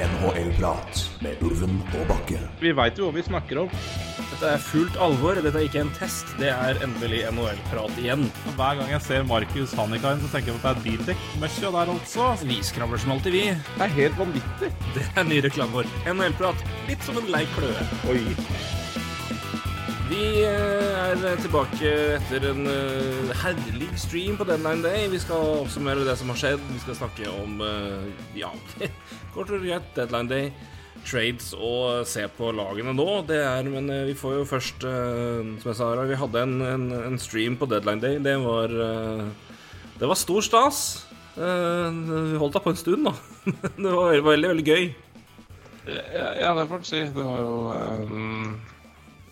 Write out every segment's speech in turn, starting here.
NHL-prat med Ulven og Bakke. Vi veit jo hva vi snakker om. Dette er fullt alvor. Dette er ikke en test. Det er endelig NHL-prat igjen. Hver gang jeg ser Markus Hannikainen, så tenker jeg på at det er bildekk-møkkja der, altså. Vi skravler som alltid, vi. Det er helt vanvittig. Det er ny reklame vår. NHL-prat. Litt som en lei kløe. Oi. Vi eh, er tilbake etter en eh, herlig stream på Deadline Day. Vi skal oppsummere det som har skjedd. Vi skal snakke om eh, ja, kort og greit Deadline Day, trades og se på lagene nå. Det er, Men vi får jo først, som jeg sa, vi hadde en, en, en stream på Deadline Day. Det var Det var stor stas. Vi holdt da på en stund, da. Det var veldig, veldig, veldig gøy. Ja, det får en si. Det var jo um,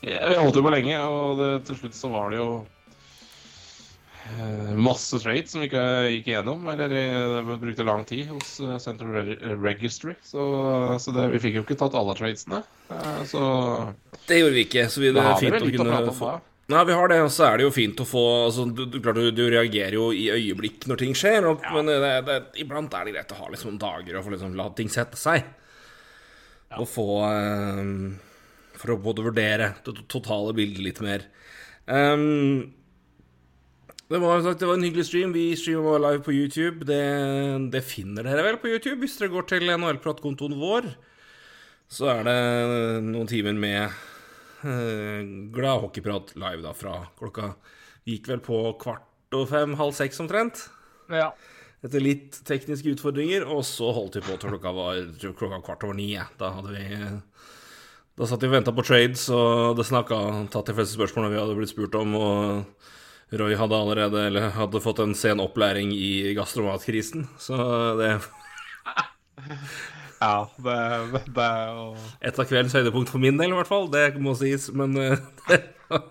Jeg holdt jo på lenge, og det, til slutt så var det jo eh, masse trades som vi ikke gikk igjennom. Eller vi det brukte lang tid hos eh, Central Registry. Så, så det, vi fikk jo ikke tatt alle tradesene. Eh, Så Det gjorde vi ikke, så vi, det er vi fint å kunne å få. Nei, vi har det, og så er det jo fint å få altså, du, du, klart, du, du reagerer jo i øyeblikk når ting skjer, og, men det, det, iblant er det greit å ha liksom dager og få liksom la ting sette seg. Og få eh, For å både vurdere det totale bildet litt mer. Um, det var, sagt, det var en hyggelig stream. Vi streamer live på YouTube. Det, det finner dere vel på YouTube hvis dere går til NHL-pratkontoen vår. Så er det noen timer med eh, glad hockeyprat live da fra klokka Gikk vel på kvart og fem, halv seks omtrent. Ja. Etter litt tekniske utfordringer, og så holdt vi på til klokka var klokka kvart over ni. Da hadde vi Da satt vi og venta på trades, og det snakka tatt de fleste spørsmålene vi hadde blitt spurt om, og Roy hadde allerede eller hadde fått en sen opplæring i gastromatkrisen, så det Ja, det, det, er jo Et av kveldens høydepunkt for min del, i hvert fall. Det må sies, men eh, det var,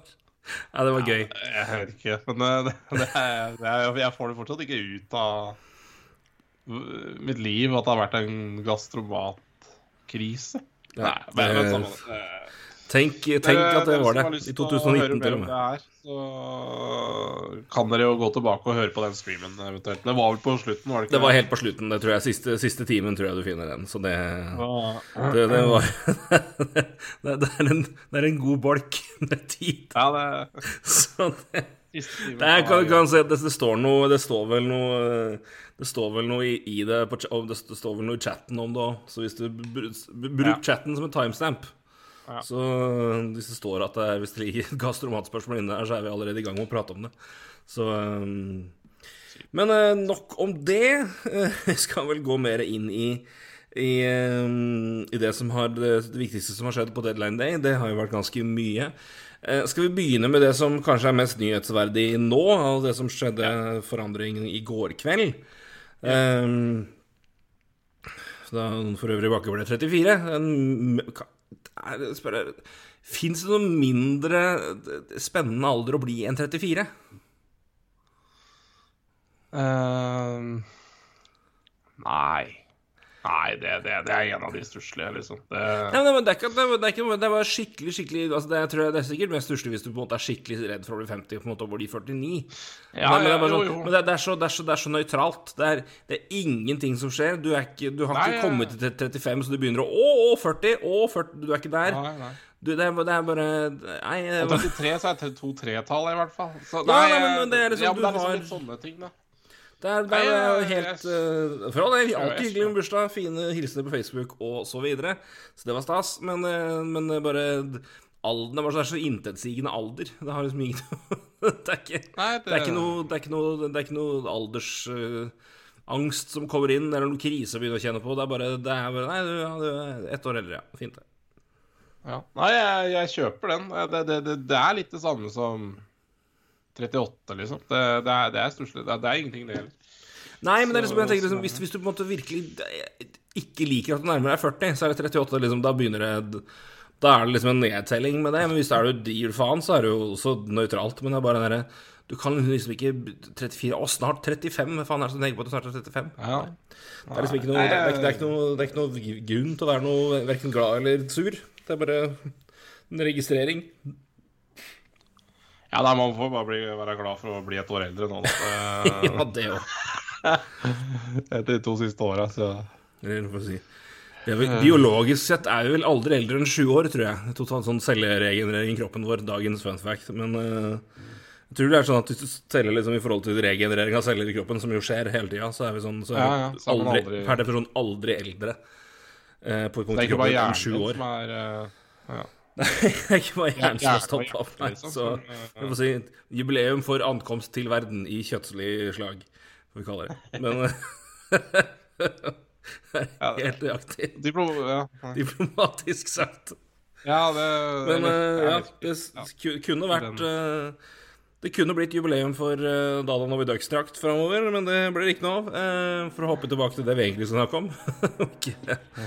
ja, det var gøy. Jeg vet ikke, men det, det, det er, er, jeg får det fortsatt ikke ut av mitt liv at det har vært en gastromatkrise. Nei, men, men det- Tenk, det. Tenk, tenk at det Dere var det. I til å høre 2019 til og med. det her, så kan dere jo gå tilbake og høre på den streamen eventuelt. Det var vel på slutten, var det ikke? Det var helt på slutten, det tror jeg. Siste, siste timen tror jeg du finner den. Så det, det, det var det, det, er en, det er en god bolk med tid. Ja, det Så det, det, er, kan, kan se, det, det står noe Det står vel noe Det står vel noe i, i det på, Det står vel noe i chatten om det òg. Så hvis du bruker bruk Ja. chatten som en timestamp Ja. Så hvis det står at det er, hvis det ligger et gastromatspørsmål inne der, så er vi allerede i gang med å prate om det. Så um, Men eh, nok om det. Vi skal vel gå mer inn i i, um, i det som har det, det viktigste som har skjedd på Deadline Day. Det har jo vært ganske mye. Eh, skal vi begynne med det som kanskje er mest nyhetsverdig nå, av det som skjedde forandringen i går kveld? Um, da for øvrig Bakke ble 34. En, er, spør jeg, Fins det noe mindre spennende alder å bli enn 34? Uh, Nei. Nei, det, det, det er en av de stusslige, liksom. Det, Nei, men det, er ikke, det, er- det er ikke Det var skikkelig, skikkelig altså det, jeg tror jeg, det er sikkert mest stusslig hvis du på en måte er skikkelig redd for å bli 50 på en måte og bli 49. Ja, men, men, det er ja, bare jo, sånn, jo. men det, er- er så, det, er så, det er så nøytralt. Det er, det er ingenting som skjer. Du, er ikke, du har Nei, ikke kommet til 35, så du begynner å Å, å 40! Å, 40! Du er ikke der. Nei, nei. Du, det, er, det er bare Nei. er Og 33 så er det to tretall, i hvert fall. Så, Ja, nei, men- men det er liksom- ja, men det er du liksom har- litt sånne ting, da. Det er, det er helt uh, For all del, alltid hyggelig med bursdag, fine hilsener på Facebook og så videre. Så det var stas. Men, eh, men det er bare Alderen er så, det er så intetsigende alder. Det har liksom ingen Det er ikke, Nei, det er ikke noe, det er ikke noe, det er ikke noe aldersangst som kommer inn, eller noen krise å begynne å kjenne på. Det er bare, det er bare Nei, du, ja, du er ett år eldre, ja. Fint, det. Ja. Nei, jeg, jeg kjøper den. Det, det, det, det er litt det samme som 38, liksom. Det, det er, det er stusslig. Det, er- det er ingenting, det heller. Nei, men det er liksom, jeg tenker liksom, hvis, hvis du på en måte virkelig ikke liker at du nærmer deg 40, så er det 38, liksom, da begynner det Da er det liksom en nedtelling med det. Men hvis det er du gir faen, så er det jo også nøytralt. Men det er bare den derre Du kan liksom ikke 34 Å, snart 35! Hva faen er det som tenker på at du snart er 35? Ja. Det er liksom ikke noe, det er, det er, ikke- det er ikke noe, det er ikke noe grunn til å være noe verken glad eller sur. Det er bare en registrering. Ja, nei, man får bare bli, være glad for å bli et år eldre nå, da. Ja, det òg. Etter de to siste åra, så får jeg si. Det er vel, biologisk sett er vi vel aldri eldre enn sju år, tror jeg. Totalt sånn celleregenerering i kroppen vår. Dagens fun fact. Men uh, jeg tror det er sånn at hvis du teller liksom i forhold til regenerering av celler i kroppen, som jo skjer hele tida, så er vi sånn så er Ja, ja, så er aldri, aldri- per definisjon aldri eldre. Uh, på punkt Det er ikke bare hjernen som er uh, ja. Det er ikke bare hjernen som har Hjernen stoppa og opp, nei. liksom, Så som, vi får si jubileum for ankomst til verden i kjøttslig slag, får vi kalle det. Men Helt nøyaktig. Diplo ja. Diplomatisk sagt. ja, det Men eh, ja, det kunne vært eh, Det kunne blitt jubileum for uh, Dada Novi Ducks-drakt framover, men det blir ikke noe av. Uh, for å hoppe tilbake til det vi egentlig skal snakke om. okay.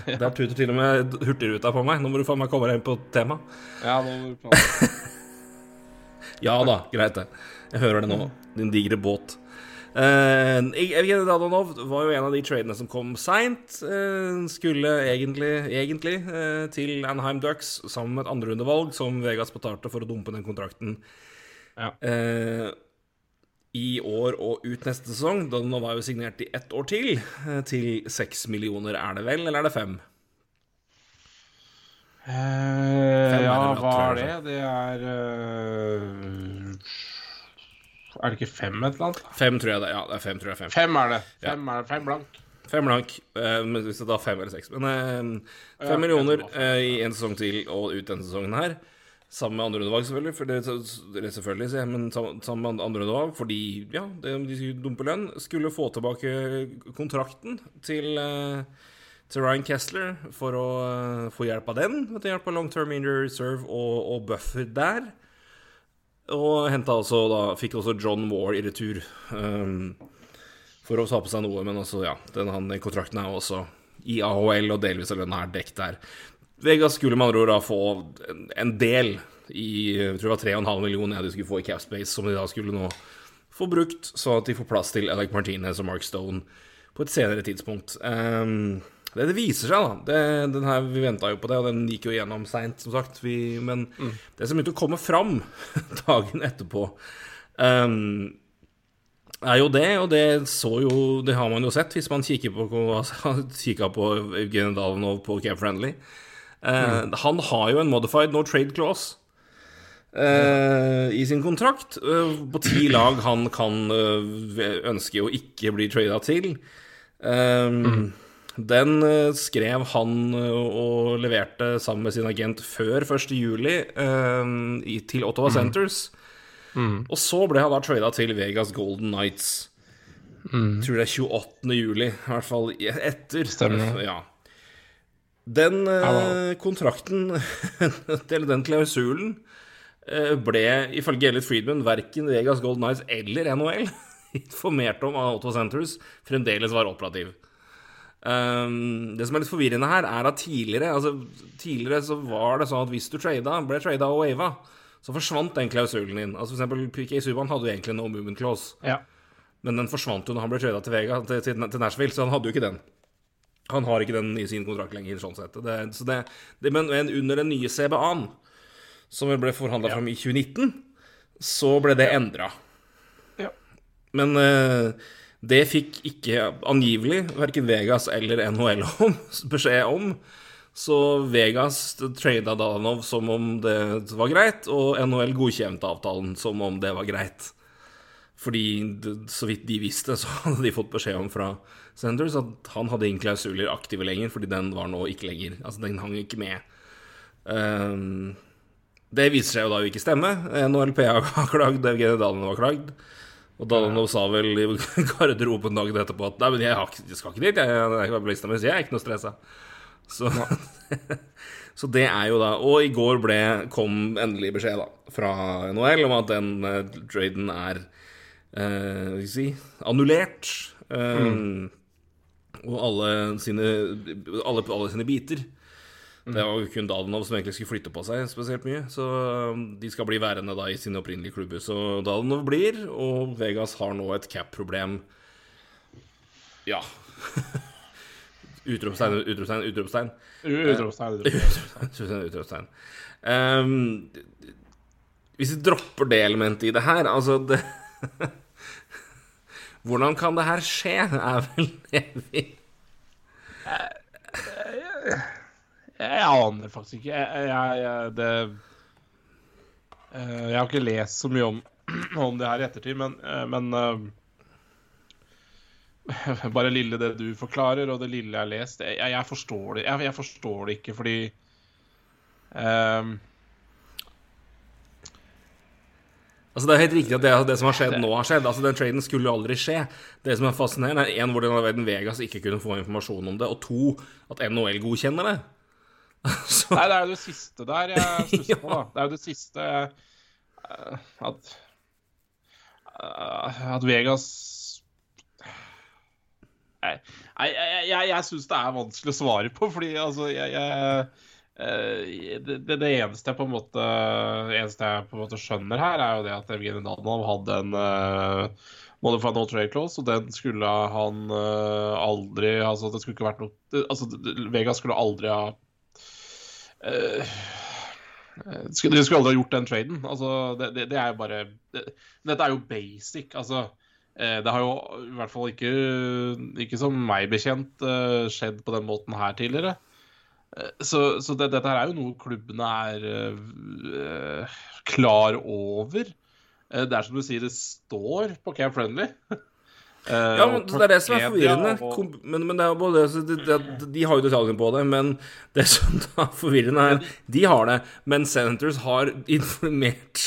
Der tuter til og med Hurtigruta på meg. Nå må du faen meg komme deg inn på tema. Ja, nå Ja da, greit det. Jeg hører det nå. Din digre båt. Uh, Evgenij Dadanov var jo en av de tradene som kom seint. Uh, skulle egentlig, egentlig uh, til Anheim Ducks sammen med et andrerundevalg som Vegas betalte for å dumpe den kontrakten Ja. eh, i år og ut neste sesong. Dadanov var jo signert i ett år til, eh, til seks millioner, er det vel, eller er det fem? Eh, Fem er ja, det hva er det? Det er uh, Er det ikke fem et eller annet? Fem, tror jeg det. Ja, det er fem, tror jeg. Fem. Fem er det. Fem, er det. fem blank. Fem blank, eh, men hvis det da er fem eller seks. Men eh, fem Ja, millioner fem, eh, i en sesong til og ut denne sesongen her. Sammen med andre undervalg, selvfølgelig. For det, selvfølgelig jeg, men sammen med andre undervalg, fordi ja, det, de skulle dumpe lønn. Skulle få tilbake kontrakten til, eh, til Ryan Kessler for å eh, få hjelp av den. Vet du, hjelp av long term injury reserve og, og buffer der. Og også da, fikk også John Moore i retur. Um, for å ta på seg noe, men altså, ja, den, han, kontrakten er også i AHL, og delvis av lønna er dekket der. Vegas skulle med andre ord da få en, del i jeg tror det var 3,5 millioner de skulle få i Capspace, som de da skulle nå få brukt, så at de får plass til Alec Martinez og Mark Stone på et senere tidspunkt. Um, det, det viser seg, da. Det, den her, vi venta jo på det, og den gikk jo gjennom seint, som sagt. Vi, men det som begynte å komme fram dagen etterpå, um, er jo det, og det så jo Det har man jo sett hvis man kikker på, kikker på Evgenij Dalenov på Camp Friendly. Eh, Han har jo en modified no trade clause Uh, i sin kontrakt Uh, på ti lag han kan uh, ønske å ikke bli trada til. Mm. Den skrev han og leverte sammen med sin agent før 1. juli i- til Ottawa Centers. Og så ble han da trada til Vegas Golden Knights. Tror det er 28. juli, i hvert fall etter. Stemmer. Ja. Den eh, kontrakten, eller den klausulen, eh, ble ifølge Elliot Friedman verken Vegas Golden Knights eller NHL informert om av Ottawa Centres fremdeles var operativ. Um, det som er litt forvirrende her, er at tidligere altså, Tidligere så var det sånn at hvis du trada, ble trada og wava, så forsvant den klausulen din. Altså For eksempel PK Subhaan hadde jo egentlig no movement clause, Ja. men den forsvant jo når han ble trada til, til, til, til Nashville, så han hadde jo ikke den. Han har ikke den i sin kontrakt lenger, sånn sett. Det, så det, det, men, under den nye CBA-en, som ble forhandla fram i 2019, så ble det endra. Ja. Men eh, det fikk ikke angivelig verken Vegas eller NHL om, beskjed om. Så Vegas trada Danov som om det var greit, og NHL godkjente avtalen som om det var greit. Fordi så vidt de visste, så hadde de fått beskjed om fra Sanders at han hadde ingen klausuler aktive lenger, fordi den var nå ikke lenger. Altså, den hang ikke med. Um, det viser seg jo da å ikke stemme. NHLP har klagd, Evgenij Dalen har klagd. Og Dalanov sa vel i garderoben dagen etterpå at Nei, men jeg, har jeg skal ikke dit, jeg, jeg, jeg, jeg, jeg er ikke noe stressa. Så, så det er jo da Og i går ble, kom endelig beskjed da fra NHL om at den uh, traden er uh, hva skal jeg si, annullert. Eh, Og alle sine, alle, alle sine biter. Det var kun Dalenov som egentlig skulle flytte på seg spesielt mye. Så um, de skal bli værende da i sine opprinnelige klubber. Så Dalenov blir, og Vegas har nå et cap-problem. Ja. Utropstegn, utropstegn, utropstegn. Utropstegn. utropstegn. Utropstegn, utropstegn. Um, hvis vi dropper det elementet i det her, altså det Hvordan kan det her skje, er vel evig jeg, Jeg aner faktisk ikke. Jeg, jeg, jeg, det, eh, jeg har ikke lest så mye om, om det her i ettertid, men, eh, men eh, Bare lille det du forklarer, og det lille jeg har lest Jeg, jeg forstår det jeg, jeg forstår det ikke fordi eh, Altså Det er helt riktig at det, det som har skjedd nå, har skjedd. Altså Den traden skulle jo aldri skje. Det som er fascinerende, er en, hvordan verden Vegas ikke kunne få informasjon om det, og to, at NHL godkjenner det. Så. Nei, det er jo det siste der jeg stusser på, da. Det er jo det siste uh, at uh, At Vegas Nei, jeg, jeg, jeg syns det er vanskelig å svare på, fordi altså jeg, jeg Eh, det, det, det, eneste jeg måte eneste jeg på en måte skjønner her, er jo det at Evgenij Danov hadde en uh, Modify No Trade Clause, og den skulle han uh, aldri Altså, det skulle ikke vært noe Altså, Vega skulle aldri ha uh, skulle, De skulle aldri ha gjort den traden. Altså, det, det, det er jo bare Dette er jo basic. Altså, det har jo i hvert fall ikke, ikke som meg bekjent, skjedd på den måten her tidligere. Eh, så, så det, dette her er jo noe klubbene er uh, klar over. Uh, det er som du sier, det står på Camp Friendly. Ja, men Det er det som er forvirrende. Og... Men, men, det er jo både, de, de, de, har jo detaljene på det, men det som er forvirrende, er De har det, men Senators har informert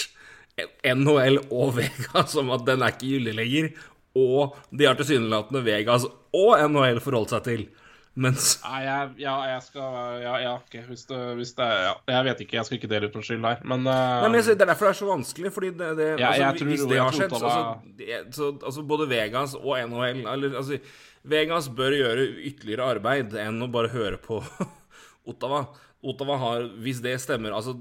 NHL og Vegas om at den er ikke gyldig lenger. Og de har tilsynelatende Vegas og NHL forholdt seg til. Mens Nei, jeg, ja, jeg skal Ja, ja ok. Hvis det, hvis det ja. Jeg vet ikke, jeg skal ikke dele ut noen skyld der, men uh... Nei, men Det er derfor det er så vanskelig, fordi det, det ja, altså, tror, Hvis det har skjedd, så, altså, så, altså, Både Vegas og NHL eller, altså, Vegas bør gjøre ytterligere arbeid enn å bare høre på Ottawa. Ottawa har, hvis det stemmer altså,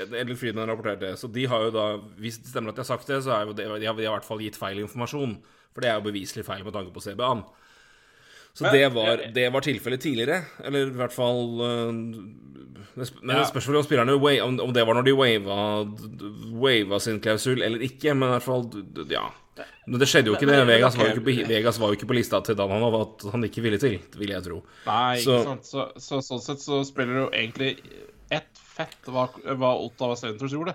Eller Frieden har rapportert det, så de har jo da Hvis det stemmer at de har sagt det, så er jo det, de har de har i hvert fall gitt feil informasjon. For det er jo beviselig feil med tanke på CBA-en. Så det var, det var tilfellet tidligere. Eller i hvert fall uh, Men det spørs vel om spillerne om, det var når de wava, wava sin klausul eller ikke. Men i hvert fall Ja. Men det skjedde jo ikke, det. Vegas var jo ikke, på, Vegas var jo ikke på lista til Dananov at han ikke ville til, vil jeg tro. Nei, ikke sant. Så, så, sånn sett så spiller det jo egentlig ett fett hva, hva Ottawa Centres gjorde.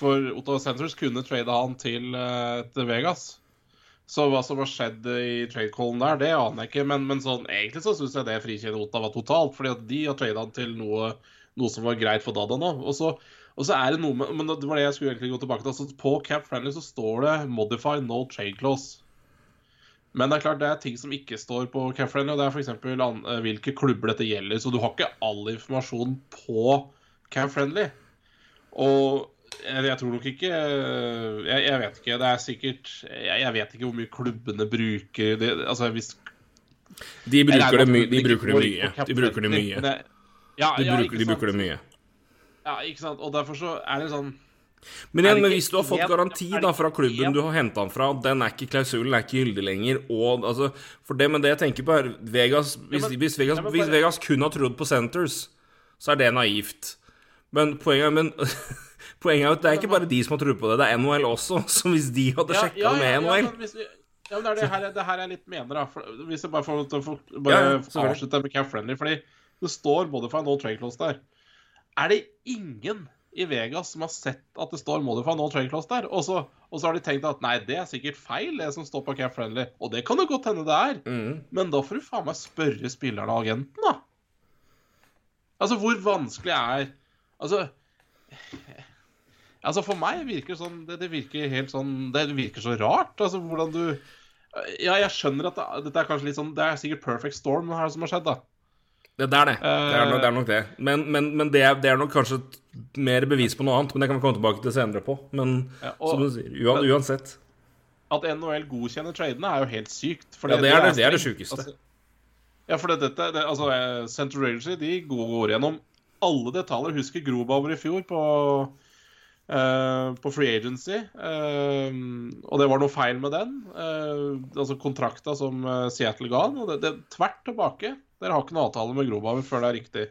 For Ottawa Centres kunne trade han til, uh, til Vegas. Så hva som har skjedd i trade-callen der, det aner jeg ikke. Men, men sånn, egentlig så syns jeg det frikjenner var totalt. fordi at de har trada han til noe, noe, som var greit for Dada nå. Og så, og så, er det noe med Men det var det jeg skulle egentlig gå tilbake til. Altså, på Cap Friendly så står det 'modify no trade clause'. Men det er klart det er ting som ikke står på Cap Friendly, og det er f.eks. Eh, hvilke klubber dette gjelder. Så du har ikke all informasjon på Cap Friendly. Og jeg, jeg, tror nok ikke jeg, jeg, vet ikke. Det er sikkert jeg, vet ikke hvor mye klubbene bruker det. Altså hvis De bruker det, my, de bruker det mye. De bruker det mye. Det, ja, de, bruker, de bruker det mye. Ja, ikke sant. Og derfor så er det sånn men igjen, men hvis du har fått garanti da fra klubben du har henta den fra, den er ikke klausulen er ikke gyldig lenger, og altså For det, med det jeg tenker på, er Vegas Hvis, hvis Vegas, hvis Vegas kun har trodd på Centers, så er det naivt. Men poenget er men Poenget er at det er ikke bare de som har tro på det, det er NHL også. Så hvis de hadde ja, sjekka ja, med NHL ja, vi, ja, men det er det her, det her jeg litt mener, da. For, hvis jeg bare får lov til å bare avslutte med Camp Friendly. Fordi det står Modify No Trade Close der. Er det ingen i Vegas som har sett at det står Modify No Trade Close der? Og så, og så, har de tenkt at nei, det er sikkert feil, det som står på Camp Friendly. Og det kan jo godt hende det er. Mm. Men da får du faen meg spørre spillerne og agenten, da. Altså, hvor vanskelig er Altså Altså For meg virker det sånn det, det, virker helt sånn Det virker så rart. Altså hvordan du Ja, jeg skjønner at det, dette er kanskje litt sånn Det er sikkert perfect storm her som har skjedd, da. Det, det er det. Det er nok det. Er nok det. Men, men, men det, er, det, er, nok kanskje mer bevis på noe annet. Men det kan vi komme tilbake til senere på. Men ja, og, som du sier, uansett. At NHL godkjenner tradene, er jo helt sykt. ja, det er det, det, er det sjukeste. Altså, ja, for dette altså, Central Railsy de går gjennom alle detaljer. Husker Grobauer i fjor på Uh, på Free Agency. Uh, og det var noe feil med den. Uh, altså kontrakta som Seattle ga han. Og det, det tvert tilbake. Dere har ikke noe avtale med Grobauer før det er riktig.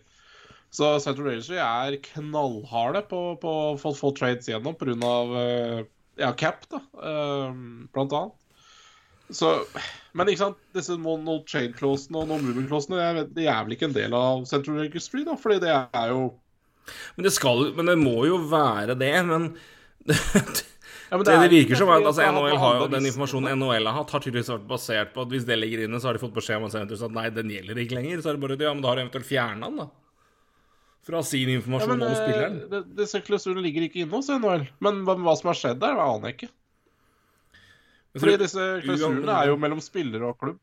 Så Central Agency er knallharde på å få, trades gjennom pga. Uh, ja, cap, da, blant annet. Så Men ikke sant, disse no, clausene og no moving-closene de er vel ikke en del av Central Registry, da? Fordi det er jo Men det skal Men det må jo være det, men ja, men Det, det er- virker som at altså, NHL har jo den informasjonen NHL har hatt, har tydeligvis vært basert på at hvis det ligger inne, så har de fått beskjed om at nei, den gjelder ikke lenger. Så er det bare ja, men da har de eventuelt fjerna den, da. Fra sin Ja, informasjon men om eh, spilleren. det, Disse klausulene ligger ikke inne hos NHL. Men hva, hva som har skjedd der, det aner jeg ikke. Fordi disse klausulene er jo mellom spiller og klubb.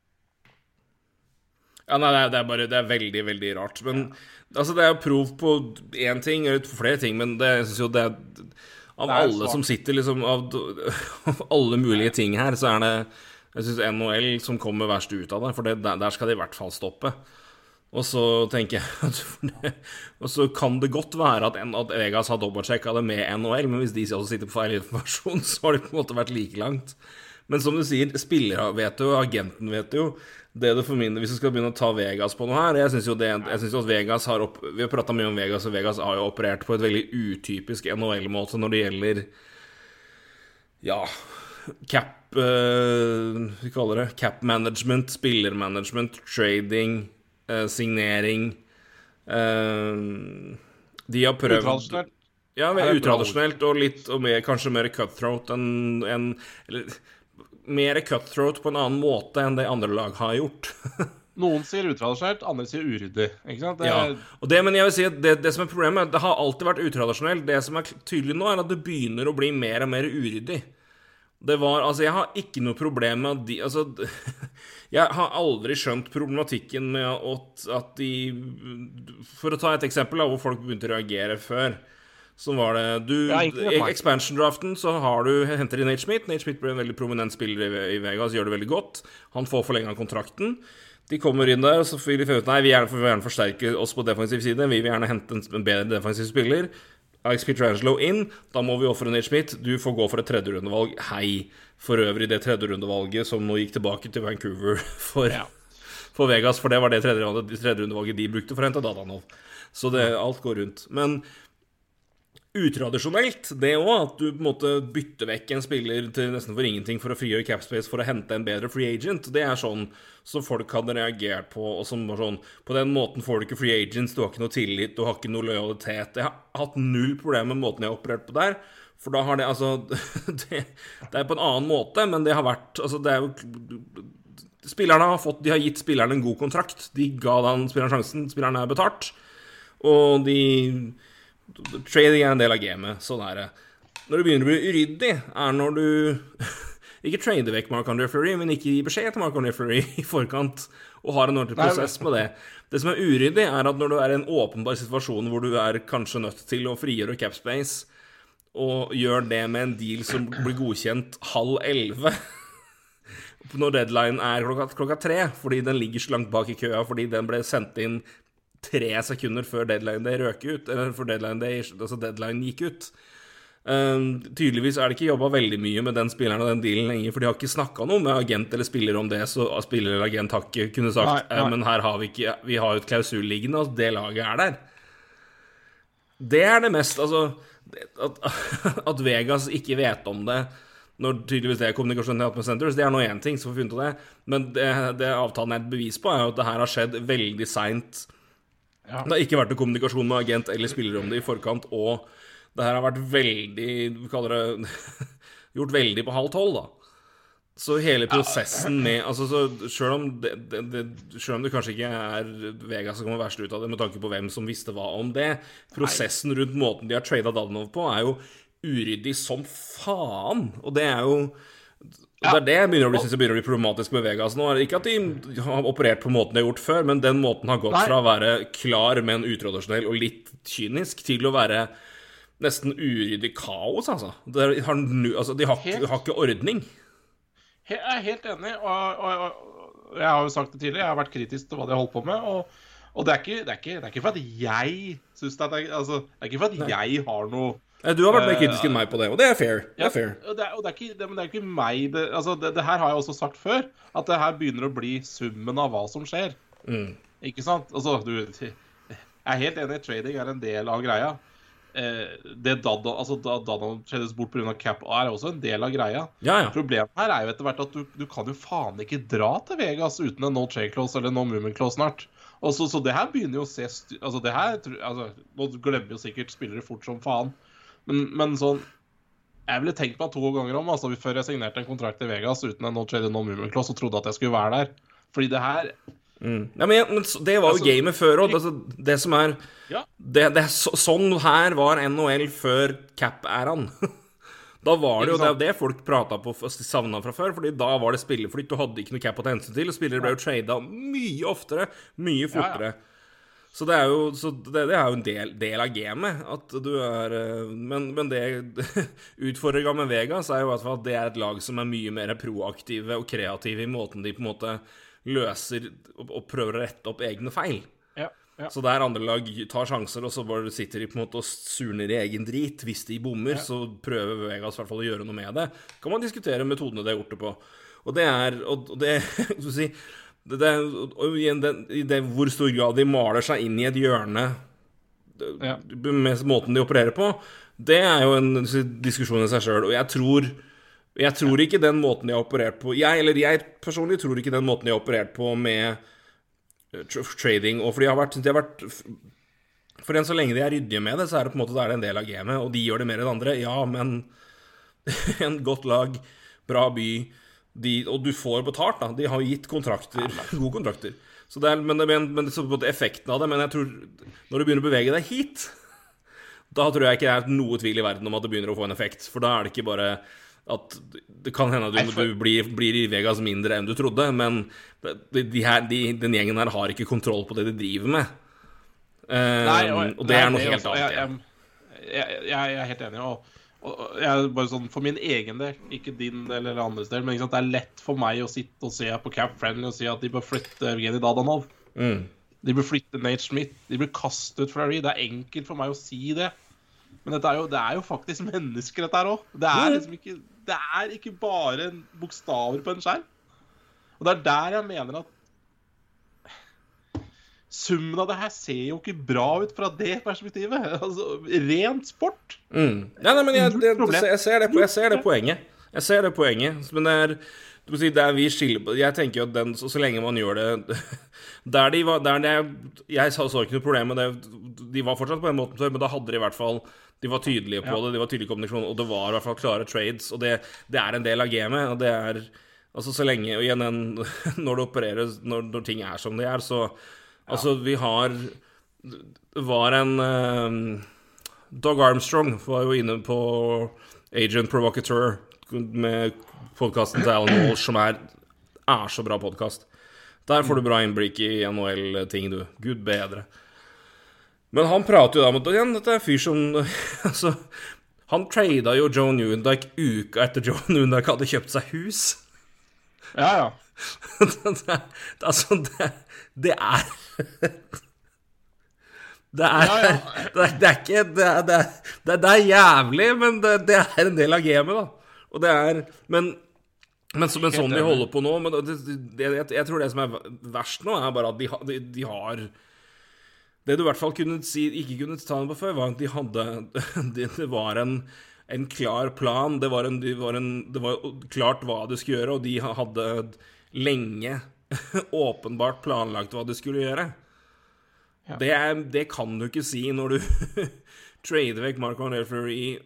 Ja, nei, det er, det bare Det er veldig, veldig rart. Men altså, det er prov på én ting, eller flere ting, men det, jeg syns jo det er Av Det er alle svart. som sitter liksom Av, av alle mulige ting her, så er det Jeg syns NHL som kommer verst ut av det, for det, der, der skal det i hvert fall stoppe. Og så tenker jeg at Og så kan det godt være at, en- at Vegas har dobbeltsjekka det med NHL, men hvis de også sitter på feil informasjon, så har de på en måte vært like langt. Men som du sier, spillere vet jo, agenten vet jo. Det du min, Hvis du skal begynne å ta Vegas på noe her Jeg syns jo, det, jeg synes jo at Vegas har opp, Vi har prata mye om Vegas, og Vegas har jo operert på et veldig utypisk NHL-måte når det gjelder Ja Cap eh, Vi kaller det cap management, spillermanagement, trading, eh, signering eh, De har prøvd Utradisjonelt. ja, utradisjonelt og litt og mer, kanskje mer cutthroat enn en, Eller mer cutthroat på en annen måte enn det andre lag har gjort. Noen sier utradisjonelt, andre sier uryddig. Ikke sant? Det, ja. Og det, men jeg vil si at det, det som er problemet, det har alltid vært utradisjonelt. Det som er tydelig nå, er at det begynner å bli mer og mer uryddig. Det var Altså, jeg har ikke noe problem med at de Altså, jeg har aldri skjønt problematikken med at, at de For å ta et eksempel da, hvor folk begynte å reagere før. Så var det du, I expansion-draften så har du henter inn Nate Schmidt. Nate Schmidt blir en veldig prominent spiller i, Vegas, gjør det veldig godt. Han får forlenga kontrakten. De kommer inn der, og så vil de finne ut Nei, vi gjerne, vil gjerne forsterke oss på defensiv side. Vi vil gjerne hente en, bedre defensiv spiller. Alex Pietrangelo inn. Da må vi ofre Nate Schmidt. Du får gå for et tredjerundevalg. Hei. For øvrig det tredjerundevalget som nå gikk tilbake til Vancouver for, Ja. for Vegas, for det var det tredjerundevalget de brukte for å hente Dadanov. Så det, alt går rundt. Men utradisjonelt, det òg, at du på en måte bytter vekk en spiller til nesten for ingenting for å frigjøre capspace for å hente en bedre free agent, det er sånn som folk hadde reagert på, og som var sånn På den måten får du ikke free agents, du har ikke noe tillit, du har ikke noe lojalitet. Jeg har hatt null problemer med måten jeg har operert på der. For da har det altså det, det er på en annen måte, men det har vært Altså, det er jo Spillerne har fått De har gitt spilleren en god kontrakt. De ga den spilleren sjansen. Spilleren er betalt. Og de Trading er en del av gamet. Sånn er det. Når det begynner å bli uryddig, er når du ikke trader vekk Mark André Fleury, men ikke gir beskjed til Mark André Fleury i forkant og har en ordentlig prosess med det. Det som er uryddig, er at når du er i en åpenbar situasjon hvor du er kanskje nødt til å frigjøre capspace, og gjør det med en deal som blir godkjent halv elleve når deadline er klokka, klokka tre, fordi den ligger så langt bak i køa fordi den ble sendt inn tre sekunder før deadline day røk ut, eller før deadline, day, altså deadline gikk ut. Um, tydeligvis er det ikke jobba veldig mye med den spilleren og den dealen lenger, for de har ikke snakka noe med agent eller spiller om det, så spiller eller agent har ikke kunnet sagt Nei, nei. «Eh, men her har vi ikke Vi har jo et klausul liggende, og det laget er der. Det er det mest Altså at, at Vegas ikke vet om det når tydeligvis det er kommunikasjon med Centers, det er nå én ting, så får vi funnet ut det. Men det, det avtalen er et bevis på, er jo at det her har skjedd veldig seint. Ja. Det har ikke vært noe kommunikasjon med agent eller spiller om det i forkant, og det her har vært veldig Vi kaller det Gjort veldig på halv tolv, da. Så hele prosessen med altså, så selv, om det, det, det, selv om det kanskje ikke er Vegas som kommer verst ut av det, med tanke på hvem som visste hva om det Prosessen rundt måten de har trada Dadanov på, er jo uryddig som faen. Og det er jo og Det er det jeg begynner å bli, synes jeg begynner å bli problematisk med Vegas nå. Ikke at de har operert på måten de har gjort før, men den måten har gått Nei. fra å være klar, men utradisjonell og litt kynisk, til å være nesten uryddig kaos, altså. De har, altså de har, Helt. har ikke ordning. Jeg er helt enig, og, og, og jeg har jo sagt det tidligere, jeg har vært kritisk til hva de har holdt på med. Og, og det, er ikke, det, er ikke, det er ikke for at jeg syns det er altså, Det er ikke for at jeg har noe Du har vært mer Eh, kritisk enn meg på det, og det er fair. Det er fair. og det, er, og det, er ikke, det, men det er ikke meg det, altså, det, her har jeg også sagt før. At det her begynner å bli summen av hva som skjer. Mm. Ikke sant? Altså, du Jeg er helt enig, trading er en del av greia. eh, det Dada, altså da Dada skjedes bort pga. cap, er også en del av greia. Ja, ja. Problemet her er jo etter hvert at du, du kan jo faen ikke dra til Vegas uten en no trade clause eller no movement clause snart. Og så, det her begynner jo å se. Altså, det her altså, Nå glemmer jo sikkert spillere fort som faen, men, men sånn Jeg ville tenkt meg to ganger om altså, før jeg signerte en kontrakt i Vegas uten en no trade no movement clause og trodde at jeg skulle være der. Fordi det her Mm. Ja, men, det var jo Altså, gamet før òg. Altså, det som er Ja. det, det, så, Sånn her var NHL før cap-æraen. Da var det jo det, det folk prata på savna fra før, Fordi da var det spillerflytt. Du hadde ikke noe cap å ta hensyn til. Og spillere ble jo trada mye oftere, mye fortere. Så det er jo, så det, det er jo en del, del av gamet. At du er eh, Men, men det utfordringa med Vegas er jo hvert fall at det er et lag som er mye mer proaktive og kreative i måten de på en måte løser og, og prøver å rette opp egne feil. Ja. ja. Så der andre lag tar sjanser, og så bare sitter de på en måte og surner i egen drit. Hvis de bommer, så prøver Vegas i hvert fall å gjøre noe med det. Kan man diskutere metodene de har gjort det på. Og det er Og det skal vi si det, det, og igjen, det, i det hvor stor grad de maler seg inn i et hjørne Ja. med måten de opererer på, det er jo en diskusjon i seg sjøl. Og jeg tror jeg tror ikke den måten de har operert på Jeg, eller jeg personlig tror ikke den måten de har operert på med eh, trading Og for de har vært, de har vært For enn så lenge de er ryddige med det, så er det på en måte er det en del av gamet. Og de gjør det mer enn andre. Ja, men en godt lag, bra by de, Og du får betalt, da. De har jo gitt kontrakter, gode kontrakter. Så det er, men, men, men så effekten av det Men jeg tror når du begynner å bevege deg hit, da tror jeg ikke det er noe tvil i verden om at det begynner å få en effekt. For da er det ikke bare at det kan hende at du, du blir, blir i Vegas mindre enn du trodde, men de, de her, de, den gjengen her har ikke kontroll på det de driver med. Um, Nei, og, det er noe helt annet. Jeg, jeg, jeg, jeg er helt enig. Og, og jeg bare sånn, For min egen del, ikke din del eller andres del, men sant, det er lett for meg å sitte og se på Cap Friendly og si at de bør flytte Evgenij Dadanov. Mm. De bør flytte Nate Smith. De bør kaste ut Fleury. Det er enkelt for meg å si det. Men er jo, det er jo faktisk mennesker, dette her òg. Det, liksom det er ikke bare bokstaver på en skjerm. Og det er der jeg mener at Summen av det her ser jo ikke bra ut fra det perspektivet. Altså, Rent sport. Mm. Ja, nei, men jeg, det, jeg, ser det, jeg ser det poenget. Jeg ser det poenget. Men det er si, der vi skiller Jeg tenker jo at den, så, så lenge man gjør det Der de var der de, Jeg så, så ikke noe problem med det. De var fortsatt på den måten før, men da hadde de i hvert fall De var tydelige på Ja. det, de var tydelige kommunikasjon, og det var i hvert fall klare trades. Og det, det er en del av gamet. Og det er Altså, så lenge Og igjen, når det opereres når, når ting er som de er, så Altså, vi har Det var en eh, Doug Armstrong var jo inne på Agent Provocateur med podkasten til Alan Walsh, som er, er så bra podkast. Der får du bra innblikk i NHL-ting, du. Gud bedre. Men han prater jo da om at igjen, dette er en fyr som Altså, han trada jo Joe Newendike uka etter Joe Newendike hadde kjøpt seg hus. Ja, ja. det, det, altså, det, det er Det er, Ja, ja. det er, det er ikke det er, det, er, det, er, jævlig, men det, det er en del av gamet, da. Og det er Men, men, så, men sånn de holder på nå men jeg, jeg tror det som er verst nå, er bare at de, de, de har Det du i hvert fall kunne si, ikke kunne ta det på før, var at de hadde Det, det var en, en klar plan. Det var, en, det var en, det var klart hva du skulle gjøre, og de hadde lenge åpenbart planlagt hva du skulle gjøre. Ja. Det, er, det kan du ikke si når du trader vekk Mark Van Fleury,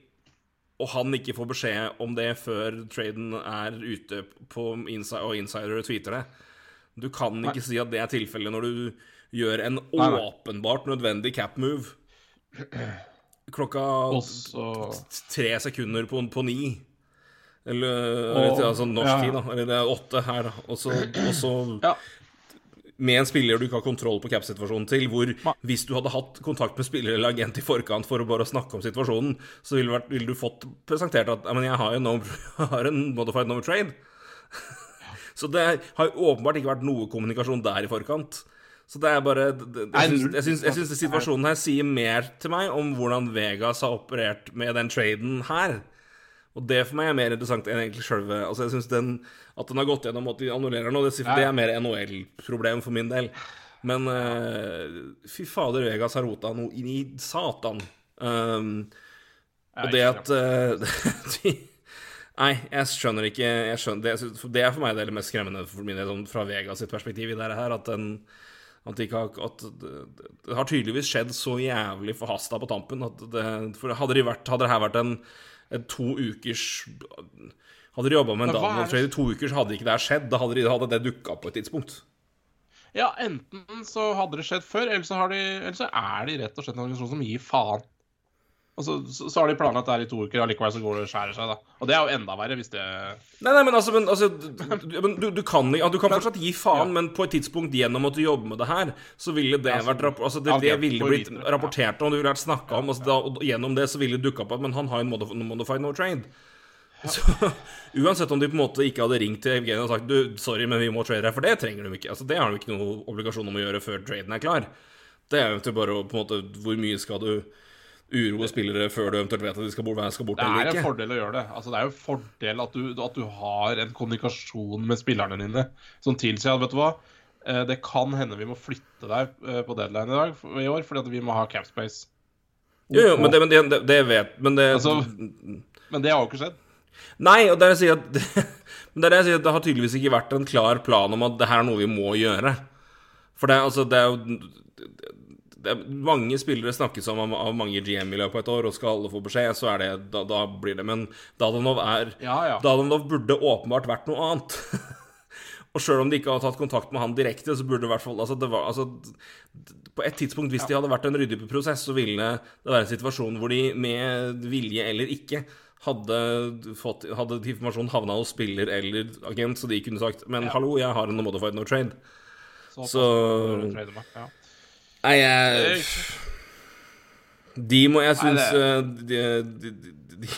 og han ikke får beskjed om det før traden er ute på inside, og insider tweeter det. Du kan ikke si at det er tilfellet når du gjør en Nei, nei. åpenbart nødvendig cap move klokka Også tre sekunder på, på ni. Eller, Og- eller altså norsk ja. tid, da. Eller det er åtte her, da. Og så, og så Ja. med en spiller du ikke har kontroll på cap-situasjonen til, hvor hvis du hadde hatt kontakt med spiller eller agent i forkant for å bare snakke om situasjonen, så ville, vært, ville du fått presentert at «Ja, men jeg har jo no, har en modified number trade. så det har åpenbart ikke vært noe kommunikasjon der i forkant. Så det er bare det- jeg syns situasjonen her sier mer til meg om hvordan Vegas har operert med den traden her. Og det for meg er mer interessant enn egentlig sjølve altså jeg synes den, At den har gått gjennom at de annullerer noe, det, sier- det er mer NHL-problem for min del. Men uh, fy fader, Vegas har rota noe inn i satan. Um, og det at uh, Nei, jeg skjønner ikke jeg skjønner, det, det er for meg det mest skremmende for min del, sånn fra Vegas sitt perspektiv i det her. At, den, at, det, ikke har, at det, det har tydeligvis skjedd så jævlig forhasta på tampen. At det, for hadde det, vært, hadde det her vært en, en to ukers Hadde de jobba med en Donald Trade i to uker, så hadde ikke det skjedd. Da hadde, de, hadde det dukka opp på et tidspunkt. Ja, enten så hadde det skjedd før, eller så, har de, eller så er de rett og slett en organisasjon som gir faen. Og så, så, så har de planlagt det her i to uker, og likevel så går det og skjærer seg, da. Og det er jo enda verre hvis det Nei, nei, men altså, men, altså du, du, kan, ja, du kan fortsatt gi faen, men på et tidspunkt gjennom at du jobber med det her, så ville det Ja, så- vært altså, det, det ville blitt rapportert om, det ville vært snakka om. Altså, da, og gjennom det så ville det dukka opp at Men han har en modif modified no trade. Så uansett om de på en måte ikke hadde ringt til Evgenij og sagt Du, sorry, men vi må trade deg, for det trenger de ikke. Altså, det har de ikke noen obligasjon om å gjøre før traden er klar. Det er jo til bare å på en måte Hvor mye skal du uroe spillere før du eventuelt vet at de skal bort, skal bort Det eller er en fordel å gjøre det. Altså, det er jo en fordel at du, at du har en kommunikasjon med spillerne dine som tilsier at vet du hva, eh, det kan hende vi må flytte deg eh, på deadline i dag i år fordi at vi må ha capspace. Jo, jo, men det, men det, det, det vet Men det Altså, Men det har jo ikke skjedd. Nei, og det er det jeg sier at Men det er det jeg sier at det har tydeligvis ikke vært en klar plan om at det her er noe vi må gjøre. For det, altså, det er jo det er mange spillere snakkes om av, mange GM i løpet av et år, og skal alle få beskjed, så er det Da, da blir det Men Dadanov er Ja, ja. Dadanov burde åpenbart vært noe annet. og sjøl om de ikke har tatt kontakt med han direkte, så burde det i hvert fall altså, det var, altså, På et tidspunkt, hvis de hadde vært en ryddig prosess, så ville det være en situasjon hvor de med vilje eller ikke hadde, fått, hadde informasjonen havna hos spiller eller agent, så de kunne sagt Men hallo, jeg har en modified no trade. Så, Så ja. Nei, jeg De må Jeg syns eh, de, de, de,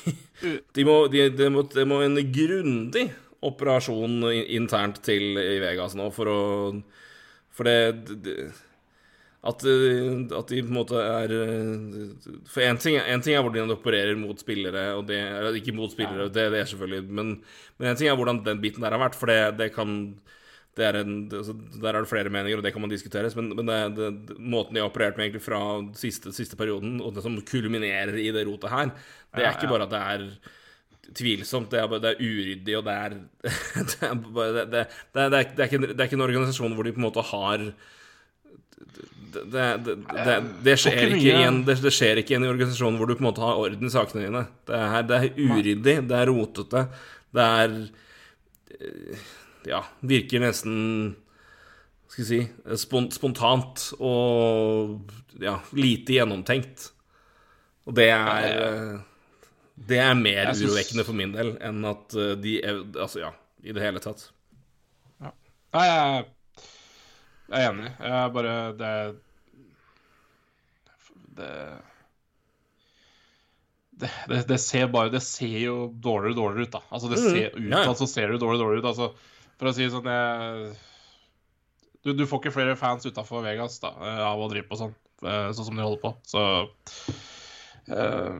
de, må de, må, de må en grundig operasjon internt til i Vegas nå for å For det, at, eh, at de på en måte er eh, For én ting, ting er hvordan de opererer mot spillere, og det eller Ikke mot spillere, det, det er selvfølgelig Men én en ting er hvordan den biten der har vært, for det, det kan er en, altså, Der er det flere meninger, og det kan man diskuteres, men, men det, det, måten de har operert med egentlig fra siste, siste perioden, og det som kulminerer i det rotet her, det er ikke bare at det er tvilsomt, det er, det er uryddig, og det er Det er, bare, det, det, det, det, det, ikke, en- det er ikke en organisasjon hvor de på en måte har det, det, det, det, det, skjer ikke i en, det, skjer ikke i en organisasjon hvor du på en måte har orden i sakene dine. Det er, det er uryddig, det er rotete, det er eh, Ja, virker nesten Skal vi si spontant og ja, lite gjennomtenkt. Og det er eh, Det er mer synes... urovekkende for min del enn at eh, de er- Altså, ja, i det hele tatt. Nei, jeg, jeg er enig. Jeg er bare Det Det det, det, det ser bare Det ser jo dårligere og dårligere ut, da. Altså, det ser Mm, ut ja, ja. altså, ser det dårligere og dårligere ut. Altså, for å si sånn jeg, du, du får ikke flere fans utafor Vegas da, eh, av å drive på sånn, eh, sånn som de holder på. Så uh,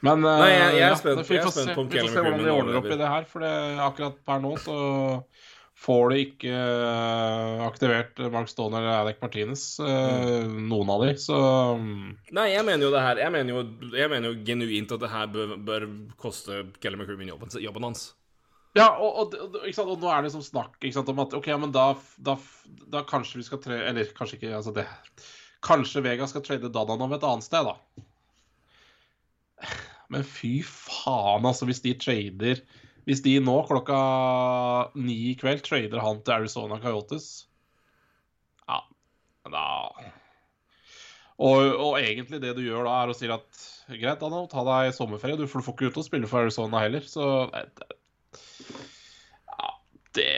Men Nei, jeg- jeg er ja, spent- vi får se, vi får Kelly se hvordan de ordner opp i det her. For det, akkurat per nå så får de ikke uh, aktivert Mark Stone eller Alec Martinez, eh, noen av de, så mm, Nei, jeg mener jo det her Jeg mener jo, jeg mener jo genuint at det her bør, bør koste Kelly McCrimmon jobben, jobben hans. Ja, og, og, og, nå er det som snakk sant, om at OK, men da, da, da kanskje vi skal tre... Eller kanskje ikke, altså det Kanskje Vega skal trade Dadanov et annet sted, da. Men fy faen, altså, hvis de trader Hvis de nå klokka ni i kveld trader han til Arizona Coyotes Ja, da og, og egentlig det du gjør da, er å si at greit, Danno, ta deg sommerferie, du, for du får ikke ut å spille for Arizona heller. Så det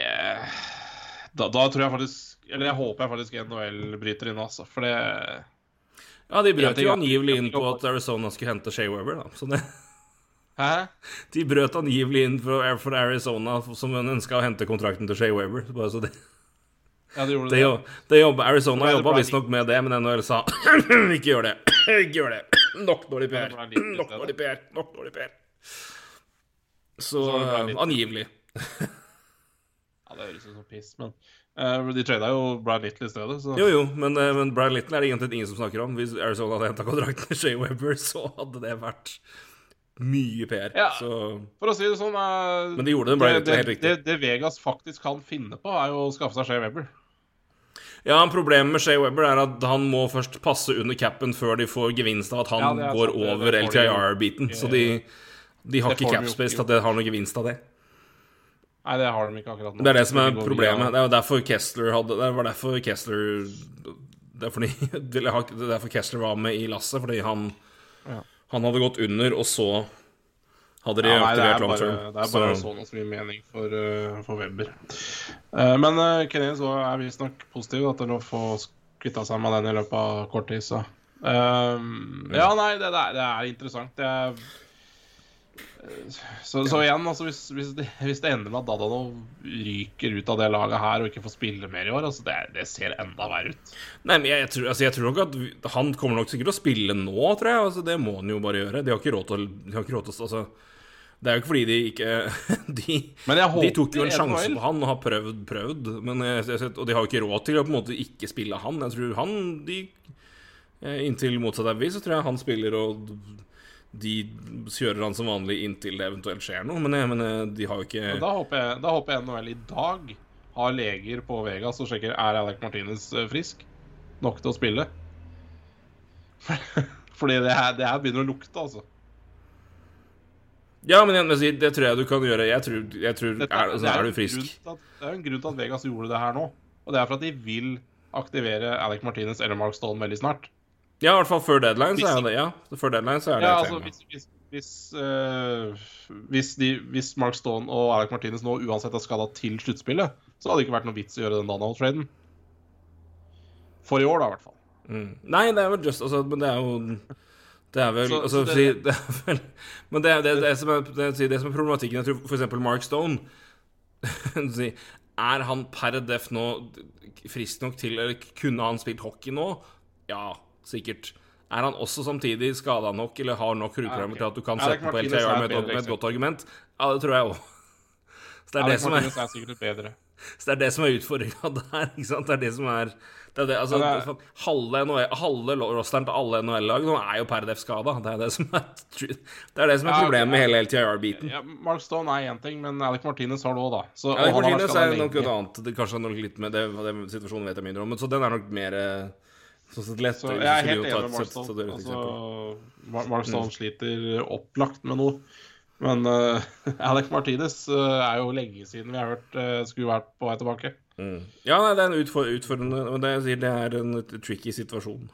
da, da tror jeg faktisk Eller jeg håper jeg faktisk NHL bryter inn, altså. For det Ja, de brøt jo angivelig inn på at Arizona skulle hente Shea Weber, da. Så det, Hæ? de brøt angivelig inn for, Arizona som ønska å hente kontrakten til Shea Weber. Bare så det, Ja, de gjorde det, det. jobba, Arizona jobba visstnok med det, men NHL sa ikke gjør det. Ikke gjør det. Nok dårlig PR. Nok dårlig PR. Nok dårlig PR. Så angivelig. Ja, det høres ut som piss, men uh, de trada jo Brian Little i stedet, så Jo, jo, men, uh, men Brian Little er det egentlig ingen som snakker om. Hvis Arizona hadde henta kontrakten med Shea Weber, så hadde det vært mye PR. Ja. Så For å si det sånn uh, Men de gjorde det, Brian Little, det, helt riktig. det, det Vegas faktisk kan finne på, er jo å skaffe seg Shea Weber. Ja, Problemet med Shea Weber er at han må først passe under capen før de får gevinst av at han Ja, går sant, over. LTIR-biten. Så de, de har ikke capspace til at det har noen gevinst av det. Nei, det har de ikke akkurat nå. Det er det som er De problemet. via- Det er derfor Kessler hadde Det var derfor Kessler Det er fordi det er derfor Kessler var med i lasset, fordi han Ja. Han hadde gått under, og så hadde de Ja, nei, aktivert er long term. det er bare Så- sånn mye mening for, uh, for Weber. Uh, men uh, Kenny så er visstnok positiv at til å få kvitta seg med den i løpet av kort tid, så Uh, Ja, nei, det, det, er, det er interessant. Det er eh, så, så igjen, altså, hvis, hvis, det, hvis det ender med at Dadano ryker ut av det laget her og ikke får spille mer i år, altså, det, det ser enda verre ut. Nei, men jeg, jeg, tror, altså, jeg tror nok at Han kommer nok sikkert til å spille nå, tror jeg. Altså, det må han jo bare gjøre. De har ikke råd til, til altså, Det er jo ikke fordi de ikke De, de tok jo en sjanse på han og har prøvd, prøvd. Men og de har jo ikke råd til å på en måte ikke spille han. Jeg tror han de, eh, Inntil motsatt er vi, så tror jeg han spiller og de kjører han som vanlig inntil det eventuelt skjer noe. Men, jeg, men de har jo ikke Da håper, jeg, da håper jeg NHL i dag har leger på Vegas og sjekker er Alec Martinez eh, frisk nok til å spille. Fordi det her, det her begynner å lukte, altså. Ja, men sier, det tror jeg du kan gjøre. Jeg tror, jeg tror Dette- er, altså, er du frisk at- Det er jo en grunn til at Vegas gjorde det her nå. Og det er for at de vil aktivere Alec Martinez eller Mark Stone veldig snart. Ja, i hvert fall før deadline, så er det ja. Før deadline så er det Ja, altså hvis, hvis, hvis, eh, hvis, de, hvis Mark Stone og Alec Martinez nå uansett er skada til sluttspillet, så hadde det ikke vært noe vits å gjøre den Donald-traden. For i år, da, i hvert fall. Mm. Nei, det er vel just altså, Men det er jo Det er vel Så- altså, så det- si, det er vel Men det det, det, som er, det, det som er problematikken Jeg tror eksempel Mark Stone Er han per def nå frisk nok til Eller kunne han spilt hockey nå? Ja, sikkert. Er han også samtidig skada nok eller har nok rygproblemer til at du kan sette på LTIR med, med et godt argument? Ja, det tror jeg òg. Så det er det som er er så det er det som er utfordringa der. ikke sant? Det er det som er det er det, altså, Ja, det er- Halve, NHL, halve rosteren til alle NHL-lag nå er jo per def skada. Det er det som er, det er, det som er Ja, problemet med hele LTIR-biten. Ja, Mark Stone er én ting, men Alec Martinez har det òg, da. Så, Alec Martinez er nok noe et annet. Det, kanskje nok litt med det, det situasjonen vet jeg mindre om, men så den er nok mer eh, sånn sett lett. Så jeg er helt enig med Marston. så. Altså, Marston mm. Sliter opplagt med noe. Men uh, Alec Martinez uh, er jo lenge siden vi har hørt uh, skulle vært på vei tilbake. Mm. Ja, nei, det er en utfor, utfordrende Men det det er en tricky situasjon.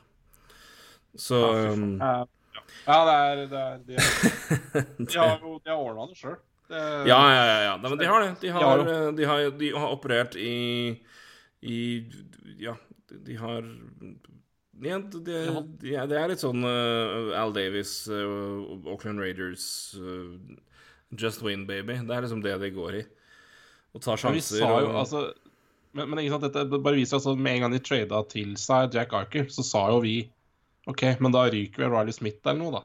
Så um, Ja, ja det er, det er De, de har jo de har ordna det sjøl. Ja, ja, ja. ja. Nei, men de har det. De har, de har, de har operert i, i Ja, de har ja, det, ja, det er litt sånn uh, Al Davis, uh, Auckland Raiders uh, Just win, baby. Det er liksom det det går i. Å ta Men vi sjanser. sa jo, og- altså men, men ikke sant, dette bare viser altså med en gang de trada til seg Jack Arker, så sa jo vi OK, men da ryker vi Riley Smith eller noe, da.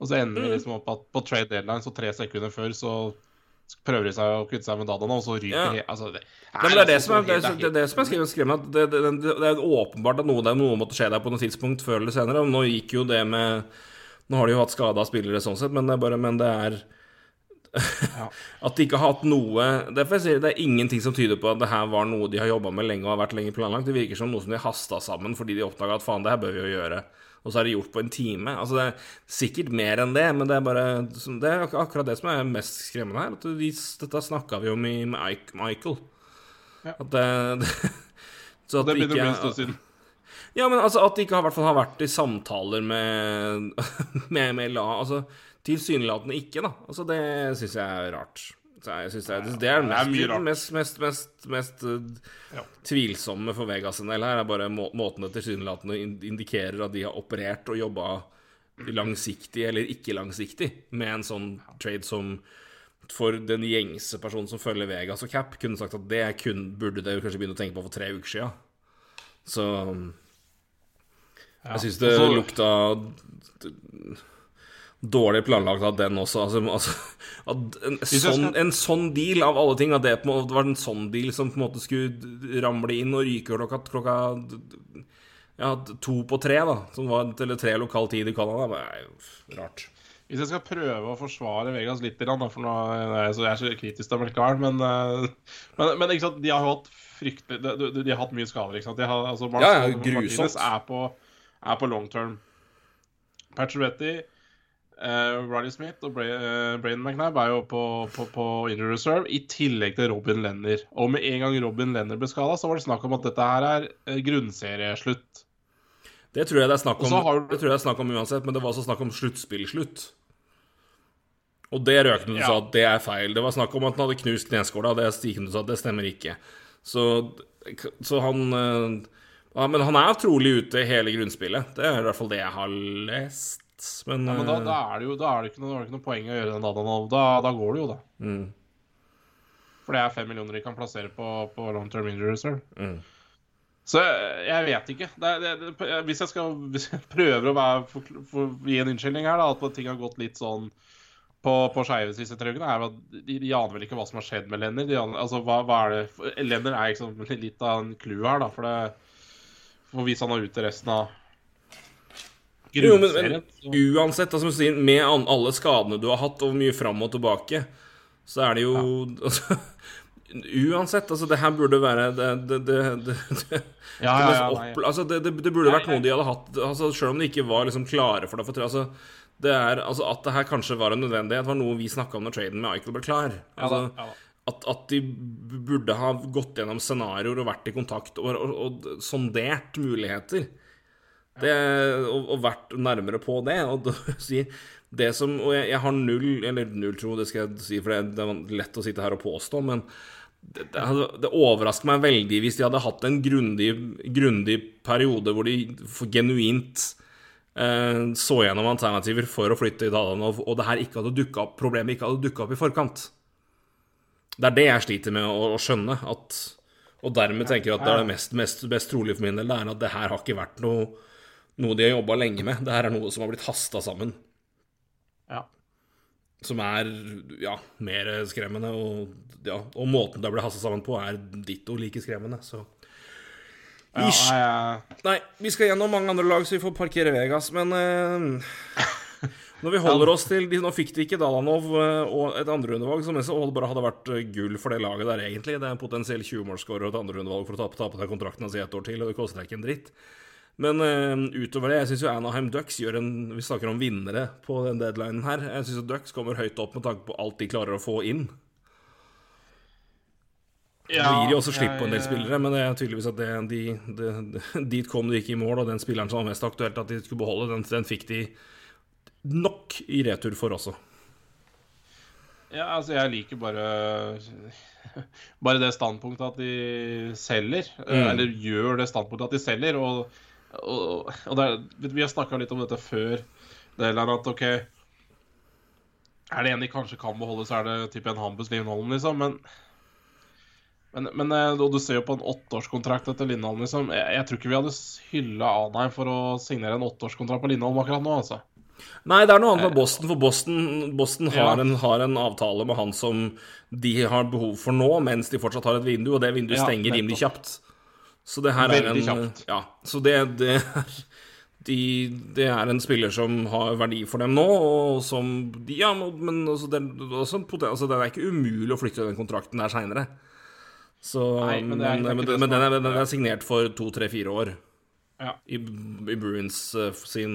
Og så ender vi liksom opp at på trade deadline, så tre sekunder før, så prøver seg å kutte seg med dataene, og så ryker Ja. altså, det, Nei, men det er det altså som er, det, er, det, er det som er skrevet, skrevet det, det, er åpenbart at noe, det er noe måtte skje der på noe tidspunkt før eller senere. Nå gikk jo det med Nå har de jo hatt skada spillere sånn sett, men det er bare Men det er At de ikke har hatt noe Derfor jeg sier det er ingenting som tyder på at det her var noe de har jobba med lenge og har vært lenge planlagt. Det virker som noe som de hasta sammen fordi de oppdaga at faen, det her bør vi jo gjøre. Og så er det gjort på en time. Altså Det er sikkert mer enn det, men det er bare Det er akkurat det som er mest skremmende her. At de, dette snakka vi om i, med Michael. Ja. At det, det Så at Det det begynner å bli en stund siden. ja, men altså at de ikke har, hvert fall har vært i samtaler med Med, med la Altså tilsynelatende ikke, da. Altså Det syns jeg er rart. Jeg synes det, er, det er det er mest, mest, mest, mest, mest uh, Ja. tvilsomme for Vegas en del her. er bare må, måten det tilsynelatende indikerer at de har operert og jobba langsiktig eller ikke langsiktig med en sånn trade som for den gjengse personen som følger Vegas og Cap, kunne sagt at det kun, burde de kanskje begynne å tenke på for tre uker sia. Så jeg syns det og så- lukta dårlig planlagt av den også. Altså, altså at en, sånn, en sånn deal av alle ting, at det på en måte var en sånn deal som på en måte skulle ramle inn og ryke klokka, klokka ja, to på tre, da. Som var eller tre lokal tid i Canada. Det er rart. Hvis jeg skal prøve å forsvare Vegas litt, for nå er jeg er så kritisk til Melkaren, men, eh, men, men ikke sant, de har jo hatt fryktelig De, de, har hatt mye skader. ikke sant? De har, altså, Ja, ja, grusomt. Martinez er på, er på long term. Pacioretty, eh, Riley Smith og Bra uh, Braden McNabb er jo på, på, på injury reserve, i tillegg til Robin Lenner. Og med en gang Robin Lenner ble skada, så var det snakk om at dette her er eh, grunnserieslutt. Det tror jeg det er snakk om, har det tror jeg det er snakk om uansett, men det var også snakk om sluttspillslutt. Og det Røkne Ja. sa at det er feil. Det var snakk om at han hadde knust kneskåla. Det Stigen sa at det stemmer ikke. Så, så han eh, ja, Men han er trolig ute hele grunnspillet. Det er i hvert fall det jeg har lest. Men, Ja, men da, eh, da, er det jo, da er det ikke noe, det ikke noe poeng å gjøre den dataen. Da, da går det jo, da. mm, For det er fem millioner de kan plassere på, på long term injury reserve. mm. Så jeg, vet ikke. Det, er- det, det, hvis, jeg skal, hvis jeg prøver å være, for, for, gi en unnskyldning her, da, at ting har gått litt sånn på, på skeive de siste tre ukene, er at de, de aner vel ikke hva som har skjedd med Lenner. Altså, hva, hva er det Lenner er liksom litt av en clou her, da. For For hvis han er ute resten av Jo, men, men uansett, altså, som du sier, med alle skadene du har hatt, og mye fram og tilbake, så er det jo altså, Uansett, altså, det her burde være det, Ja, ja, opp, altså, burde vært noe de hadde hatt altså, Selv om de ikke var liksom klare for det. For, altså, det er, altså, at det her kanskje var en nødvendighet, var noe vi snakka om når traden med Eichel ble klar. Ja, Altså, da, ja, da. at, at de burde ha gått gjennom scenarioer og vært i kontakt og, og, og sondert muligheter. Det, og, og vært nærmere på det. Og da, si, det som, og jeg, jeg har null, eller null tro, det skal jeg si, for det, det er lett å sitte her og påstå, men det, det, det overrasker meg veldig hvis de hadde hatt en grundig, grundig periode hvor de genuint eh, så gjennom alternativer for å flytte i Dalanov, og det her ikke hadde dukket opp, problemet ikke hadde dukka opp i forkant. Det er det jeg sliter med å, å skjønne. At, og dermed tenker jeg at det er det mest, mest, mest trolig for min del, det er at det her har ikke vært noe, noe de har jobba lenge med. Det her er noe som har blitt hasta sammen. Ja. Som er ja, mer skremmende. Og, ja, og måten det ble hasta sammen på, er ditto like skremmende. Så Ja, jeg- Nei, vi skal gjennom mange andre lag, så vi får parkere Vegas, men eh, Når vi holder oss til de, Nå fikk de ikke Dalanov eh, og et andrerundevalg, som mest bare hadde vært eh, gull for det laget der, egentlig. Det er en potensiell 20-målscorer og et andrerundevalg for å ta, ta på deg kontrakten hans i ett år til, og det koster deg ikke en dritt. Men uh, utover det, jeg syns jo Anaheim Ducks gjør en Vi snakker om vinnere på den deadlinen her. Jeg syns Ducks kommer høyt opp med tanke på alt de klarer å få inn. Nå gir de også slipp på en del spillere, men det er tydeligvis at det, de, de, de, dit kom de ikke i mål, og den spilleren som var mest aktuelt at de skulle beholde, den, den fikk de nok i retur for også. Ja, altså jeg liker bare Bare det standpunktet at de selger. Mm. Eller gjør det standpunktet at de selger. Og, og, og det er, Vi har snakka litt om dette før. Det er at OK Er det en de kanskje kan beholde, så er det type en Hambus Lindholm, liksom. Men, men, men eh, du ser jo på en åtteårskontrakt etter Lindholm, liksom. Jeg, jeg tror ikke vi hadde hylla Anheim for å signere en åtteårskontrakt på Lindholm akkurat nå, altså. Nei, det er noe annet med Boston, for Boston, Boston har, Ja. en, har en avtale med han som de har behov for nå, mens de fortsatt har et vindu, og det vinduet Ja, stenger rimelig kjapt. Så det her er Veldig en kjapt. Ja, så det, det er de, det er en spiller som har verdi for dem nå, og som de, Ja, men altså, det, er også en poten- altså, det er ikke umulig å flytte den kontrakten der seinere. Men men, er men, men, den, er- er, den er signert for to, tre, fire år. Ja. I, I Bruins eh, sin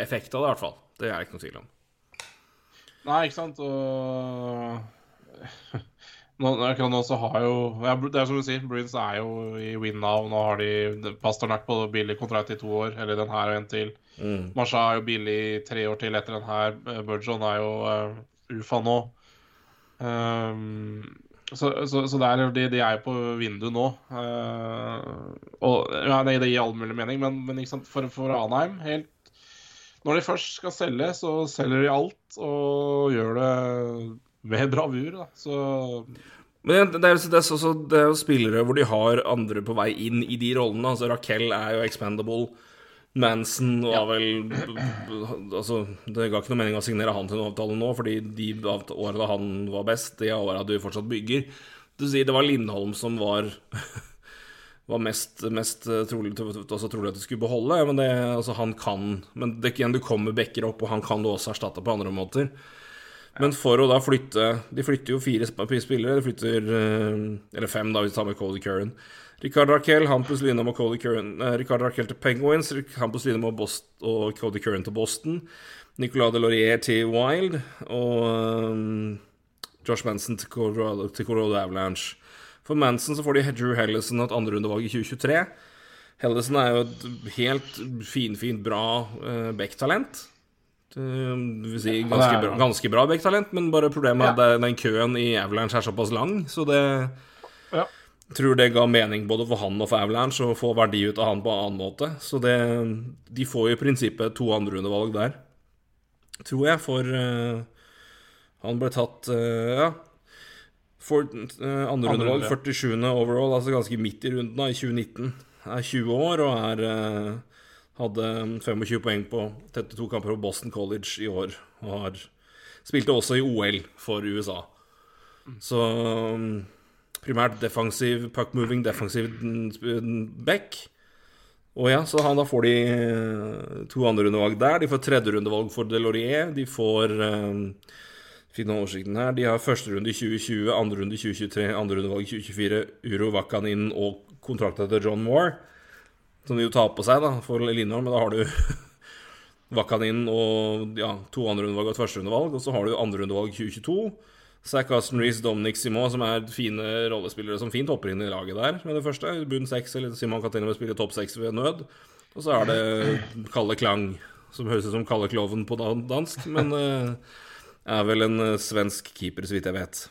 effekt av det, i hvert fall. Det er ikke noe tvil om. Nei, ikke sant, og har jo ja, Det er som du sier, Bruins er jo i win now. Nå har de Pasternak på billig kontrakt i to år, eller den her og en til. Mm. Marsha er jo billig tre år til etter den her. Eh, Burgeon er jo uh, UFA nå. Um, så, så, så det er, de, de er jo på vinduet nå. Uh, og ja, det, det gir all mulig mening, men, men? For, for Anheim helt Når de først skal selge, så selger de alt og gjør det med bravur. Da. Så Men det er, det, er, så- så det er jo spillere hvor de har andre på vei inn i de rollene. Altså Raquel er jo expandable. Manson var vel Altså, det ga ikke noe mening å signere han til en avtale nå, fordi de åra han var best, de åra du fortsatt bygger Du sier det var Lindholm som var var mest, mest trolig, altså trolig, at du skulle beholde. Men det, altså han kan Men det, igjen, du kommer backer opp, og han kan du også erstatte på andre måter. Men for å da flytte De flytter jo fire spillere. De flytter Eller fem, da, hvis vi tar med Cody Curran. Ricard Raquel, Hampus Lina og Cody Curran eh, Ricard Raquel til Penguins, Hampus Lina og, og Cody Curran til Boston. Nicolas Delorier til Wild og um, Josh Manson til Colorado, til Colorado Avalanche. For Manson så får de Drew Hellison et andrerundevalg i 2023. Hellison er jo et helt finfint bra uh, backtalent. Si ganske bra, ganske bra backtalent, men bare problemet er at den køen i Avalanche er såpass lang, så det ja. tror det ga mening både for han og for Avalanche å få verdi ut av han på en annen måte. Så det, de får jo i prinsippet to andrerundevalg der, tror jeg, for uh, han ble tatt uh, Ja. For uh, andrerundevalg, 47. overall, altså ganske midt i runden, da, i 2019. Er 20 år og er hadde 25 poeng på 32 kamper på Boston College i år. Og har spilte også i OL for USA. Så um, primært defensiv, puck-moving, defensiv back. Og ja, så han, da får de to andrerundevalg der. De får tredjerundevalg for Delorier. De får um, Fikk noen oversikten her. De har første runde i 2020, andre runde i 2023, andre rundevalg i 2024. Uro Vakanin og kontrakta til John Moore som de jo tar på seg da, for Lindholm. Men da har du Vakanin og ja, to andrerundevalg og et førsterundevalg. Og så har du andrerundevalg 2022. Zack Aston Reece, Dominic Simon, som er fine rollespillere som fint hopper inn i laget der med det første. Bunn seks, eller Simon kan til og med spille topp seks ved nød. Og så er det Kalle Klang, som høres ut som Kalle Kloven på dansk, men uh, er vel en uh, svensk keeper, så vidt jeg vet.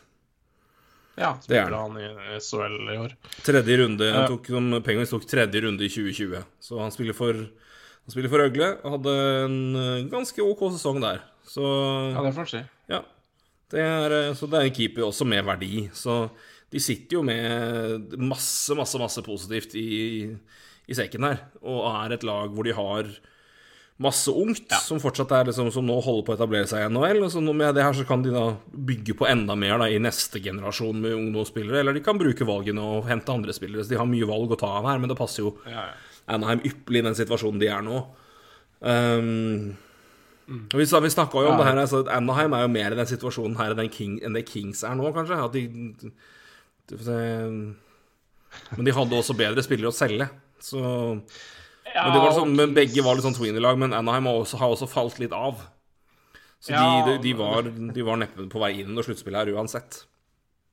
Ja, spiller han i SHL i år. Tredje runde, ja. tok, som Penguins tok tredje runde i 2020. Så han spiller for, han spiller for Øgle og hadde en ganske OK sesong der. Så Ja, det får man si. Ja. Det er, så det er en keeper også med verdi. Så de sitter jo med masse, masse, masse positivt i, i sekken her. Og er et lag hvor de har masse ungt ja. som fortsatt er liksom, som nå holder på å etablere seg i NHL. Og så med det her så kan de da bygge på enda mer da, i neste generasjon med ungdomsspillere. Eller de kan bruke valgene og hente andre spillere. Så de har mye valg å ta av her, men det passer jo ja, ja. Anaheim ypperlig i den situasjonen de er nå. Um, mm. Vi, vi snakka jo om det her, altså, Anaheim er jo mer i den situasjonen her enn, King, enn det Kings er nå, kanskje. At de, de, de Men de hadde også bedre spillere å selge. Så ja, men, var sånn, men, begge var litt sånn tweener-lag, men Anaheim har også, har også, falt litt av. Så ja, de, de, de, var, de var neppe på vei inn når sluttspillet her uansett.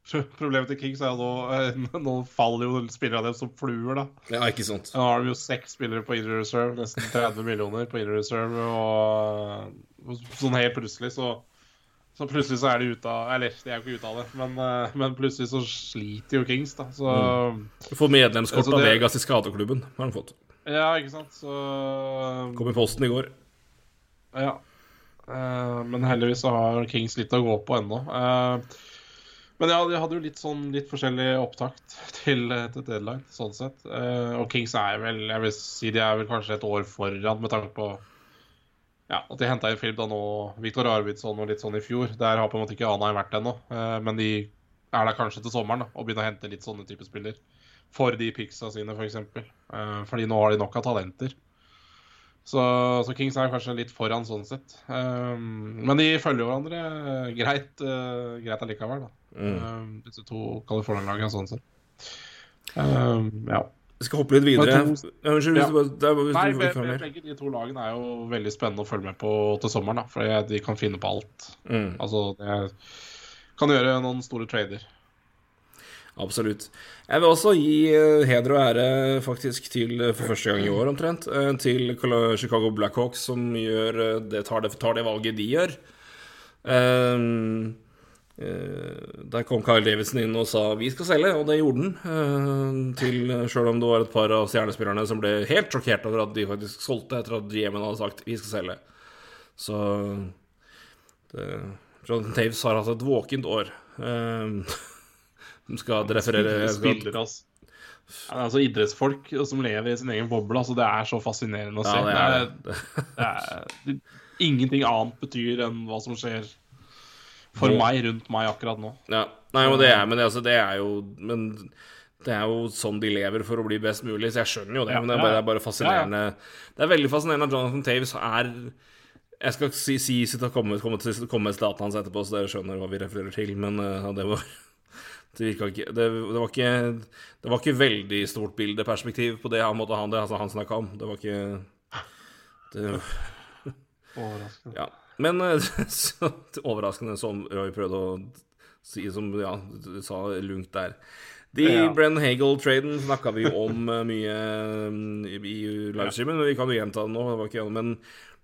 Problemet til Kings er jo nå eh, Nå faller jo spillere av dem som fluer, da. Ja, ikke sant Nå har de jo seks spillere på inner reserve, nesten 30 millioner på inner reserve, og sånn helt plutselig så så plutselig så er de ute av Eller de er jo ikke ute av det, men, eh, men plutselig så sliter jo Kings, da. Så mm. Du får medlemskort av Vegas i skadeklubben, har han fått. Ja, ikke sant, så Kom i posten i går. Ja. Uh, men heldigvis så har Kings litt å gå på ennå. Uh, men ja, de hadde jo litt sånn litt forskjellig opptakt til, til deadline, sånn sett. Uh, og Kings er vel Jeg vil si de er vel kanskje et år foran med tanke på ja, at de henta inn Filip da nå, Viktor Arvidsson og litt sånn i fjor. Der har på en måte ikke Anheim vært ennå. men de er der kanskje til sommeren da, og begynner å hente litt sånne type spiller for de picksa sine, f.eks. For eksempel. uh, fordi nå har de nok av talenter. Så, så, Kings er kanskje litt foran sånn sett. Um, men de følger hverandre greit, uh, greit allikevel, da. Mm. Um, disse to California-lagene sånn sett. Um, ja. Jeg skal hoppe litt videre. To, Unnskyld, ja. Nei, begge de to lagene er jo veldig spennende å følge med på til sommeren. da, For de kan finne på alt. Mm. Altså, det kan gjøre noen store trader. Absolutt. Jeg vil også gi eh, heder og ære, faktisk, til eh, for første gang i år omtrent, eh, til Chicago Blackhawks, som det, tar, det, tar det valget de gjør. Um, der kom Kyle Davidson inn og sa 'vi skal selge', og det gjorde han. Til, selv om det var et par av stjernespillerne som ble helt sjokkert over at de faktisk solgte etter at GM-en hadde sagt 'vi skal selge'. Så det, Jonathan Taves har hatt et våkent år. Um, som skal referere spiller, altså. Ja, altså Idrettsfolk som lever i sin egen boble, altså det er så fascinerende å se. Ja, det er det. det er, ingenting annet betyr enn hva som skjer for meg rundt meg akkurat nå. Ja. Nei, men det er, men det, altså, det er jo Men det er jo sånn de lever for å bli best mulig, så jeg skjønner jo det. Men det er bare, det er bare fascinerende. Det er veldig fascinerende at Jonathan Taves er Jeg skal si, si sitte og komme, komme, komme med hans etterpå, så dere skjønner hva vi refererer til, men uh, det var det, ikke, det, det, var ikke Det var ikke veldig stort bildeperspektiv på det han måtte ha det altså han snakka om. Det var ikke det, Overraskende. ja. Men eh, så overraskende som Roy prøvde å si, som ja, du sa lungt der. De Ja. Brenn Hagel-traden snakka vi om eh, mye i livestreamen, men vi kan jo gjenta det nå. Det var ikke, men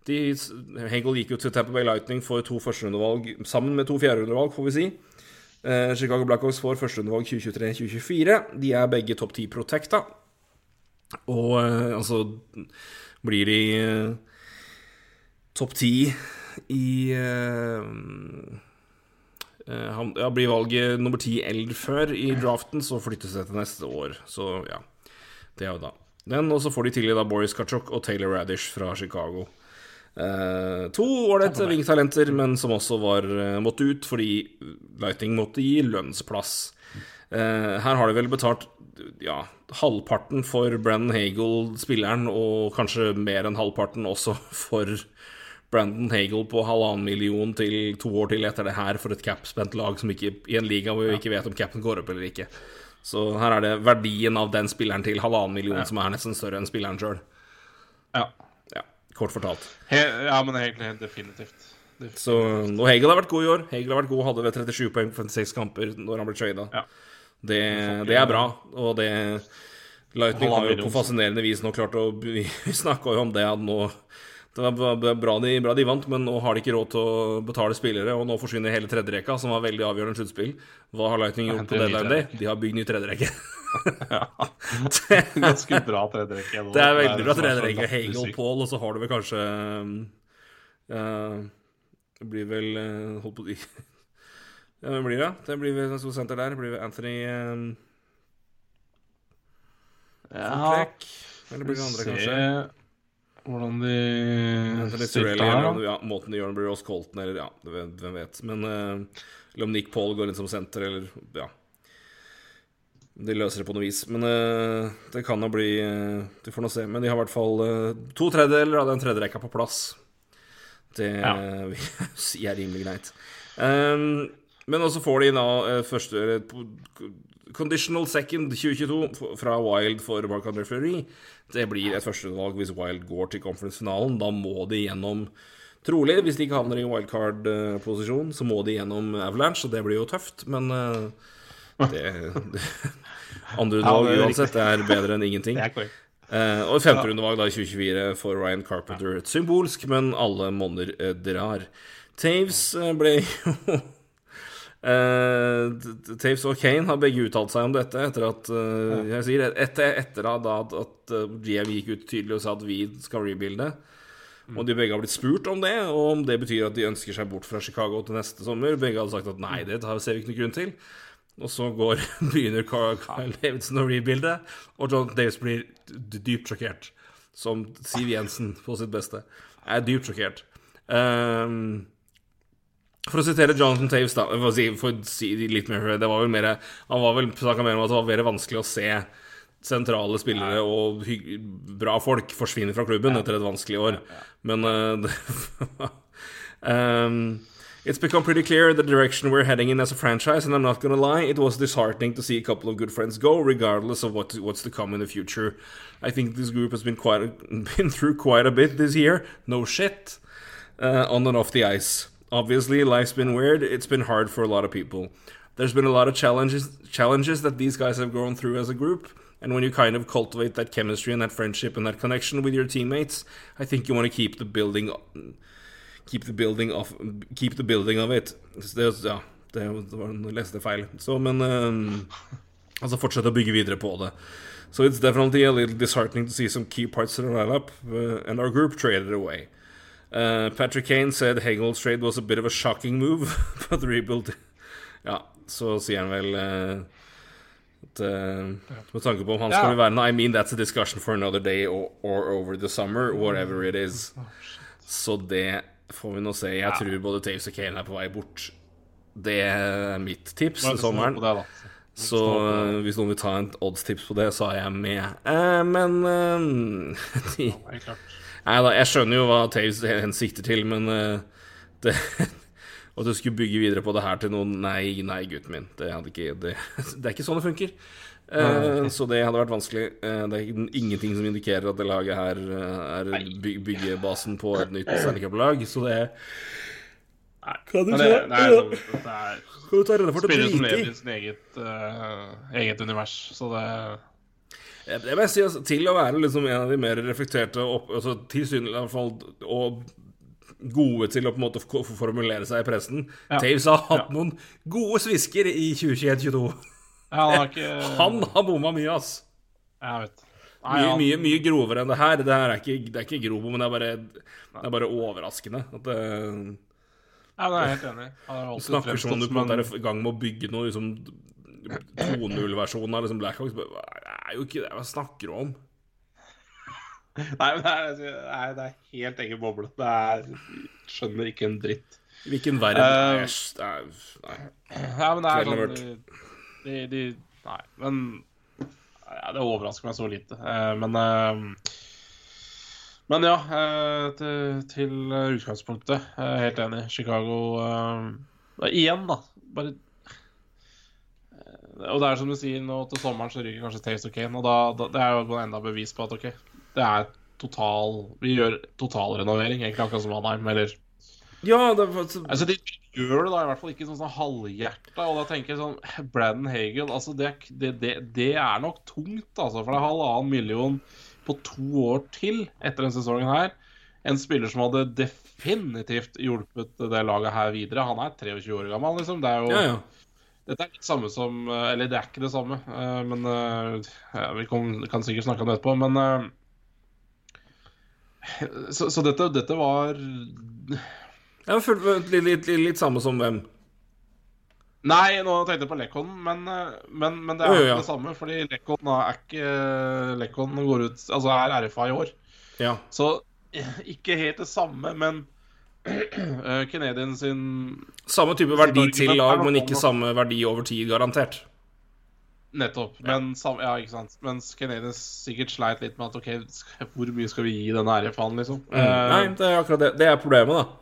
de, Hagel gikk jo til Tamper Bay Lightning for to førsterundevalg sammen med to fjerderundevalg, får vi si. Eh, Chicago Blackhawks får førsterundevalg 2023-2024. De er begge topp ti protecta. Og eh, altså Blir de eh, topp ti i han, ja, Blir valget nummer ti eller før i draften, så flyttes det til neste år. Så ja, det er jo da. Den, og så får de tidlig Boris Kachok og Taylor Radish fra Chicago. Eh, to ålreite vingtalenter, men som også var eh, måtte ut fordi Lighting måtte gi lønnsplass. Eh, her har de vel betalt ja, halvparten for Brandon Hagel, spilleren, og kanskje mer enn halvparten også for Brandon Hagel på halvannen million til to år til etter det her for et cap-spent lag som ikke, i en liga hvor vi ikke vet om capen går opp eller ikke. Så her er det verdien av den spilleren til halvannen million som er nesten større enn spilleren sjøl. Ja. Kort fortalt. He, ja, men helt, helt definitivt. Definitivt. Så, og Hegel har vært god i år. Hegel har vært god, hadde ved 37 poeng på 56 kamper når han ble trada. Ja. Det, det er bra, og det Lightning har jo på fascinerende vis nå klart å Vi snakka jo om det at nå Det var bra- de, bra de vant, men nå har de ikke råd til å betale spillere, og nå forsvinner hele tredjerekka, som var veldig avgjørende sluttspill. Hva har Lightning gjort på deadline day? De har bygd ny tredjerekke. Ganske bra tredjerekke. Det er veldig bra det er så tredjerekke. latterlig Hegel, sykt. Paul, og så har du vel kanskje uh, Det blir vel uh, Holdt på å si Ja, hvem blir det? Det blir vel en stor senter der. Det blir vel Anthony um, Ja, Eller blir det andre, kanskje? hvordan de Anthony her, da. ja, måten de gjør det, blir Ross Colton, eller ja, hvem vet. Men uh, eller om Nick Paul går inn som senter, eller ja. De løser det på noe vis. Men uh, det kan jo bli uh, Du får nå se. Men de har i hvert fall uh, to tredjedeler av den tredje rekka på plass. Det Ja. vil jeg si er rimelig greit. Um, men også får de da eh, første Conditional second 2022 fra Wild for Marc-André Fleury. Det blir et førstevalg hvis Wild går til conference-finalen. Da må de gjennom Trolig, hvis de ikke havner i wildcard-posisjon, så må de gjennom Avalanche, og det blir jo tøft, men eh, det, det Andre Ja, undervalg det er uansett er bedre enn ingenting. Det. Eh, og femte rundevalg da i 2024 for Ryan Carpenter. Et symbolsk, men alle monner eh, drar. Taves eh, ble jo eh, Taves og Kane har begge uttalt seg om dette etter at Jeg sier etter, etter at, at eh, GM gikk ut tydelig og sa at vi skal rebuilde. Og de begge har blitt spurt om det, og om det betyr at de ønsker seg bort fra Chicago til neste sommer. Begge hadde sagt at nei, det har- ser vi ikke noen grunn til. Og så går, begynner Kyle Davidson å rebuilde, og John Davis blir dypt sjokkert. Som Siv Jensen på sitt beste. Er dypt sjokkert. Um, for å sitere Jonathan Taves, da For å si, for å si litt mer Det var vel mer Han var vel snakka mer om at det var mer vanskelig å se sentrale spillere og hygg, bra folk forsvinne fra klubben etter et vanskelig år. Men uh, um, It's become pretty clear the direction we're heading in as a franchise, and I'm not gonna lie, it was disheartening to see a couple of good friends go, regardless of what what's to come in the future. I think this group has been quite a, been through quite a bit this year. No shit, uh, on and off the ice. Obviously, life's been weird. It's been hard for a lot of people. There's been a lot of challenges challenges that these guys have gone through as a group. And when you kind of cultivate that chemistry and that friendship and that connection with your teammates, I think you want to keep the building keep the building of Keep the building of it. Det, ja, det, var en leste feil. Så, men um, Altså fortsette å bygge videre på det. So it's definitely a little disheartening to see some key parts of the lineup, uh, and our group traded away. Uh, Patrick Kane said Hegel's trade was a bit of a shocking move, but rebuild Ja, så sier han vel uh, At, uh, med tanke på om han Ja. skal være I mean that's a discussion for another day or, or over the summer, whatever it is. Så det får vi nå se. Jeg tror både Taves og Kane er på vei bort. Det er mitt tips til sommeren. det. Så eh, hvis noen vil ta en oddstips på det, så er jeg med. Eh, men eh, de. Nei da, jeg skjønner jo hva Taves hensikter til, men eh, det At du skulle bygge videre på det her til noen Nei, nei, gutten min. Det, ikke, det, det er ikke sånn det funker. Eh, så det hadde vært vanskelig. Eh, det er ingenting som indikerer at det laget her eh, er byg byggebasen på et nytt Stanley Cup-lag, så det Nei. Kan du Men det, er, det er sånn det er Kan du ta redd for å spillere som lever i? i sin eget, eget univers, så det Det må jeg si, altså, til å være liksom en av de mer reflekterte opp, altså, i fall, og gode til å på en måte formulere seg i pressen. Ja. Taves har hatt Ja. noen gode svisker i 2021-2022. Ja, han har ikke Han har bomma mye, ass. Jeg vet. Nei, Mye, han- mye, mye grovere enn det her. Det her er ikke, det er ikke grov, men det er bare, det er bare overraskende. At det, Ja, men jeg er helt enig. Alltid snakker som om du på en måte er i gang med å bygge noe liksom 2.0-versjonen av liksom Blackhawks. Det er jo ikke det. Hva snakker du om? Nei, men det er, nei, det er helt egen boble. Det er Skjønner ikke en dritt. I hvilken verden Eh, er, det er Nei. Ja, men det er sånn de, de, Nei, men ja, Det overrasker meg så lite. Eh, Men eh, Men ja, eh, til, til utgangspunktet. Helt enig. Chicago Igjen, da. Bare Og det er som du sier, nå til sommeren så ryker kanskje Taste of Kane, og da, da det er jo enda bevis på at OK, det er total Vi gjør totalrenovering, egentlig akkurat som Anheim, eller Ja, det var Altså, De gjør det da i hvert fall ikke sånn, sånn halvhjerta. Og da tenker jeg sånn Braden Hagel altså det, det, det, det er nok tungt, altså. For det er halvannen million på to år til etter denne sesongen her. En spiller som hadde definitivt hjulpet det laget her videre. Han er 23 år gammel, liksom. Det er jo Ja, ja. Dette er det samme som Eller det er ikke det samme, eh, men eh, ja, Vi kan, kan sikkert snakke om det etterpå, men eh, Så, så dette, dette var Ja, litt, litt, litt, litt samme som hvem? Nei, nå tenkte jeg på Lekon, men, eh, men, men det er Jo, jo, ikke ja. det samme. Fordi Lekon er ikke Lekon går ut Altså er RFA i år. Ja. Så eh, ikke helt det samme, men eh, Canadian sin Samme type verdi til lag, men ikke samme verdi over tid, garantert. Nettopp. Men ja, ikke sant. Mens Canadian sikkert sleit litt med at OK, hvor mye skal vi gi denne RFA-en, liksom? Mm. Nei, det er akkurat det. Det er problemet, da.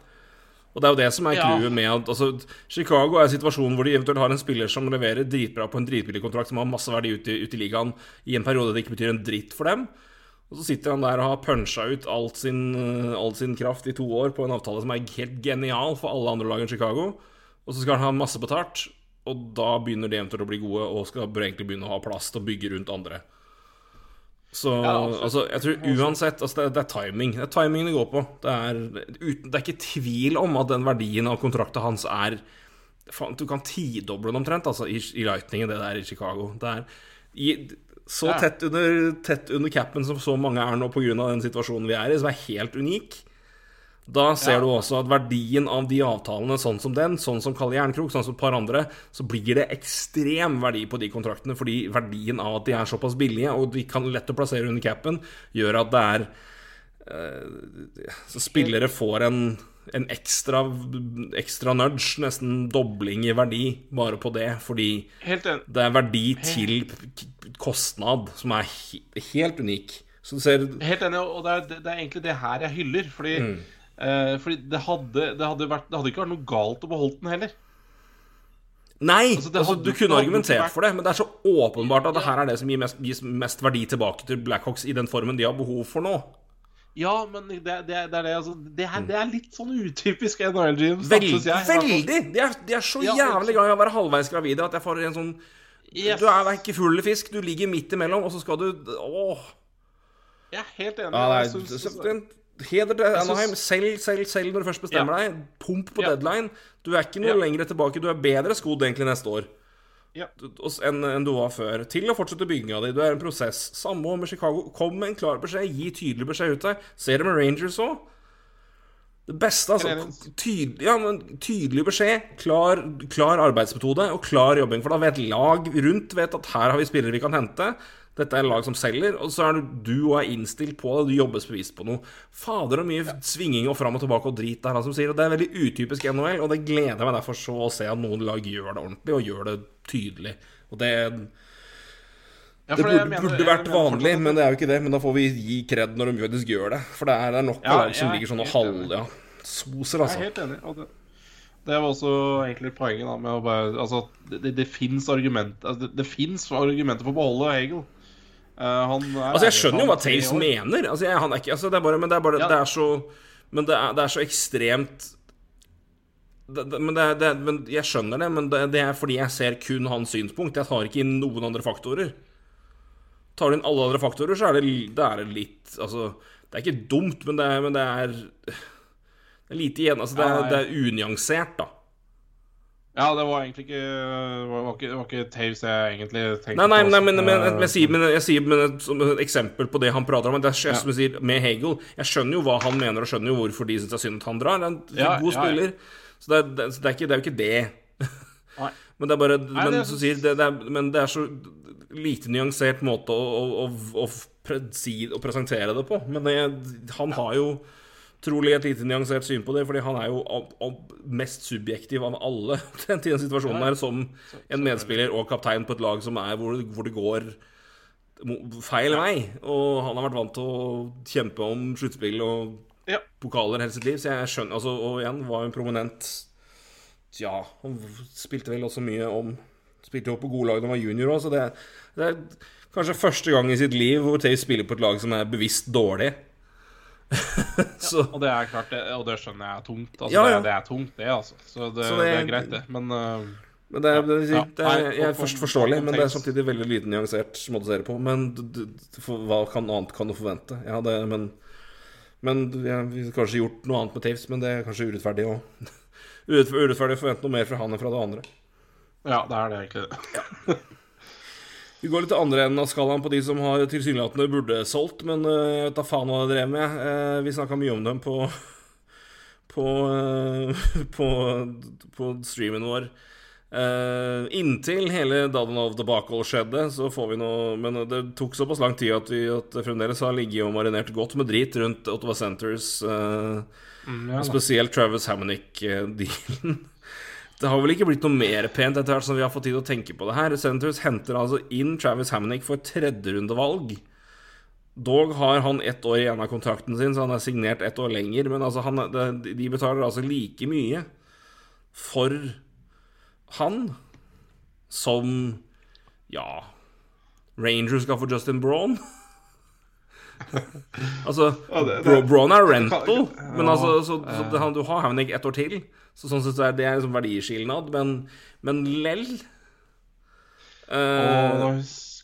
Og det er jo det som er Ja. med at altså, Chicago er situasjonen hvor de eventuelt har en spiller som leverer dritbra på en dritbillig kontrakt som har masse verdi ute i, ute i ligaen i en periode det ikke betyr en dritt for dem. Og så sitter han der og har puncha ut alt sin, eh, all sin kraft i to år på en avtale som er helt genial for alle andre lag enn Chicago. Og så skal han ha masse betalt, og da begynner de eventuelt å bli gode og skal egentlig begynne å ha plass til å bygge rundt andre. Så Ja, altså, jeg tror uansett altså, det, det er timing. Det er timingen det går på. Det er, uten, det er ikke tvil om at den verdien av kontrakten hans er faen, Du kan tidoble den omtrent altså, i, i Lightningen, det der i Chicago. Det er i, så Ja. tett, under, tett under capen som så mange er nå pga. den situasjonen vi er i, som er helt unik. Da ser Ja. du også at verdien av de avtalene, sånn som den, sånn som Kalle Jernkrok, sånn som et par andre, så blir det ekstrem verdi på de kontraktene, fordi verdien av at de er såpass billige, og de kan lett å plassere under capen, gjør at det er eh, Så spillere får en, en ekstra, ekstra nudge, nesten dobling i verdi, bare på det, fordi det er verdi til kostnad som er helt unik. Ser Helt enig, og det er, det er egentlig det her jeg hyller. Fordi, Mm. Eh, fordi det, hadde, det, hadde vært, det hadde ikke vært noe galt å beholde den heller. Nei! Altså, altså, du kunne argumentert vært- for det, men det er så åpenbart at det her er det som gir mest, gir mest verdi tilbake til Blackhawks i den formen de har behov for nå. Ja, men det, det, det er det altså, det, er, det er litt sånn utypisk NHL Dreams. Veldig! Veldig! De er, de er så Ja, jævlig glad i å være halvveis gravide at jeg får en sånn Yes. Du er ikke full eller fisk, du ligger midt imellom, og så skal du Åh! Jeg er helt enig. Ja, så- den- Heder til Anaheim. Selg, selg, selg når du først bestemmer deg. Pump på Ja. deadline. Du er ikke noe Ja. lenger tilbake. Du er bedre skodd egentlig neste år. Ja. enn en du var før. Til å fortsette bygginga di. Du er en prosess. Samme med Chicago. Kom med en klar beskjed. Gi tydelig beskjed ut der. Ser det med Rangers òg. Det beste, altså. Tydelig, ja, men tydelig beskjed, klar, klar arbeidsmetode og klar jobbing. For da vet lag rundt vet at her har vi spillere vi kan hente. Dette er lag som selger, og så er du, du og er innstilt på det. Du jobber bevisst på noe. Fader, og mye svinging og fram og tilbake og drit der, han som sier. Og det er veldig utypisk NHL, og det gleder jeg meg derfor så å se at noen lag gjør det ordentlig, og gjør det tydelig. Og det Ja, det burde, mener- burde vært vanlig, men det er jo ikke det. Men da får vi gi kred når de faktisk gjør det. For det er, det er nok Ja, lag som er ligger sånn og halv... Ja, soser, altså. Jeg altså. er helt enig. Og det, det var også egentlig poenget da, med å bare Altså, det, det, det fins argument, altså, det, det argumenter for å beholde Hagel. Eh, han Altså, jeg skjønner jo hva år. mener. Altså, jeg, han er ikke altså, det er bare, Men det er bare Ja. Det er så Men det er, det er så ekstremt det, det, men, det, det, men Jeg skjønner det, men det, det er fordi jeg ser kun hans synspunkt. Jeg tar ikke inn noen andre faktorer. Tar du inn alle andre faktorer, så er det, det er litt Altså, det er ikke dumt, men det er, men det er, lite igjen. Altså, det er, det er unyansert, da. Ja, det var egentlig ikke Det var, ikke, det var ikke Taves jeg egentlig tenkte Nei, nei, på. nei men, men, men, jeg sier, men jeg sier men, et- som et eksempel på det han prater om Det er Ja. som jeg sier med Hegel. Jeg skjønner jo hva han mener, og skjønner jo hvorfor de syns det er synd at han drar. Det er en Ja, god ja, spiller. Så det er, det, så det, er ikke, det er jo ikke det. Nei. Men det er bare Nei, Men, så- sier, det, er, men det er så lite nyansert måte å, å, å, å, pre, si, å presentere det på. Men han har jo trolig et lite nyansert syn på det, fordi han er jo mest subjektiv av alle til den situasjonen her, som en medspiller og kaptein på et lag som er hvor, hvor det går feil vei. Og han har vært vant til å kjempe om sluttspill og Ja. pokaler hele sitt liv, så jeg skjønner altså, Og igjen var jo en prominent Ja, han spilte vel også mye om Spilte jo på gode lag da han var junior òg, så det, det er kanskje første gang i sitt liv hvor Tay spiller på et lag som er bevisst dårlig. så Og det er klart, det, og det skjønner jeg er tungt. Altså, Ja, ja. Det, det er tungt, det, altså. Så det, Så det, det- er greit, det. Men uh, Men det er, Ja, er, er først forståelig, men det er samtidig veldig lite nyansert måte å se det på. Men du, du, for, hva kan annet kan du forvente? Ja, det, men men ja, vi har kanskje gjort noe annet med Taves, men det er kanskje urettferdig òg. Urettferdig å forvente noe mer fra han enn fra det andre. ja, det er det egentlig. det. Vi går litt til andre enden av skalaen på de som har tilsynelatende burde solgt, men eh, jeg vet da faen hva de drev med. Eh, vi snakka mye om dem på på, eh, på, på streamen vår. Inntil hele Dadanov debacle skjedde, så får vi noe Men det tok såpass lang tid at vi at fremdeles har ligget og marinert godt med drit rundt Ottawa Centres. eh, Mm, ja. Spesielt Travis Hamonic-dealen. Det har vel ikke blitt noe mer pent etter hvert som vi har fått tid til å tenke på det her. Centres henter altså inn Travis Hamnick for tredjerundevalg. Dog har han ett år igjen av kontrakten sin, så han er signert ett år lenger. Men altså, han, de betaler altså like mye for han som Ja Rangers skal få Justin Braun. altså, Ja, det- det- Braun er rental, men altså, så, så så, han, du har Hamnick ett år til. Så sånn sett så er det liksom verdiskilnad, men, men lell uh,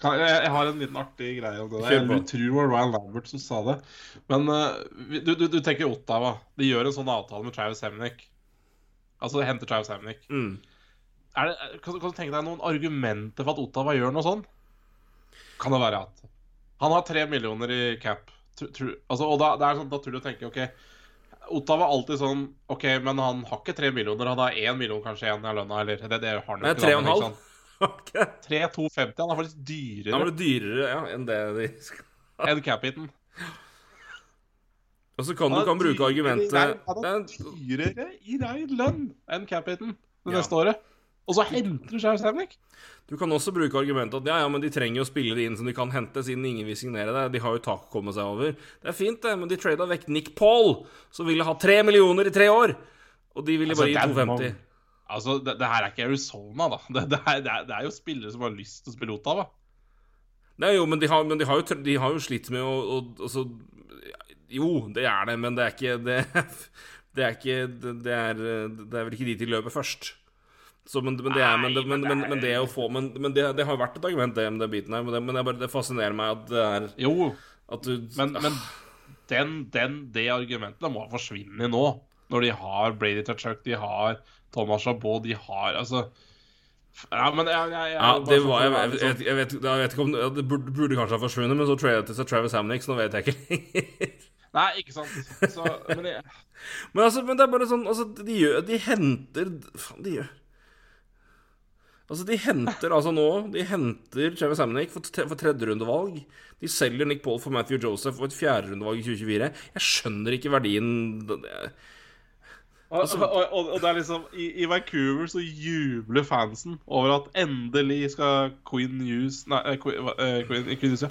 jeg har en liten artig greie om det der. Jeg tror det var Ryan Lambert som sa det. Men uh, du, du, du tenker Ottawa. De gjør en sånn avtale med Travis Hemnick. Altså de henter Travis Hemnick. mm. Er det, kan, kan du tenke deg noen argumenter for at Ottawa gjør noe sånn? Kan det være at Han har tre millioner i cap. Tr tr altså, og da, det er sånn naturlig å tenke OK, Ottawa var alltid sånn OK, men han har ikke tre millioner. Han har én million kanskje igjen av lønna, eller det, det har han jo ikke. tre da, og en men ikke halv. sant? Ok. 3,250. Han er faktisk dyrere Han ble dyrere ja, enn det de skal enn cap-hiten. Og så kan du kan bruke argumentet Han er er- dyrere i rein lønn enn cap-hiten det Ja. neste året. Og så henter du Charles Hamnick. Du kan også bruke argumentet at ja, ja, men de trenger jo spillere inn som de kan hente, siden ingen vil signere det. De har jo tak å komme seg over. Det er fint, det, men de trada vekk Nick Paul, som ville ha tre millioner i tre år. Og de ville Altså, bare gi er 250. Altså, det, det her er ikke Arizona, da. Det, det, er, det, er, det er jo spillere som har lyst til å spille Ottawa. Nei, jo, men de har, men de har, jo, de har jo slitt med å, å altså, Jo, det er det, men det er ikke Det, det er ikke det, det, er, det er vel ikke de til løpet først. Så, men, men, det er, men, men, men, men det å få Men, men det, det har vært et argument, det den biten her. Men, det, bare, det fascinerer meg at det er Jo, At du men, men den, den, det argumentet må forsvinne nå. Når de har Brady Tuchuk, de har Thomas Chabot, de har Altså Ja, men jeg, jeg, jeg Ja, det var jeg, jeg, jeg, sånn- jeg, vet, jeg vet ikke om ja, Det burde, burde kanskje ha forsvunnet, men så tradet det seg Travis Hamnick, så nå vet jeg ikke lenger. Nei, ikke sant. Så, men Men, altså, men det er bare sånn altså, de, gjør, de henter Faen, de gjør Altså, de henter altså nå De henter Travis Hamnick for, for tredjerundevalg. De selger Nick Paul for Matthew Joseph for et fjerderundevalg i 2024. Jeg skjønner ikke verdien det- og, og, og, og det er liksom i, I Vancouver så jubler fansen over at endelig skal Queen News Nei, Queen, Queen, Queen News, ja.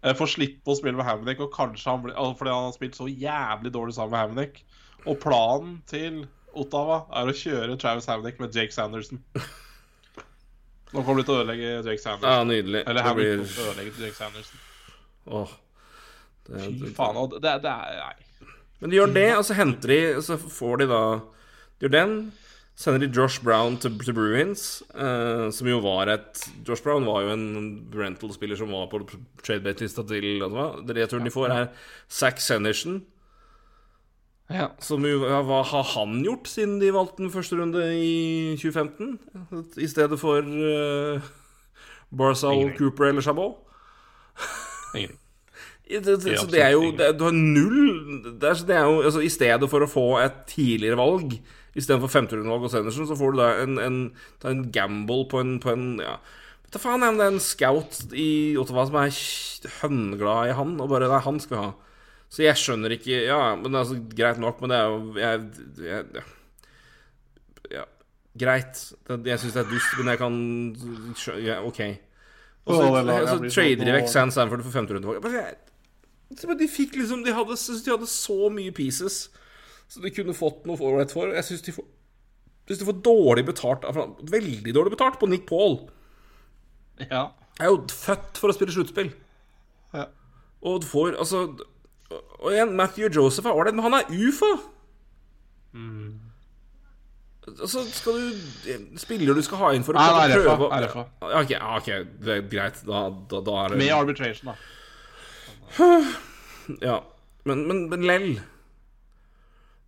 eh, Få slippe å spille med Hamnick, og kanskje han blir altså, Fordi han har spilt så jævlig dårlig sammen med Hamnick. Og planen til Ottawa er å kjøre Travis Hamnick med Jake Sanderson. Nå kommer du til å ødelegge Drake Sanderson. Ja, nydelig. Eller Det blir kommer til å ødelegge Jake Sanderson. Åh. Det, Fy faen. Og det, det er Nei. Men de gjør det, og så henter de Så får de da De gjør den. Sender de Josh Brown til, til Bruins, eh, som jo var et Josh Brown var jo en rental-spiller som var på tradebate-lista til jeg tror de får, er Zack Senderson. Ja. Som ja, Hva har han gjort siden de valgte den første runde i 2015? I stedet for uh, Barzal, Cooper eller Chabot? Ingenting. Det, det, Det så det er jo det, Du har null det er, er jo, altså, I stedet for å få et tidligere valg istedenfor femterundevalg hos Henderson, så får du da en, en, en gamble på en, på en ja. Vet du faen, det er en scout i Ottawa som er hønglad i han, og bare Nei, han skal vi ha. Så jeg skjønner ikke Ja, men altså, greit nok, men det er jo Jeg, jeg, ja, greit. Jeg syns det er dust, men jeg kan ja, OK. Og så, Å, det laget så trader de vekk. San Sanford for jeg- så Men de fikk liksom De hadde, de hadde så mye pieces Så de kunne fått noe ålreit for. Jeg syns de får de får dårlig betalt Veldig dårlig betalt på Nick Paul. Ja. Er jo født for å spille sluttspill. ja. Og du får altså Og igjen, Matthew Joseph er ålreit, men han er UFA. Altså, skal du Spiller du skal ha inn for å Nei, RFA, prøve RFA. Ja, Ok, ja, ok, det er greit. Da, da, da er det Med arbitration, da. Ja, men, men, men lell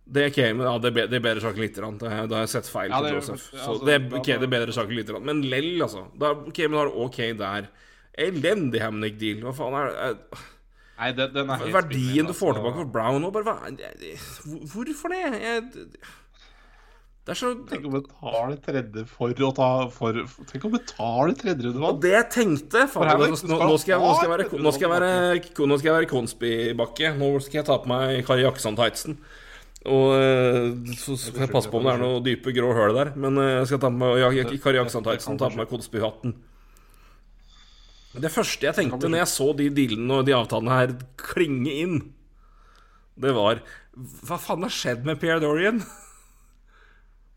Det er ok, men ja, det, er bedre saken litt. grann. Da har jeg sett feil Ja, på det- Joseph. Så altså, det, er ok, det bedrer saken litt. grann. Men lell, altså. Da, ok, men da er det ok der. Elendig Hamnick-deal. Hva faen er, er Nei, den, den er helt Verdien spinnvill, du får altså. tilbake for Brown nå, bare hva jeg- jeg- hvor- Hvorfor det? Jeg, det er så Tenk å betale tredje for å ta for, Tenk å betale tredje Og rundevalg. det jeg tenkte faen, nå, nå, skal nå, skal jeg, nå, skal jeg være, nå skal jeg være Nå skal jeg være Konsby-bakke. Nå skal jeg ta på meg Kari Jakkesson-tightsen. Og eh, så skal jeg passe på om det er noen dype grå høl der. Men eh, jeg skal ta på meg Kari Jakkesson-tightsen ta på meg Konsby-hatten. Det første jeg tenkte når jeg så de dealene og de avtalene her klinge inn, det var Hva faen har skjedd med Pierre Dorian?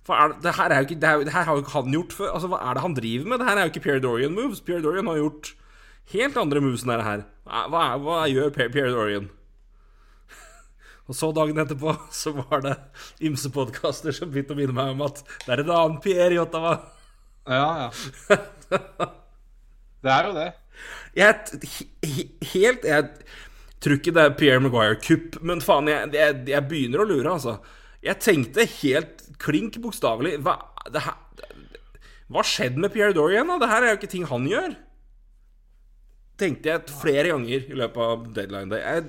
For er, det, det her er jo ikke, det, er, det her har jo ikke han gjort før. Altså, Hva er det han driver med? Det her er jo ikke Pierre Dorian moves. Pierre Dorian har gjort helt andre moves enn det her. Hva, hva, er- hva gjør Pierre, Pierre Dorian? Og så dagen etterpå så var det ymse podkaster som begynte å minne meg om at det er en annen Pierre i Ottawa. Ja, ja. Det er jo det. Jeg he- he- helt Jeg tror ikke det er Pierre Maguire-kupp, men faen, jeg, jeg, jeg begynner å lure, altså. Jeg tenkte helt klink bokstavelig Hva det her, Hva skjedde med Pierre Dorian? da? Det her er jo ikke ting han gjør. Tenkte jeg flere ganger i løpet av deadline day. Jeg,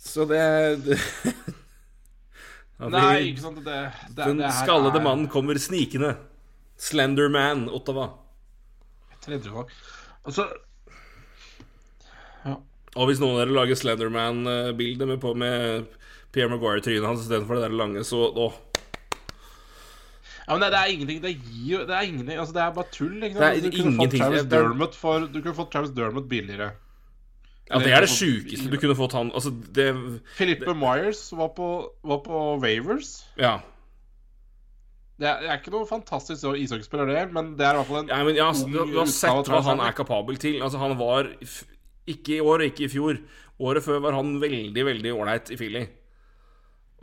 så det, det Nei, ikke sant. Det, det, Den det skallede er mannen kommer snikende. Slenderman, Ottawa. Tredje valg. Altså Ja. Og hvis noen av dere lager Slenderman-bilde med, på- med Pierre Maguire-trynet hans istedenfor det der lange, så å, Ja, men det, det er ingenting Det gir Det er ingenting Altså, det er bare tull. Ikke? Det er du kunne ingenting. fått er- Dermot for Du kunne fått Travis Dermot billigere. Ja, det er det sjukeste du kunne fått han Altså, det Filippe Myers var på, var på Wavers. Ja. Det er, det er ikke noe fantastisk ishockeyspiller, det, men det er i hvert fall en ja men ja, altså, du, har sett hva han er kapabel til. Altså, han var Ikke i år, ikke i fjor. Året før var han veldig, veldig ålreit i Philly.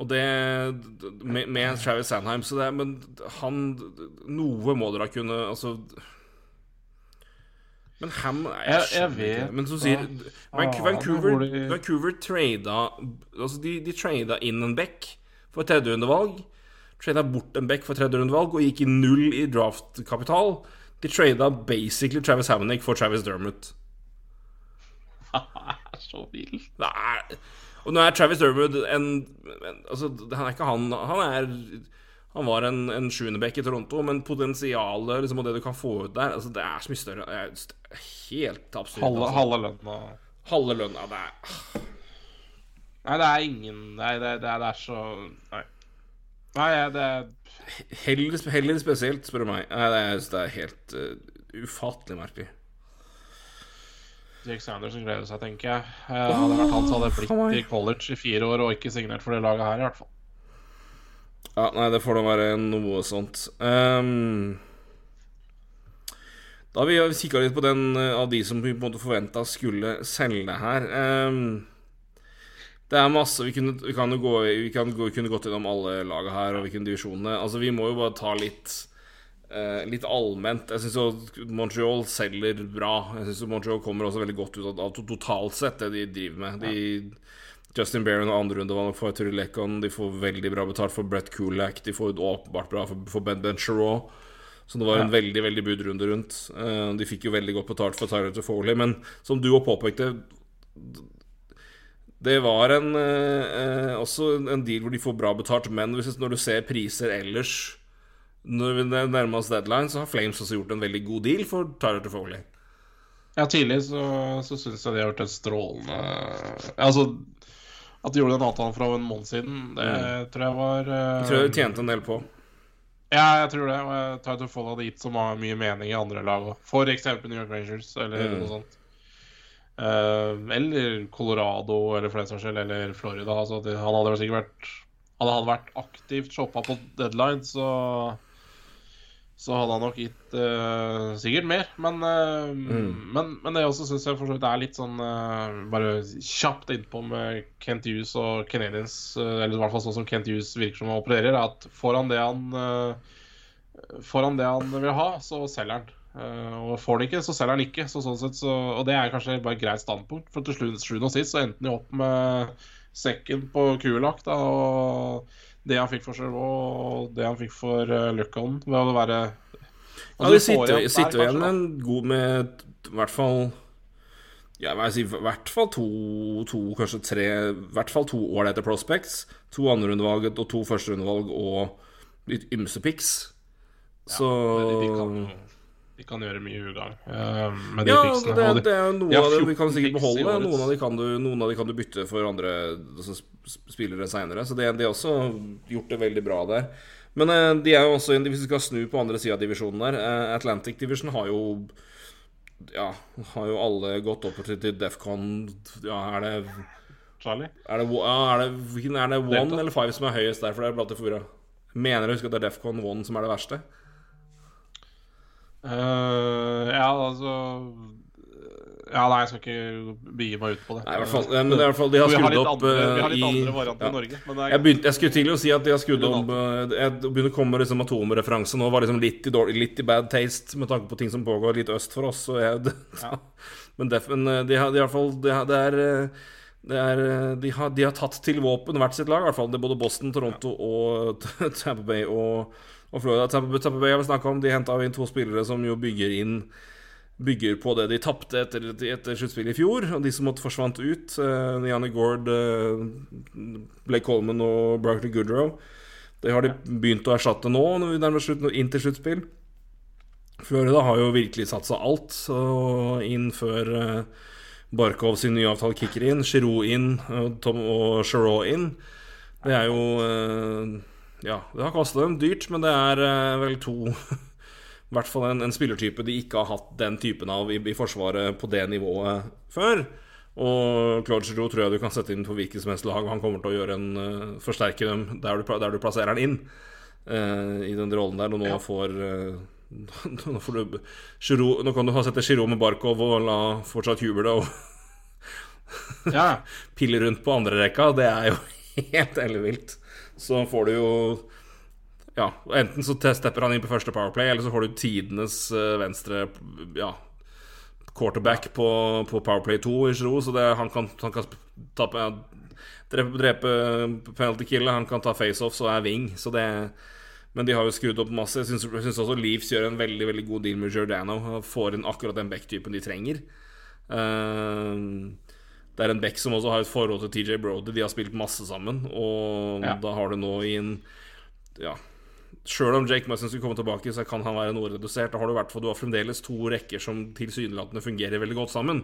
Og det Med, med Travis Sandheim, så det Men han Noe må dere kunne Altså Men Ham Jeg, Jeg- jeg ikke. vet Men som sier Ah, Vancouver, Vancouver trada Altså, de, de trada inn en back for tredjerundevalg. Trada bort en back for tredjerundevalg og gikk i null i draftkapital. De trada basically Travis Hammonick for Travis Dermot. så vilt. Det er, og nå er Travis Dermot en, en Altså, han er ikke han Han er Han var en, en sjuendeback i Toronto, men potensialet liksom, og det du kan få ut der altså, Det er så mye større. Det er helt absurd. Halve, altså. halve lønna. Halve lønna. Det er Nei, det er ingen Nei, det, det, er, det er så Nei. Nei, det er heller, heller spesielt, spør du meg. Nei, det det er helt uh, ufattelig merkelig. Jake Sanders som gleder seg, tenker jeg. Eh, hadde det vært han, så hadde jeg blitt i college i fire år og ikke signert for det laget her, i hvert fall. Ja, nei, det får da være noe sånt. Um, da vi kikka litt på den eh, av de som vi på en måte forventa skulle selge her. Ehm, det er masse Vi, kunne, vi kan jo gå, vi kan gå, kunne gått gjennom alle laga her og hvilke divisjoner. Altså, vi må jo bare ta litt eh, Litt allment. Jeg syns Montreal selger bra. Jeg syns Montreal kommer også veldig godt ut av, av totalt sett, det de driver med. De Justin Barron og andrerundevalg for Turi Lekon. De får veldig bra betalt for Brett Kulak. De får åpenbart bra for, for Ben Benchereau. Så det var en Ja. veldig veldig budrunde rundt. Eh, de fikk jo veldig godt betalt for Tyler Foley. Men som du òg påpekte, det var en, eh, eh, også en deal hvor de får bra betalt. Men hvis, når du ser priser ellers når vi nærmer oss deadline, så har Flames også gjort en veldig god deal for Tyler Foley. Ja, tidlig så, så syns jeg de har gjort et strålende Altså, at de gjorde den avtalen for en måned siden, det tror jeg var eh, Jeg tror de tjente en del på. Ja, jeg tror det. Og jeg tror at hadde gitt så mye mening i andre lag òg. For eksempel New York Rangers eller Mm. noe sånt. Eh, eller Colorado, eller for den saks skyld, eller Florida. Altså, han hadde sikkert vært Hadde han vært aktivt shoppa på deadline, så så hadde han nok gitt uh, sikkert mer. Men, uh, Mm. men, men det også syns jeg for så vidt er litt sånn uh, Bare kjapt innpå med Kent Hughes og Canadians, eller i hvert fall sånn som Kent Hughes virker som han opererer, er at får han det han Får han det han vil ha, så selger han. Eh, og får han ikke, så selger han ikke. Så sånn sett så, og det er kanskje bare et greit standpunkt, for til slutt og sist så endte han jo opp med sekken på Kulak, da, og det han fikk for Giroux, og det han fikk for uh, Luckon, ved å være Ja, Altså, Ja, du sitter, igjen der, sitter igjen kanskje, med en god med i hvert fall Ja, jeg sier, i hvert fall to, to kanskje tre I hvert fall to år etter prospects. To andrerundevalg og to førsterundevalg og litt ymse picks. Så de, kan, gjøre mye ugagn uh, med de Ja, fiksene. det, det er jo noe de av det vi kan sikkert beholde. Noen av de kan du, noen av de kan du bytte for andre altså, spillere seinere. Så det, de har også gjort det veldig bra der. Men uh, de er jo også, hvis vi skal snu på andre sida av divisjonen der uh, Atlantic Division har jo Ja, har jo alle gått opp til, til Defcon Ja, er det Charlie? Er det, ja, er det, er det one Delta. eller five som er høyest der? For det er blant det forvirra. Mener jeg å at det er Defcon one som er det verste. Eh, ja, altså Ja, nei, jeg skal ikke begi meg ut på det. Nei, i hvert fall, eh, men i hvert fall de har skrudd opp andre, vi har litt eh, i andre varianter i Norge. Jeg, begynte, jeg skulle til å si at de har skrudd opp eh, Jeg begynner å komme liksom atomreferanse nå. Var liksom litt i, dårlig, litt i bad taste med tanke på ting som pågår litt øst for oss. Jeg, det, ja. men, def, men eh, de har, i hvert fall Det, det er eh, er, eh, de, har, de har tatt til våpen hvert sitt lag, i hvert fall. Det er både Boston, Toronto og Tampa Bay og, og Florida. Tampa, Bay har vi snakka om. De henta inn to spillere som jo bygger inn Bygger på det de tapte etter, etter sluttspillet i fjor, og de som måtte forsvant ut. Uh, Janne Gord, uh, Blake Coleman og Barkley Goodrow. Det har de begynt å erstatte nå, når vi nærmer slutt, inn til sluttspill. Florida har jo virkelig satsa alt og inn før uh, Barkov sin nye avtale kicker inn. Giroud inn og, Tom, og Giroud inn. Det er jo eh, Ja, det har kosta dem dyrt, men det er eh, vel to I hvert fall en, en spillertype de ikke har hatt den typen av i, i Forsvaret på det nivået før. Og Claude Giroux tror jeg du kan sette inn på hvilket som helst lag. Han kommer til å en, eh, forsterke dem der du, der du plasserer han inn. uh, I den rollen der. Og nå Ja. får uh, Nå får du Giroud, Nå kan du sette Giroud med Barkov og la fortsatt juble og ja, pille rundt på andre rekka. Det er jo helt ellevilt. Så får du jo Ja, enten så stepper han inn på første Powerplay, eller så får du tidenes eh, venstre Ja quarterback på, på Powerplay 2 i Giroud, så det, han kan, han kan ta, ja, drepe, drepe penalty kill, han kan ta faceoffs og er wing, så det men de har jo skrudd opp masse. Jeg syns, også Leeds gjør en veldig veldig god deal med Giordano. Får inn akkurat den back-typen de trenger. Eh, Det er en back som også har et forhold til TJ Brody. De har spilt masse sammen. Og Ja. da har du nå i en Ja. Sjøl om Jake Musson skulle komme tilbake, så kan han være noe redusert. Da har du i hvert fall Du har fremdeles to rekker som tilsynelatende fungerer veldig godt sammen.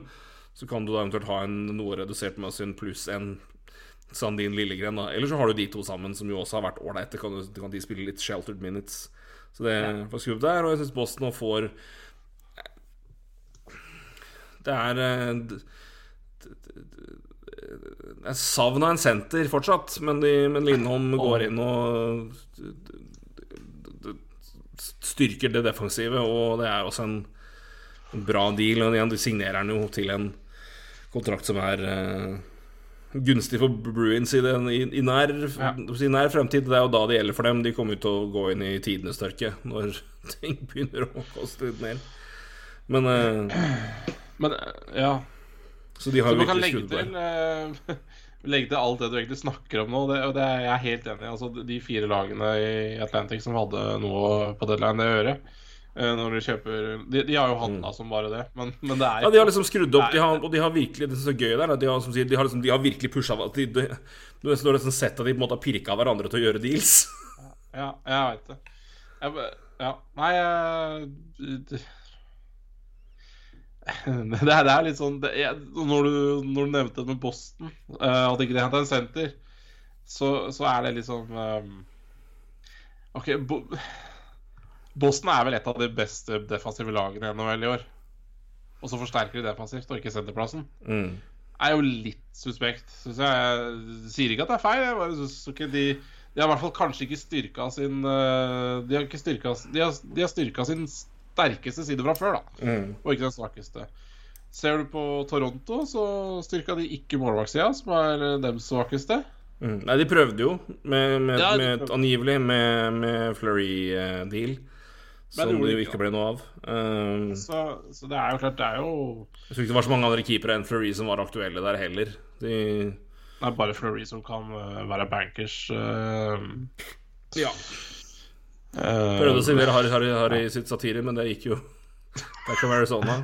Så kan du da eventuelt ha en noe redusert Musson pluss en Sandin Lillegren. da Eller så har du de to sammen, som jo også har vært ålreite. Kan, du- kan de spille litt sheltered minutes. Så det er for skrubb der. Og jeg syns Boston nå får Det er eh, d- d- d- Det er savn av en senter fortsatt, men, de, men Lindholm går inn og styrker det defensive, og det er også en en bra deal. Og igjen, de signerer han jo til en kontrakt som er eh, gunstig for Bruins i, den, i, i, nær, Ja. i nær fremtid. Det er jo da det gjelder for dem. De kommer til å gå inn i tidenes tørke når ting begynner å koste litt mer. Men uh, Men ja. Så de har Så man kan legge til, uh, legge til alt det du egentlig snakker om nå, det, og det er jeg helt enig i. Altså, de fire lagene i Atlantic som hadde noe på deadline det gjøre eh, når de kjøper De, de har jo handla som bare det, men, men det er Mm. Ja, de har liksom skrudd opp, de har, og de har virkelig Det er så gøy der, er de har, som sier, de har, liksom, de har virkelig pusha de, de, Du har nesten sett at de på en måte har pirka hverandre til å gjøre deals. Ja, jeg veit det. Jeg, ja. Nei jeg, det, det, er, det er litt sånn det, jeg, når, du, når du nevnte det med Boston, uh, at ikke de henta en senter, så, så er det liksom um, OK, Bo, Boston er vel et av de beste defensive lagene i NHL i år. Og så forsterker de defensivt, og ikke senterplassen. Mm. Er jo litt suspekt, syns jeg. Jeg sier ikke at det er feil. Jeg bare synes ikke de De har i hvert fall kanskje ikke styrka sin eh, De har ikke styrka De har, de har styrka sin sterkeste side fra før, da. Mm. Og ikke den svakeste. Ser du på Toronto, så styrka de ikke målvaktsida, som er eh, dems svakeste. Mm. Nei, de prøvde jo, med, med, Ja, de med prøvde. angivelig med, med Flurry-deal. Som det, det de jo ikke, ble noe av. Um, Så, så det er jo klart, det er jo jeg tror ikke det var så mange andre keepere enn Flurry som var aktuelle der heller. De, Det er bare Flurry som kan eh, være bankers. eh, ja. Eh, Prøvde å signere Harry, Harry, Harry sitt satire, men det gikk jo Det kan være sånn, da.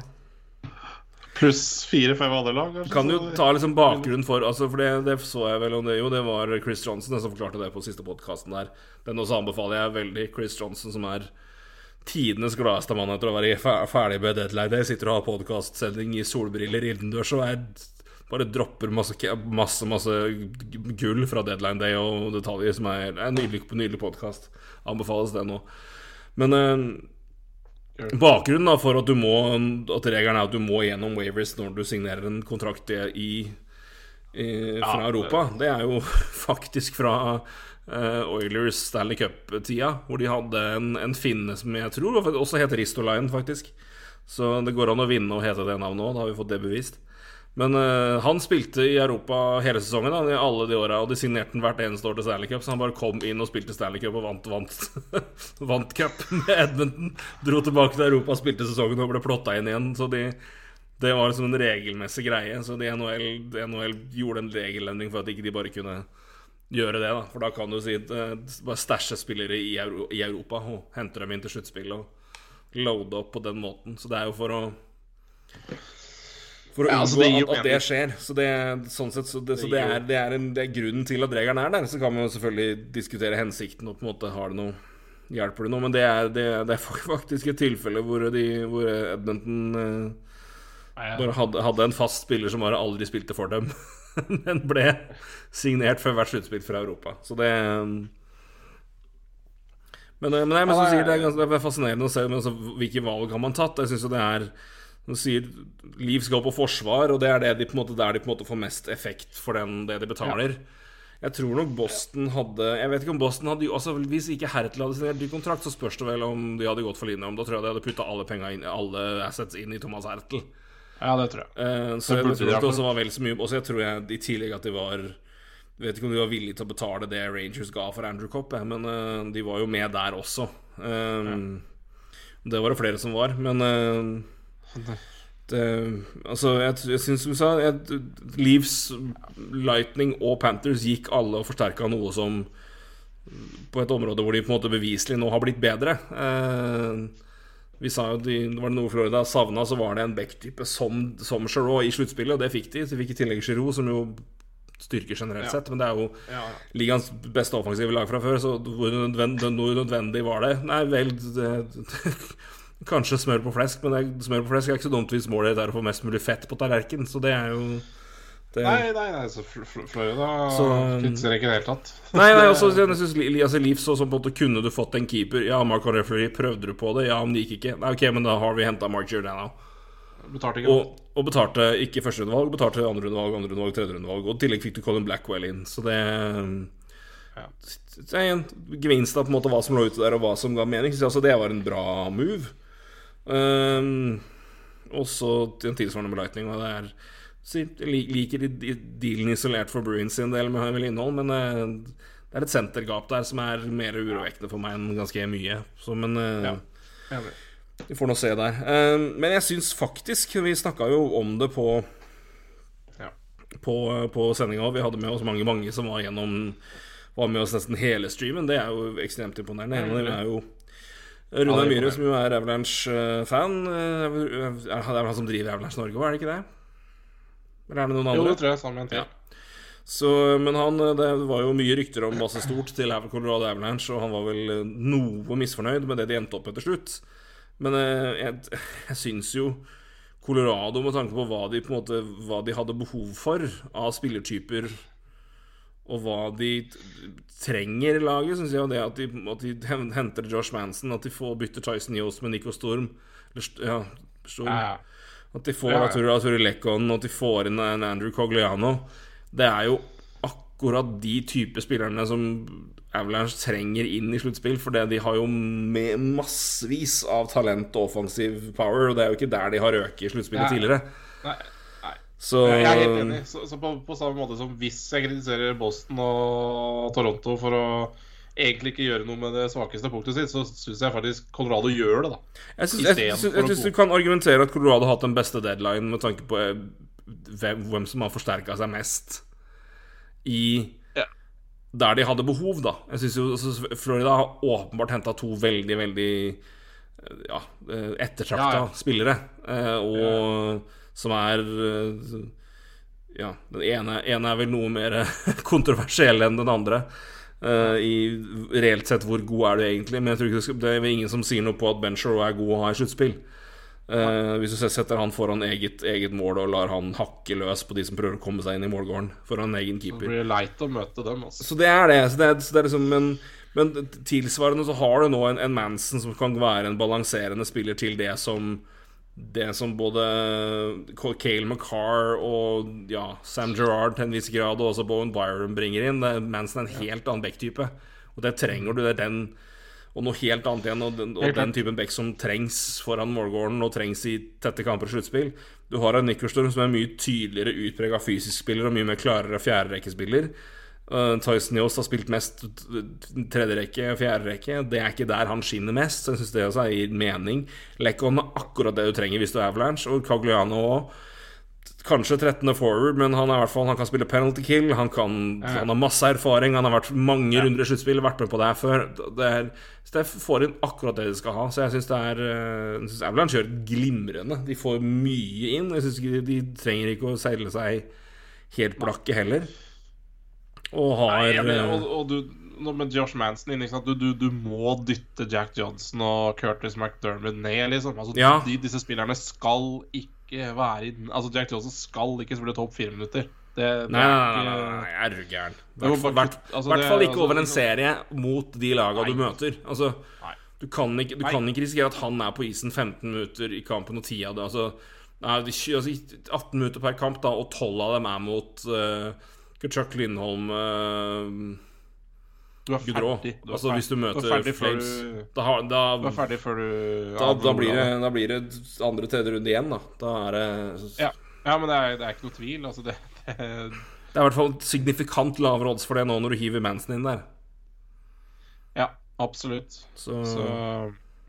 Pluss fire-fem andre lag. kanskje, Kan du ta liksom bakgrunnen for altså For det, det så jeg vel om det jo. Det var Chris Johnson som forklarte det på siste podkasten der. Den også anbefaler jeg veldig. Chris Johnson, som er tidenes gladeste mann etter å være fer- ferdig med deadline. Jeg sitter og har podkastsending i solbriller innendørs og jeg bare dropper masse, masse, masse gull fra deadline day og detaljer som er, er nydelig, nydelig podkast. Anbefales det nå. Men eh, Bakgrunnen da for at du må At regelen er at du må gjennom waivers når du signerer en kontrakt i, i fra Ja, Europa, det er jo faktisk fra eh, Oilers Stanley Cup-tida, hvor de hadde en, en finne som jeg tror også het Ristolainen, faktisk. Så det går an å vinne og hete det navnet òg, da har vi fått det bevist. Men uh, han spilte i Europa hele sesongen, da, i alle de åra, og de signerte han hvert eneste år til Stanley Cup, så han bare kom inn og spilte Stanley Cup og vant, vant, vant cup med Edmonton. Dro tilbake til Europa, spilte sesongen og ble plotta inn igjen. Så de, det var liksom en regelmessig greie. Så de NHL, de NHL gjorde en regelendring for at ikke de bare kunne gjøre det. da For da kan du si eh, bare stæsje spillere i, Euro, i Europa og hente dem inn til sluttspillet og loade opp på den måten. Så det er jo for å for å Ja, altså, unngå det at, at det skjer. Så det, sånn sett, så det, så Det er, det, er en, det er grunnen til at regelen er der. Så kan man jo selvfølgelig diskutere hensikten og på en måte har det noe Hjelper det noe? Men det er, det, det er faktisk et tilfelle hvor, de, hvor Edmonton eh, bare hadde, hadde en fast spiller som bare aldri spilte for dem, men ble signert før hvert sluttspill fra Europa. Så det Men, eh, men, nei, men som sier, det er, ganske, det er fascinerende å se men, altså, hvilke valg har man tatt. Jeg synes jo det er Du sier, Liv skal på forsvar, og det er det de, måte, der de på en måte får mest effekt for den, det de betaler. Jeg tror nok Boston hadde Jeg vet ikke om Boston hadde altså, Hvis ikke Hertel hadde signert ny kontrakt, så spørs det vel om de hadde gått for linja. Da tror jeg de hadde putta alle inn, alle assets inn i Thomas Hertel. ja, det tror jeg. Eh, så jeg, jeg tror det også var vel så mye Også jeg tror jeg i tillegg at de var vet ikke om de var villige til å betale det Rangers ga for Andrew Copp, jeg, men eh, de var jo med der også. Eh, Det var det flere som var, men eh, det, altså, jeg, jeg syns som du sa jeg, Leaves, Lightning og Panthers gikk alle og forsterka noe som På et område hvor de på en måte beviselig nå har blitt bedre. Eh, Vi sa jo de, Var det noe Florida savna, så var det en Beck-type som, som Giroux i sluttspillet, og det fikk de. Så de fikk i tillegg Giroux, som jo styrker generelt Ja. sett, men det er jo Ja, ligaens beste offensive lag fra før, så hvor nødvendig, hvor nødvendig var det? Nei vel det, Kanskje smør på flesk, men det, smør på flesk er ikke så dumt hvis målet er å få mest mulig fett på tallerkenen, så det er jo det, Nei, nei, nei, så Fl- Florida Så, um, kritiserer ikke i det hele tatt. Nei, nei, også, jeg synes, altså, Leafs så som på måte Kunne du fått en keeper? Ja, Mark Referee, prøvde du på det? Ja, men det gikk ikke. Nei, ok, men da har vi henta Mark Giordano. Betalte ikke Og, og betalte ikke førsterundevalg, betalte andrerundevalg, andrerundevalg, tredjerundevalg. Og i tillegg fikk du Colin Blackwell inn. Så det Ja. Gevinsten er en gevinst av på en måte hva som lå ute der, og hva som ga mening. Så altså, det var en bra move. Um, også en tilsvarende med Og det er Jeg liker de- de- dealen isolert for Bruins sin del med vel innhold, men eh, det er et sentergap der som er mer urovekkende for meg enn ganske mye. Så, men eh, Ja. Vi får nå se der. Eh, men jeg syns faktisk Vi snakka jo om det på Ja. på, på sendinga. Vi hadde med oss mange mange som var gjennom Var med oss nesten hele streamen. Det er jo ekstremt imponerende. En av dem er jo Runar Ja, er Myhre, som jo er Avalanche-fan. Det er vel han som driver Avalanche Norge, var det ikke det? Eller er det noen andre? Jo, det tror jeg sammen med en til. Ja. Så, men han, det var jo mye rykter om masse stort til Colorado Avalanche, og han var vel eh, noe misfornøyd med det de endte opp etter slutt. Men eh, jeg, jeg syns jo Colorado, med tanke på hva de, på måte, hva de hadde behov for av spillertyper, og hva de trenger i laget, syns jeg det at de, at de henter Josh Manson, at de får bytte Tyson Yost med Nico Storm Eller, ja, Storm. At de får. Arturo, Arturo Lekon, og at de får inn en Andrew Cogliano. Det er jo akkurat de type spillerne som Avalanche trenger inn i sluttspill. For det- de har jo massevis av talent og offensiv power, og det er jo ikke der de har røket i sluttspillet tidligere. Nei. Så Jeg er helt enig. Så, så på, på samme måte som hvis jeg kritiserer Boston og Toronto for å egentlig ikke gjøre noe med det svakeste punktet sitt, så syns jeg faktisk Colorado gjør det, da. Jeg syns, syns, syns du kan argumentere at Colorado har hatt den beste deadline med tanke på eh, hvem, som har forsterka seg mest i Ja. der de hadde behov, da. Jeg synes jo altså, Florida har åpenbart henta to veldig, veldig eh, ja, ettertrakta Ja, ja. spillere. eh, Og som er eh, Ja, den ene, ene er vel noe mer kontroversiell enn den andre. Uh, I reelt sett hvor god er du egentlig? Men jeg tror ikke det, det er ingen som sier noe på at Ben Shore er god å ha i sluttspill. Uh, hvis du setter han foran eget, eget mål og lar han hakke løs på de som prøver å komme seg inn i målgården foran egen Det Så blir leit å møte dem. Altså. Så det er det. Så det er, så det er liksom, men, men tilsvarende så har du nå en, en Manson som kan være en balanserende spiller til det som det som både Cale McCarr og ja, Sam Gerrard til en viss grad, og også Bowen Byron bringer inn. Det er Manson er en helt annen back-type. Og det trenger du. Det er den og noe helt annet igjen. Og den, og den typen back som trengs foran målgården og trengs i tette kamper og sluttspill. Du har en Nickerstorm som er mye tydeligere utprega fysisk spiller og mye mer klarere fjerderekkespiller. Uh, Tyson Johs har spilt mest tredjerekke, fjerderekke. Det er ikke der han skinner mest, så jeg syns det også gir mening. Lekon er akkurat det du trenger hvis du er Avalanche, og Cagliano òg. Kanskje 13. forward, men han, er hvert fall, han kan spille penalty kill. Han, kan, han har masse erfaring, han har vært mange runder i sluttspill, vært med på det her før. Det er, så det får inn akkurat det de skal ha. Så jeg syns eh, Avalanche gjør det glimrende. De får mye inn. Jeg synes ikke de, de trenger ikke å seile seg helt blakke heller. Og har Nei, mener, eh, og, og du, med Josh Manson inn, ikke? Du, du, du må dytte Jack Johnson og Curtis McDermott ned, liksom. Altså, Ja. de, disse spillerne skal ikke være i Altså, Jack Johnson skal ikke spille topp fire minutter. Det, det Nei, nei, nei, nei, nei, er du gæren. I hvert fall- altså, hvert fall ikke altså, over en serie mot de laga du møter. Altså, du kan ikke, du kan ikke risikere at han er på isen 15 minutter i kampen og 10 av det. Altså, nei, altså, 18 minutter per kamp, da, og 12 av dem er mot uh, Chuck Lindholm uh, Gudrå. Altså, hvis du møter du Flames du, da, har, da, du er ferdig før du da, da, blir det, da blir det andre tredje runde igjen, da. Da er det ja. ja, men det er, det er ikke noe tvil. Altså, det, det Det er i hvert fall signifikant lavere odds for det nå når du hiver Manson inn der. Ja, absolutt. Så, Så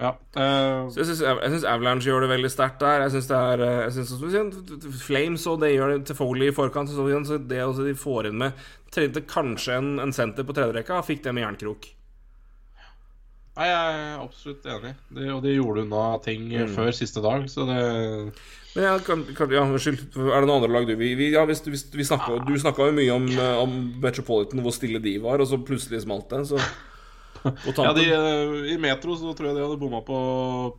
ja. Uh, Så jeg syns, Avalanche gjør det veldig sterkt der. Jeg syns det er eh, jeg synes, Flames og det gjør det til Foley i forkant. Så det også de får inn med Trengte kanskje en, en senter på tredjerekka, fikk det med jernkrok. Nei, jeg er absolutt enig. Det, og de gjorde unna ting Mm. før siste dag, så det Men ja, kan, kan, ja, unnskyld. Er det noen andre lag du Vi, vi, ja, hvis, hvis, vi snakket, Du snakka jo mye om, eh, om Metropolitan, hvor stille de var, og så plutselig smalt det. Så Ja, de, eh, I Metro så tror jeg de hadde bomma på,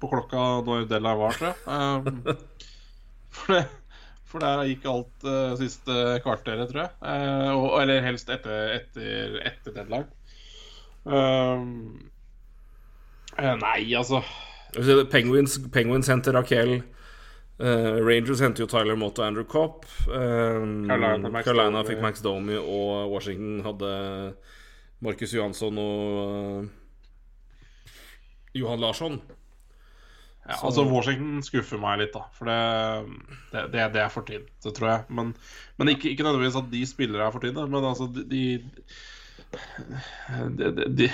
på klokka når deadline var, tror jeg. Um, for, det, for der gikk alt uh, siste kvarteret, tror jeg. Uh, og, eller helst etter, etter, etter deadline. Eh, nei, altså Penguins, Penguins henter Raquel. Rangers henter jo Tyler Mott og Andrew Copp. Um, Carolina, Carolina fikk Max Domi, og Washington hadde Marcus Johansson og eh, Johan Larsson. ja, Altså Washington skuffer meg litt, da. For det, det, det, det er for tynt, det tror jeg. Men, men ikke, ikke nødvendigvis at de spillere er for tynne, men altså de de, de, de, de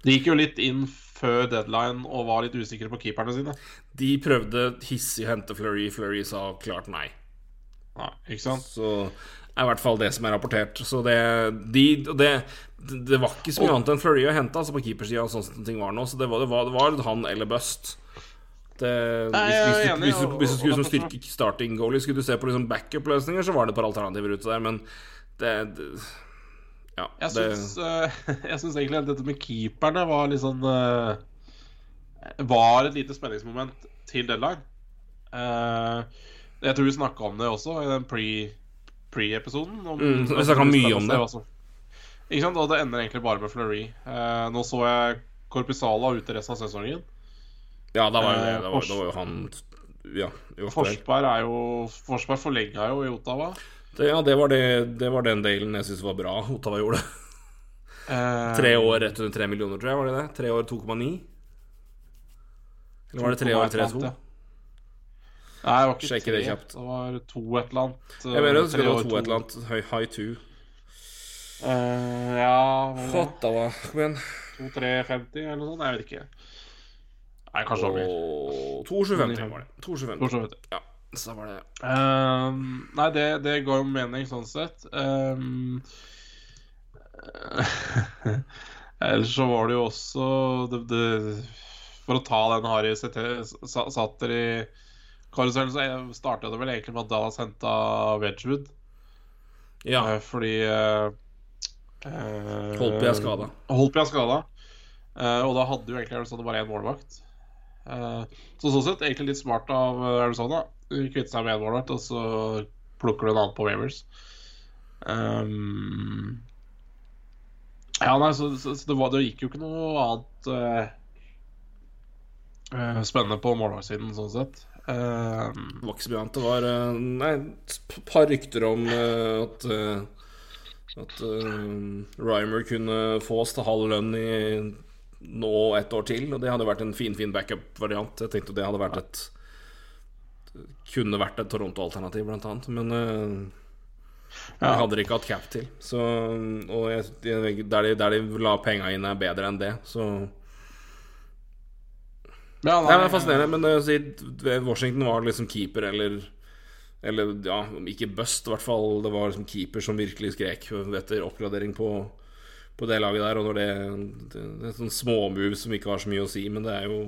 de gikk jo litt inn før deadline og var litt usikre på keeperne sine. De prøvde hissig å hente Fleury. Fleury sa klart nei. Nei, ikke sant? Så er i hvert fall det som er rapportert. Så det de, det, det var ikke så mye annet enn Fleury å hente altså på keepersida, sånn som ting var nå. Så det var, det var, det var han eller bust. Det, Nei, hvis, hvis, hvis, du, hvis du skulle liksom derfor styrke starting goalie, skulle du se på liksom backup-løsninger, så var det et par alternativer ute der, men det, Ja. Jeg syns, eh, jeg syns egentlig at dette med keeperne var litt sånn eh, Var et lite spenningsmoment til deadline. Eh, jeg tror vi snakka om det også i den pre- pre-episoden. om- Mm, vi snakka mye om det. som- Ikke sant? Og det ender egentlig bare med Fleury. Eh, nå så jeg Korpisala ute resten av sesongen. ja, da var det. eh, var, var jo han Ja. Forsberg er jo Forsberg forlenga jo i Ottawa. det, ja det, var det, det var den delen jeg syns var bra Ottawa gjorde. Eh, Tre år rett under tre millioner, tror jeg. Var det det? Tre år 2,9? Eller var det tre år 3,2? ja. Nei, det var ikke Sjekke tre. det kjapt. Det var to et eller annet. Jeg mener det Tre skulle være to et eller annet. High two. Eh, ja det? Kom igjen. 2350 eller noe sånt? Jeg vet ikke. Nei, kanskje over. Og 2,750 var det. 2,750. For. Ja, så var det Ehm, nei, det, det går jo mening sånn sett. Ehm, ellers så var det jo også det, det, For å ta den Harry Satter i karusellen, så starta det vel egentlig med at Dallas henta Wedgwood. Ja. Eh, fordi uh, på jeg skada. på er skada. Eh, og da hadde jo egentlig Arizona bare én målvakt. Eh, så sånn sett egentlig litt smart av eh, Arizona. Kvitte seg med én målvakt, og så plukker du en annen på Wavers. Um, ja, nei, så, så, så det, var, det gikk jo ikke noe annet uh, eh, spennende på målvaktsiden, sånn sett. Uh, Det var ikke så mye annet. Det var uh, nei, et par rykter om eh, at eh, At uh, Rymer kunne få oss til halv lønn i nå et år til. Og det hadde vært en fin fin backup-variant. Jeg tenkte det hadde vært et Kunne vært et Toronto-alternativ, blant annet. Men uh, det hadde ikke hatt cap til. Så, og jeg, jeg, der, de, der de la penga inn, er bedre enn det. Så ja, Nei, det er fascinerende, men Washington var liksom keeper eller Eller ja, ikke bust, i hvert fall. Det var liksom keeper som virkelig skrek etter oppgradering på, på det laget der. Og når det, det, det er sånn småmove som ikke har så mye å si, men det er jo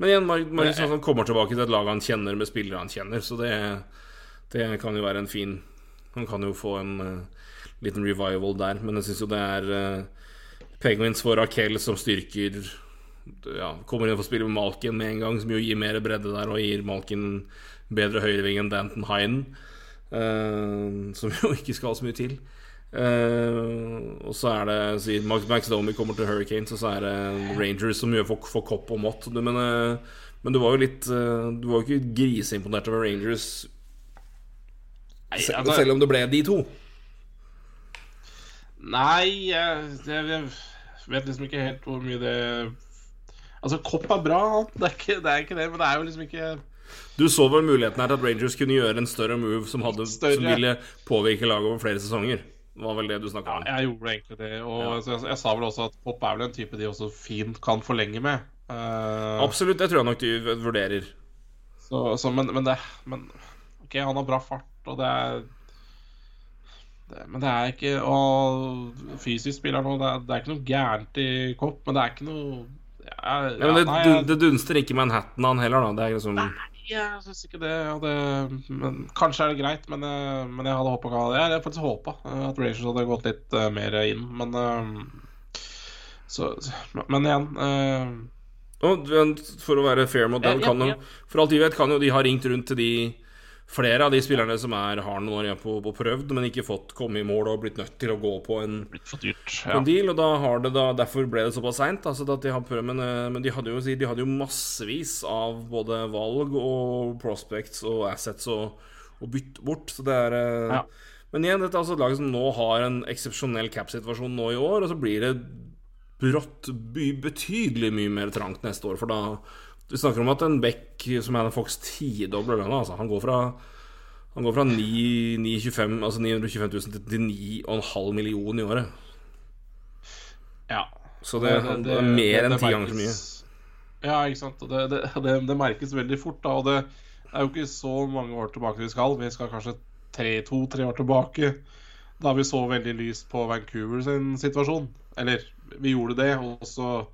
Men igjen, Mar- Marius Hansson kommer tilbake til et lag han kjenner, med spillere han kjenner, så det, det kan jo være en fin Han kan jo få en uh, liten revival der, men jeg syns jo det er uh, Penguins for Raquel som styrker ja, kommer inn og får spille med Malkin med en gang, som jo gir mer bredde der, og gir Malkin bedre høyreving enn Danton Hinen, uh, som jo ikke skal så mye til. Uh, og så er det sier Max, Max Domi kommer til Hurricanes, og så er det Rangers som gjør for, for kopp og mått. Men, eh, men du var jo litt eh, Du var jo ikke griseimponert over Rangers, Nei, se- altså- selv om det ble de to. Nei, jeg vet liksom ikke helt hvor mye det Altså, kopp er bra, det er, ikke, det er ikke det, men det er jo liksom ikke Du så vel muligheten her til at Rangers kunne gjøre en større move som, hadde, Større. som ville påvirke laget over flere sesonger. Det var vel det du snakka Ja, jeg gjorde egentlig det. Og Ja. jeg, jeg sa vel også at Pop er vel en type de også fint kan forlenge med. Uh, Absolutt, det tror jeg nok de vurderer. så, så, men, men det Men OK, han har bra fart, og det er det, men det er ikke Og fysisk spiller nå, det det er ikke noe gærent i kopp, men det er ikke noe ja, Ja, men det, nei, jeg- det dunster ikke Manhattan han heller, da. Det er liksom Jeg syns ikke det. Det men, kanskje er det greit, men, eh, men jeg hadde håpa Jeg hadde faktisk håpa at Rangers hadde gått litt uh, mer inn, men uh, så, Men igjen uh, for å være fair mot dem. For alt de vet, kan jo de ha ringt rundt til de flere av de spillerne som er, har noen år igjen på, på prøvd, men ikke fått komme i mål og blitt nødt til å gå på en, dyrt. ja. en deal. Og da har det da, derfor ble det såpass seint. Altså, de men, eh, men de hadde jo, de hadde jo massevis av både valg og prospects og assets å, å bytte bort. Så det er eh, Ja. Men igjen, dette er altså et lag som nå har en eksepsjonell cap-situasjon nå i år, og så blir det brått betydelig mye mer trangt neste år, for da Vi snakker om at en Beck som er en Fox tidobler lønna, altså. Han går fra han går fra 9, 925, altså 925 000 til- til 9,5 millioner i året. Ja. Så det, det, er mer enn ti ganger så mye. Ja, ikke sant. Det, det, det, det merkes veldig fort, da. Og det er jo ikke så mange år tilbake vi skal. Vi skal kanskje to-tre år tilbake. Da vi så veldig lyst på Vancouver sin situasjon. Eller, vi gjorde det, og så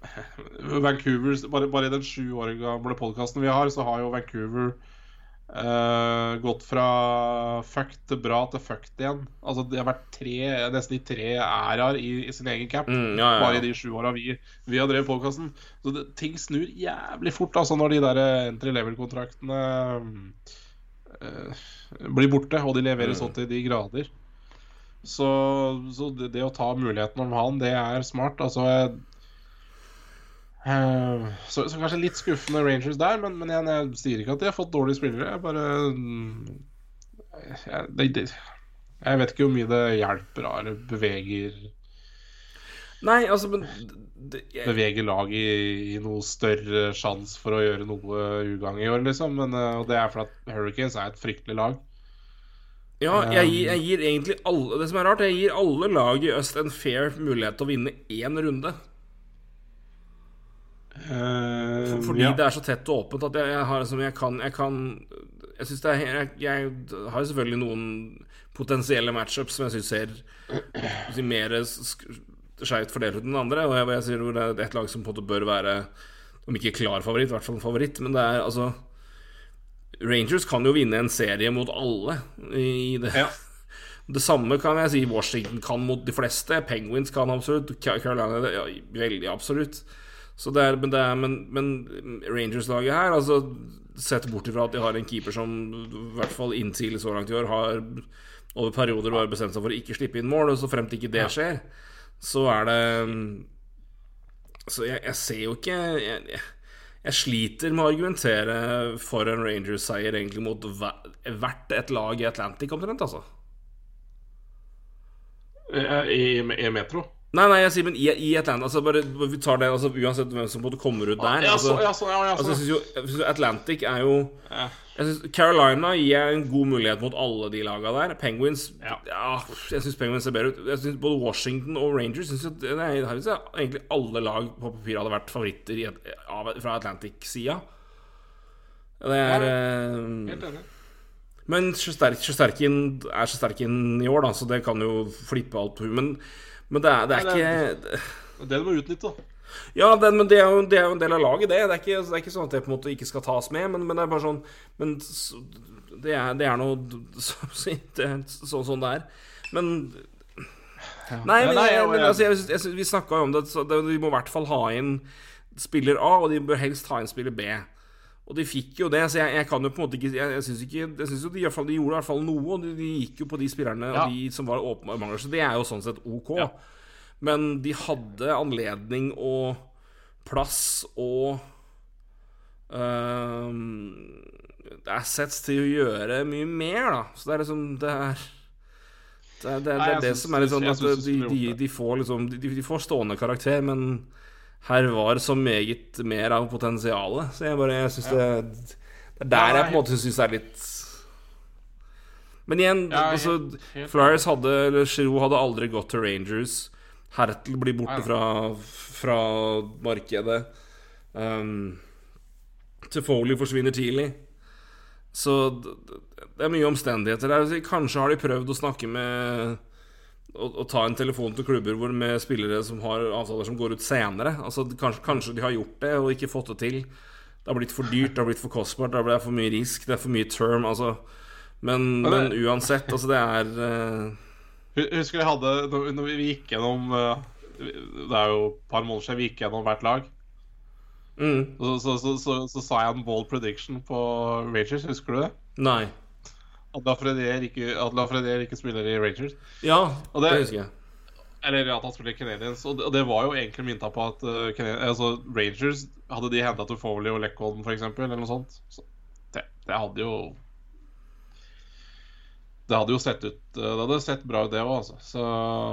Vancouver Bare, bare i den sju år gamle podkasten vi har, så har jo Vancouver uh, gått fra fucked til bra til fucked igjen. Altså Det har vært tre, nesten i tre æraer i, i sin egen cap. Mm, ja, ja, Bare i de sju åra vi, vi har drevet podkasten. Så det, ting snur jævlig fort altså når de der entry level-kontraktene uh, blir borte, og de leverer Mm. så til de grader. Så, så det, det å ta muligheten om han, det er smart. Altså jeg, eh, så, så kanskje litt skuffende Rangers der, men, men igjen, jeg sier ikke at de har fått dårlige spillere. Jeg bare mm, jeg, det, det, jeg vet ikke hvor mye det hjelper eller beveger Nei, altså, men det, jeg, Beveger laget i, i noe større sjanse for å gjøre noe ugagn i år, liksom. Men, eh, og det er fordi at Hurricanes er et fryktelig lag. Ja, jeg gir, jeg gir egentlig alle Det som er rart, jeg gir alle lag i øst en fair mulighet til å vinne én runde. Eh, Fordi ja. det er så tett og åpent at jeg, jeg har liksom Jeg kan Jeg, kan, jeg er jeg, jeg har selvfølgelig noen potensielle matchups som jeg syns ser mer sk- skeivt fordelt ut enn andre. Og jeg, jeg sier det er et lag som på en måte bør være, om ikke klar favoritt, i hvert fall en favoritt. Men det er altså Rangers kan jo vinne en serie mot alle i det. Ja. Det samme kan jeg si Washington kan mot de fleste. Penguins kan absolutt. Ca- Carolina ja, veldig absolutt. Så det er, men, det er, men, men Rangers-laget her altså, Sett bort ifra at de har en keeper som i hvert fall inntil så langt i år har over perioder bare bestemt seg for å ikke slippe inn mål, og så fremt ikke det skjer, så er det Så jeg, jeg ser jo ikke jeg, jeg, jeg sliter med å argumentere for en Rangers-seier egentlig mot hvert et lag i Atlantic, omtrent, altså. I, I, I Metro. Nei, nei, jeg sier men i, i Atlanta altså bare, Vi tar det altså, uansett hvem som kommer ut der. Altså, altså, jeg synes jo Atlantic er jo jeg synes Carolina gir jeg en god mulighet mot alle de laga der. Penguins Ja, Ja. jeg syns Penguins ser bedre ut. Jeg synes Både Washington og Rangers synes jeg, nei, jeg synes jeg egentlig alle lag på papiret hadde vært favoritter i, av, fra Atlantic-sida. Det er ja, Helt enig. men Sjesterkin er Sjesterkin i år, da, så det kan jo flippe alt på huet. Men, det er, det er Nei, det ikke Det du må utnytte, da. Ja, det, men det er, jo, det er jo en del av laget, det. Det er ikke, det er ikke sånn at det på en måte ikke skal tas med, men, men det er bare sånn Men det, er, det er noe så, er sånn som det er. Men Nei, men, nei, jeg, men altså, jeg, jeg, vi snakka jo om det, så det, vi må i hvert fall ha inn spiller A, og de bør helst ha inn spiller B. Og de fikk jo det, så jeg, jeg kan jo på en måte ikke Jeg, jeg syns jo de, fall, de gjorde i hvert fall noe, og de, de gikk jo på de spillerne Ja. de som var åpenbare mangler, så det er jo sånn sett ok. Ja. Men de hadde anledning og plass og uh, assets til å gjøre mye mer, da. Så det er liksom Det er det, er, det, er, Nei, det, er det synes- som er litt sånn at de, de de får liksom de, de får stående karakter, men her var så meget mer av potensialet. Så jeg bare Jeg syns det Det er der jeg på en måte syns det er litt Men igjen, Ja, altså Flyers hadde Eller Giroud hadde aldri gått til Rangers. Hertel blir borte fra, fra markedet. Um, Tefoli forsvinner tidlig. Så det er mye omstendigheter der. Kanskje har de prøvd å snakke med å, å ta en telefon til klubber hvor med spillere som har avtaler som går ut senere. Altså Kanskje, kanskje de har gjort det og ikke fått det til. Det har blitt for dyrt, det har blitt for kostbart, det er for mye risk, det er for mye term. Altså. Men, Men uansett, altså det er uh... Husker vi hadde Når vi gikk gjennom eh, Det er jo et par måneder siden vi gikk gjennom hvert lag. mm, Så, så, så, så, sa jeg en bold prediction på Rangers, husker du det? Nei. At Lafreniere ikke, at Lafreniere ikke spiller i Rangers. Ja, Og det, det- husker jeg. Eller at han spiller Canadiens. Og det, og det var jo egentlig mynta på at uh, Canadi- altså, Rangers Hadde de henta Toffoli og Lekkholm, f.eks., eller noe sånt så det, det hadde jo Det hadde jo sett ut Det hadde sett bra ut, det òg, altså. Så,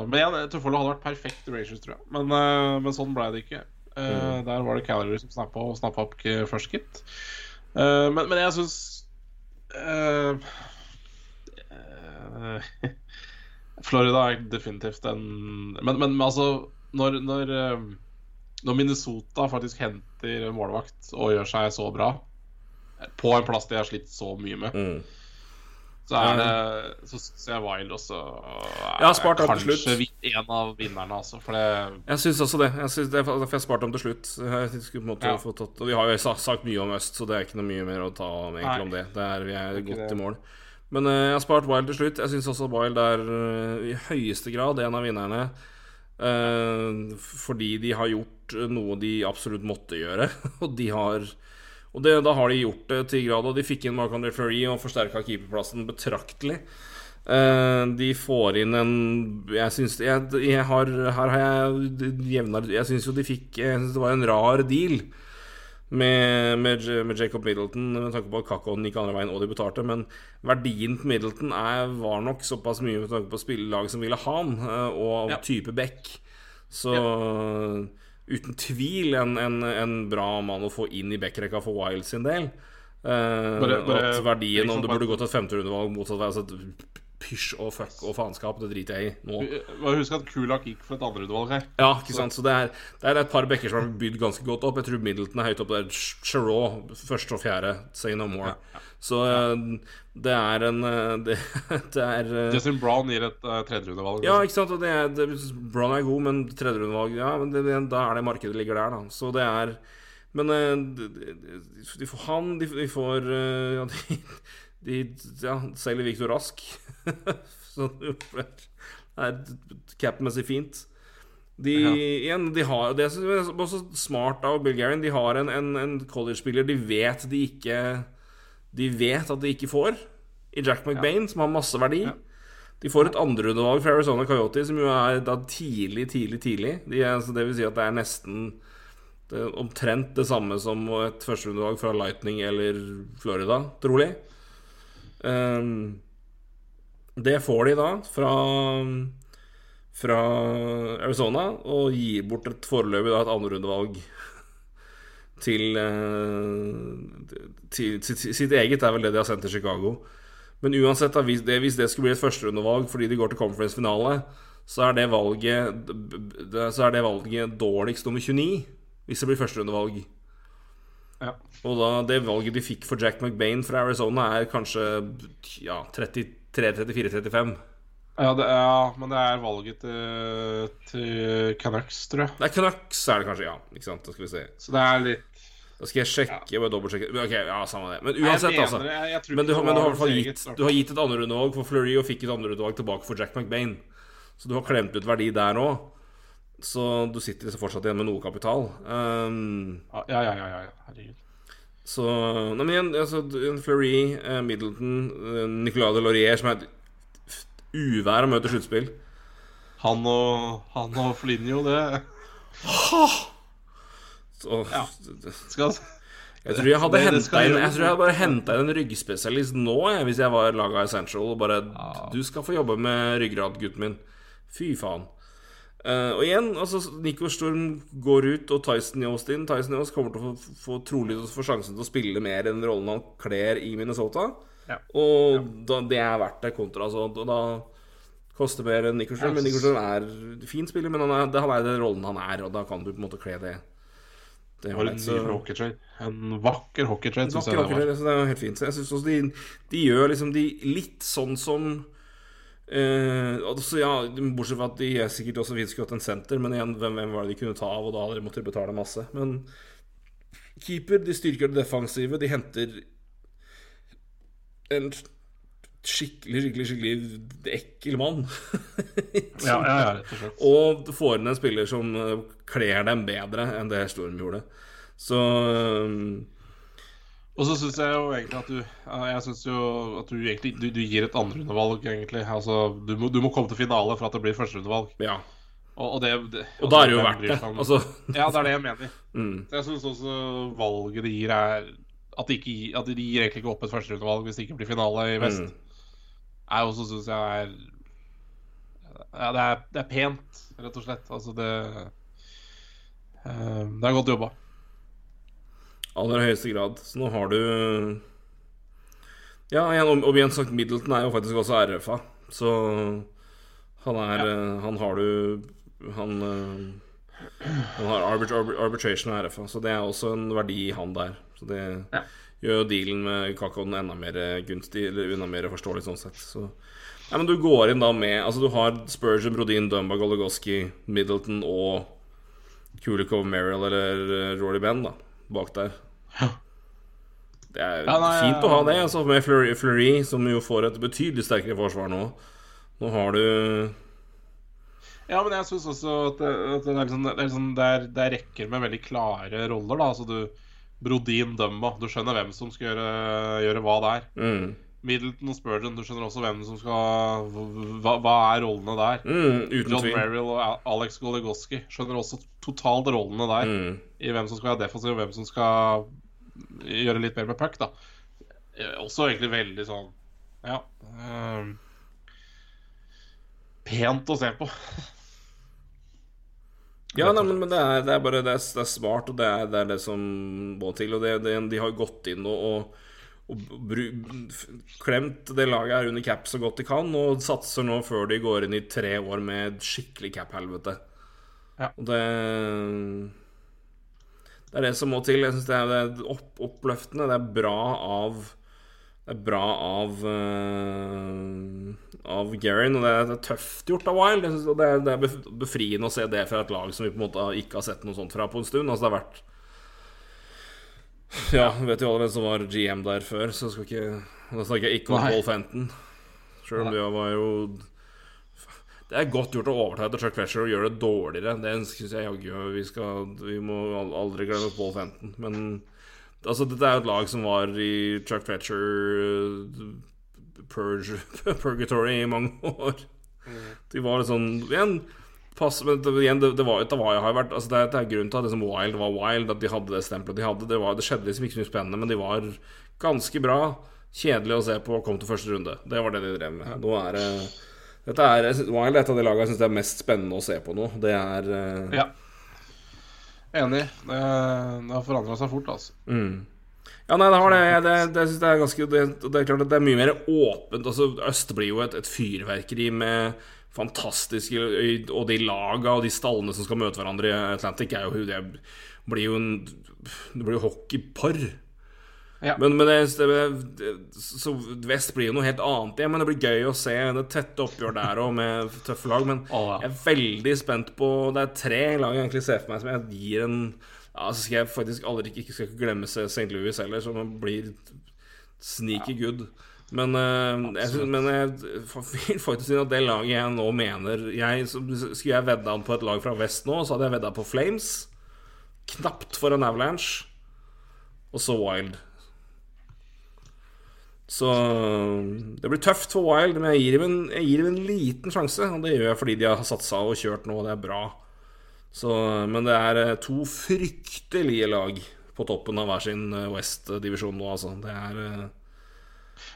men igjen, Toffoli hadde vært perfekt i Rangers, tror jeg. Men, uh, men sånn ble det ikke. Eh, Der var det Calgary som snappa og snappa opp først, gitt. Eh, men, men jeg syns Florida er definitivt en Men, men altså når, når, eh, når Minnesota faktisk henter målvakt og gjør seg så bra, på en plass de har slitt så mye med, Mm. så er det Så syns jeg Wild også er Jeg har spart opp til kanskje en av vinnerne, altså. For det Jeg syns også det. Jeg synes det for jeg sparte om til slutt. Jeg på en måte Ja. få tatt, og Vi har jo sagt mye om Øst, så det er ikke noe mye mer å ta om, egentlig om det. det er, vi er er godt det. i mål. Men eh, jeg har spart Wild til slutt. Jeg syns også Wild er eh, i høyeste grad en av vinnerne. eh, fordi de har gjort noe de absolutt måtte gjøre. og de har Og det, da har de gjort det til grad, og de fikk inn Marc-André Fleury og forsterka keeperplassen betraktelig. De får inn en Jeg syns jeg, jeg har Her har jeg jevna Jeg syns jo de fikk Jeg synes det var en rar deal med, med, med Jacob Middleton med tanke på at Kakon gikk andre veien og de betalte, men verdien på Middleton er, var nok såpass mye med tanke på spillelag som ville ha han, eh, og Ja. type back. Så uten tvil en, en, en bra mann å få inn i backrekka for Wild sin del. Eh, Bare- bare- at verdien liksom om det burde gått et femterundevalg motsatt vei altså, Pysj og fuck og faenskap, det driter jeg i nå. Bare husk at Kulak gikk for et andreutvalg her. Ja, ikke sant, så det er, det er et par bekker som har bydd ganske godt opp. Jeg tror Middleton er høyt opp der. Chirot, første og fjerde. Say no more. Så eh, det er en eh, Det, det er eh, Justin Brown gir et uh, tredjerundevalg. Ja, ikke sant, og det er, det, Brown er god, men tredjerundevalg Ja, men da er det markedet ligger der, da. Så det er Men eh, de, de, de får han, de, de får Ja, Ja, de, ja, selger Viktor Rask. Så det er capmessig fint. De, Ja. igjen, de har Det er også smart av Bill Guerin, de har en, en, en college-spiller de vet de ikke De vet at de ikke får, i Jack McBain, som har masse verdi. Ja. De får et andrerundevalg fra Arizona Coyote, som jo er da tidlig, tidlig, tidlig. De er, så det vil si at det er nesten det er omtrent det samme som et førsterundevalg fra Lightning eller Florida, trolig. Ehm, det får de da fra Fra Arizona, og gir bort et foreløpig da et andrerundevalg til, eh, til, til, til sitt eget, er vel det de har sendt til Chicago. Men uansett, da, hvis, det, hvis det skulle bli et førsterundevalg fordi de går til conference-finale, så Så er det valget dårligst nummer 29, hvis det blir førsterundevalg. Ja. Og da det valget de fikk for Jack McBain fra Arizona, er kanskje ja, 33-34-35. Ja, er, men det er valget til, til Canucks, tror jeg. Det er Canucks er det kanskje, ja. Ikke sant, da skal vi se. Så det er litt Da skal jeg sjekke, bare dobbeltsjekke. Ok, ja, samme det. Men jeg uansett, mener altså. Jeg- jeg Men du, har- men du har i hvert fall gitt, du har gitt et andrerundevalg for Fleury og fikk et andrerundevalg tilbake for Jack McBain. Så du har klemt ut verdi der òg. Så du sitter fortsatt igjen med noe kapital. Um, Ja, ja, ja, ja, ja. herregud. så Nei, men igjen, altså, Fleury, eh, Middleton, eh, Nicolas de Laurier, som er et uvær å møte sluttspill. Han og, han og Flinjo, det Så, skal Jeg tror jeg hadde Det- det inn. Jeg tror jeg hadde bare henta inn en ryggspesialist nå, jeg, hvis jeg var laga Essential. Og bare Ja. Du skal få jobbe med ryggrad, gutten min. Fy faen. Eh, og igjen, altså Nico Storm går ut, og Tyson Yost inn. Tyson Yost kommer til å få, få trolig til å få sjansen til å spille mer enn rollen han kler i Minnesota. Ja. Og da, det er verdt det, kontra altså, da, da koster mer enn Nico Storm. Men Nico Storm er fin spiller, men han er, det, han er den rollen han er, og da kan du på en måte kle det Det var en hockeytrade. En vakker hockeytrade, syns jeg det var. så det er helt fint. Så jeg synes også de, de gjør liksom de litt sånn som eh, altså, ja, Bortsett fra at de er sikkert også vi skulle hatt en senter, men igjen, hvem, hvem var det de kunne ta av, og da hadde de måttet betale masse. Men keeper, de styrker det defensive, de henter en skikkelig, skikkelig, skikkelig ekkel mann. Ja, ja, ja, rett og slett. Og får inn en spiller som eh, kler dem bedre enn det Storm gjorde. Så eh, Og så syns jeg jo egentlig at du Jeg synes jo at du egentlig du, du gir et andrerundevalg, egentlig. Altså, du må, du må komme til finale for at det blir førsterundevalg. ja. Og, og det, det Og da er det jo verdt det. Sånn. Altså, Ja, det er det jeg mener. mm, Så jeg syns også valget de gir, er at de, ikke, at de gir egentlig ikke opp et førsterundevalg hvis det ikke blir finale i vest. mm. Er også, syns jeg, er Ja, det er, det er pent, rett og slett. Altså, det eh, Det er godt jobba. Aller høyeste grad. Så nå har du Ja, igjen, og, igjen sagt, Middleton er jo faktisk også RFA, så han er ja. Han har du Han eh, Han har arbit, arbit, arbitration og RFA, så det er også en verdi i han der. Så det Ja. gjør jo dealen med Kakon enda mer gunstig, eller enda mer forståelig sånn sett. Så ja, men du går inn da med Altså, du har Spurgeon, Brodin, Dumba, Goligoski, Middleton og Kulikov, Merrill eller eh, Rory Benn da, bak der. Ja. Det er Ja, nei, fint å ha det, altså, med Fleury, Fleury, som jo får et betydelig sterkere forsvar nå. Nå har du Ja, men jeg syns også at det, at det er liksom Det er, liksom, det er, det er rekker med veldig klare roller, da. Altså du Brodin Dumba, du skjønner hvem som skal gjøre, gjøre hva der. mm, Middleton og Spurgeon, du skjønner også hvem som skal Hva, hva er rollene der? mm, John tvil. Merrill og Alex Goligoski skjønner også totalt rollene der. Mm, I hvem som skal være defensiv, og hvem som skal gjøre litt mer med puck, da. Eh, Også egentlig veldig sånn Ja. um, pent å se på. Ja, nei, men, men det, er, det er bare det er, det er smart, og det er, det er det som må til. Og de har gått inn og, og, og klemt det laget her under cap så godt de kan, og satser nå før de går inn i tre år med skikkelig cap-helvete. Ja. Og det Det er det som må til. Jeg syns det, er- det er opp, oppløftende. Det er bra av det er bra av uh, Av Gerin, og det er, det er tøft gjort av Wild. Synes, og det, er, det er befriende å se det fra et lag som vi på en måte ikke har sett noe sånt fra på en stund. Altså det har vært Ja, vet jo alle hvem som var GM der før, så skal ikke Da snakker jeg ikke om. Paul Fenton. Sjøl om det var jo Det er godt gjort å overta etter Chuck Fletcher og gjøre det dårligere. Det syns jeg jaggu vi skal Vi må aldri glemme Paul Fenton. Men altså, dette er jo et lag som var i Chuck Fletcher uh, purge, Purgatory i mange år. De var litt sånn Igjen, pass, men det, igjen, det, det var, det var, har vært altså det, det er grunnen til at liksom Wild var Wild, at de hadde det stempelet de hadde. Det, var, det skjedde liksom ikke så mye spennende, men de var ganske bra. Kjedelig å se på, kom til første runde. Det var det de drev med. Nå er det dette er, Wild et av de lagene jeg syns det er mest spennende å se på nå. Det er uh... Ja. Enig. Det, det har forandra seg fort, altså. Mm. Ja, nei, det har det. Det, det jeg er ganske det, det er klart at det er mye mer åpent. Altså, Øst blir jo et, et fyrverkeri med fantastiske Og de laga og de stallene som skal møte hverandre i Atlantic, er jo Det blir jo en Det blir jo hockeypar. Ja. Men, men det, så Vest blir jo noe helt annet igjen. Men det blir gøy å se det tette oppgjør der òg, med tøffe lag. Men oh, ja. jeg er veldig spent på Det er tre lag jeg egentlig ser for meg som jeg gir en Ja, så skal jeg faktisk aldri ikke, skal glemme St. Louis heller, som blir sneaky good. Men, uh, jeg, men jeg vil faktisk si at det laget jeg nå mener jeg, så, Skulle jeg vedda på et lag fra vest nå, så hadde jeg vedda på Flames. Knapt for en Avalanche. Og så Wild. Så det blir tøft for Wild, men jeg gir dem en, jeg gir dem en liten sjanse. Og det gjør jeg fordi de har satsa og kjørt nå, og det er bra. Så, men det er eh, to fryktelige lag på toppen av hver sin eh, West-divisjon nå, altså. Det er eh,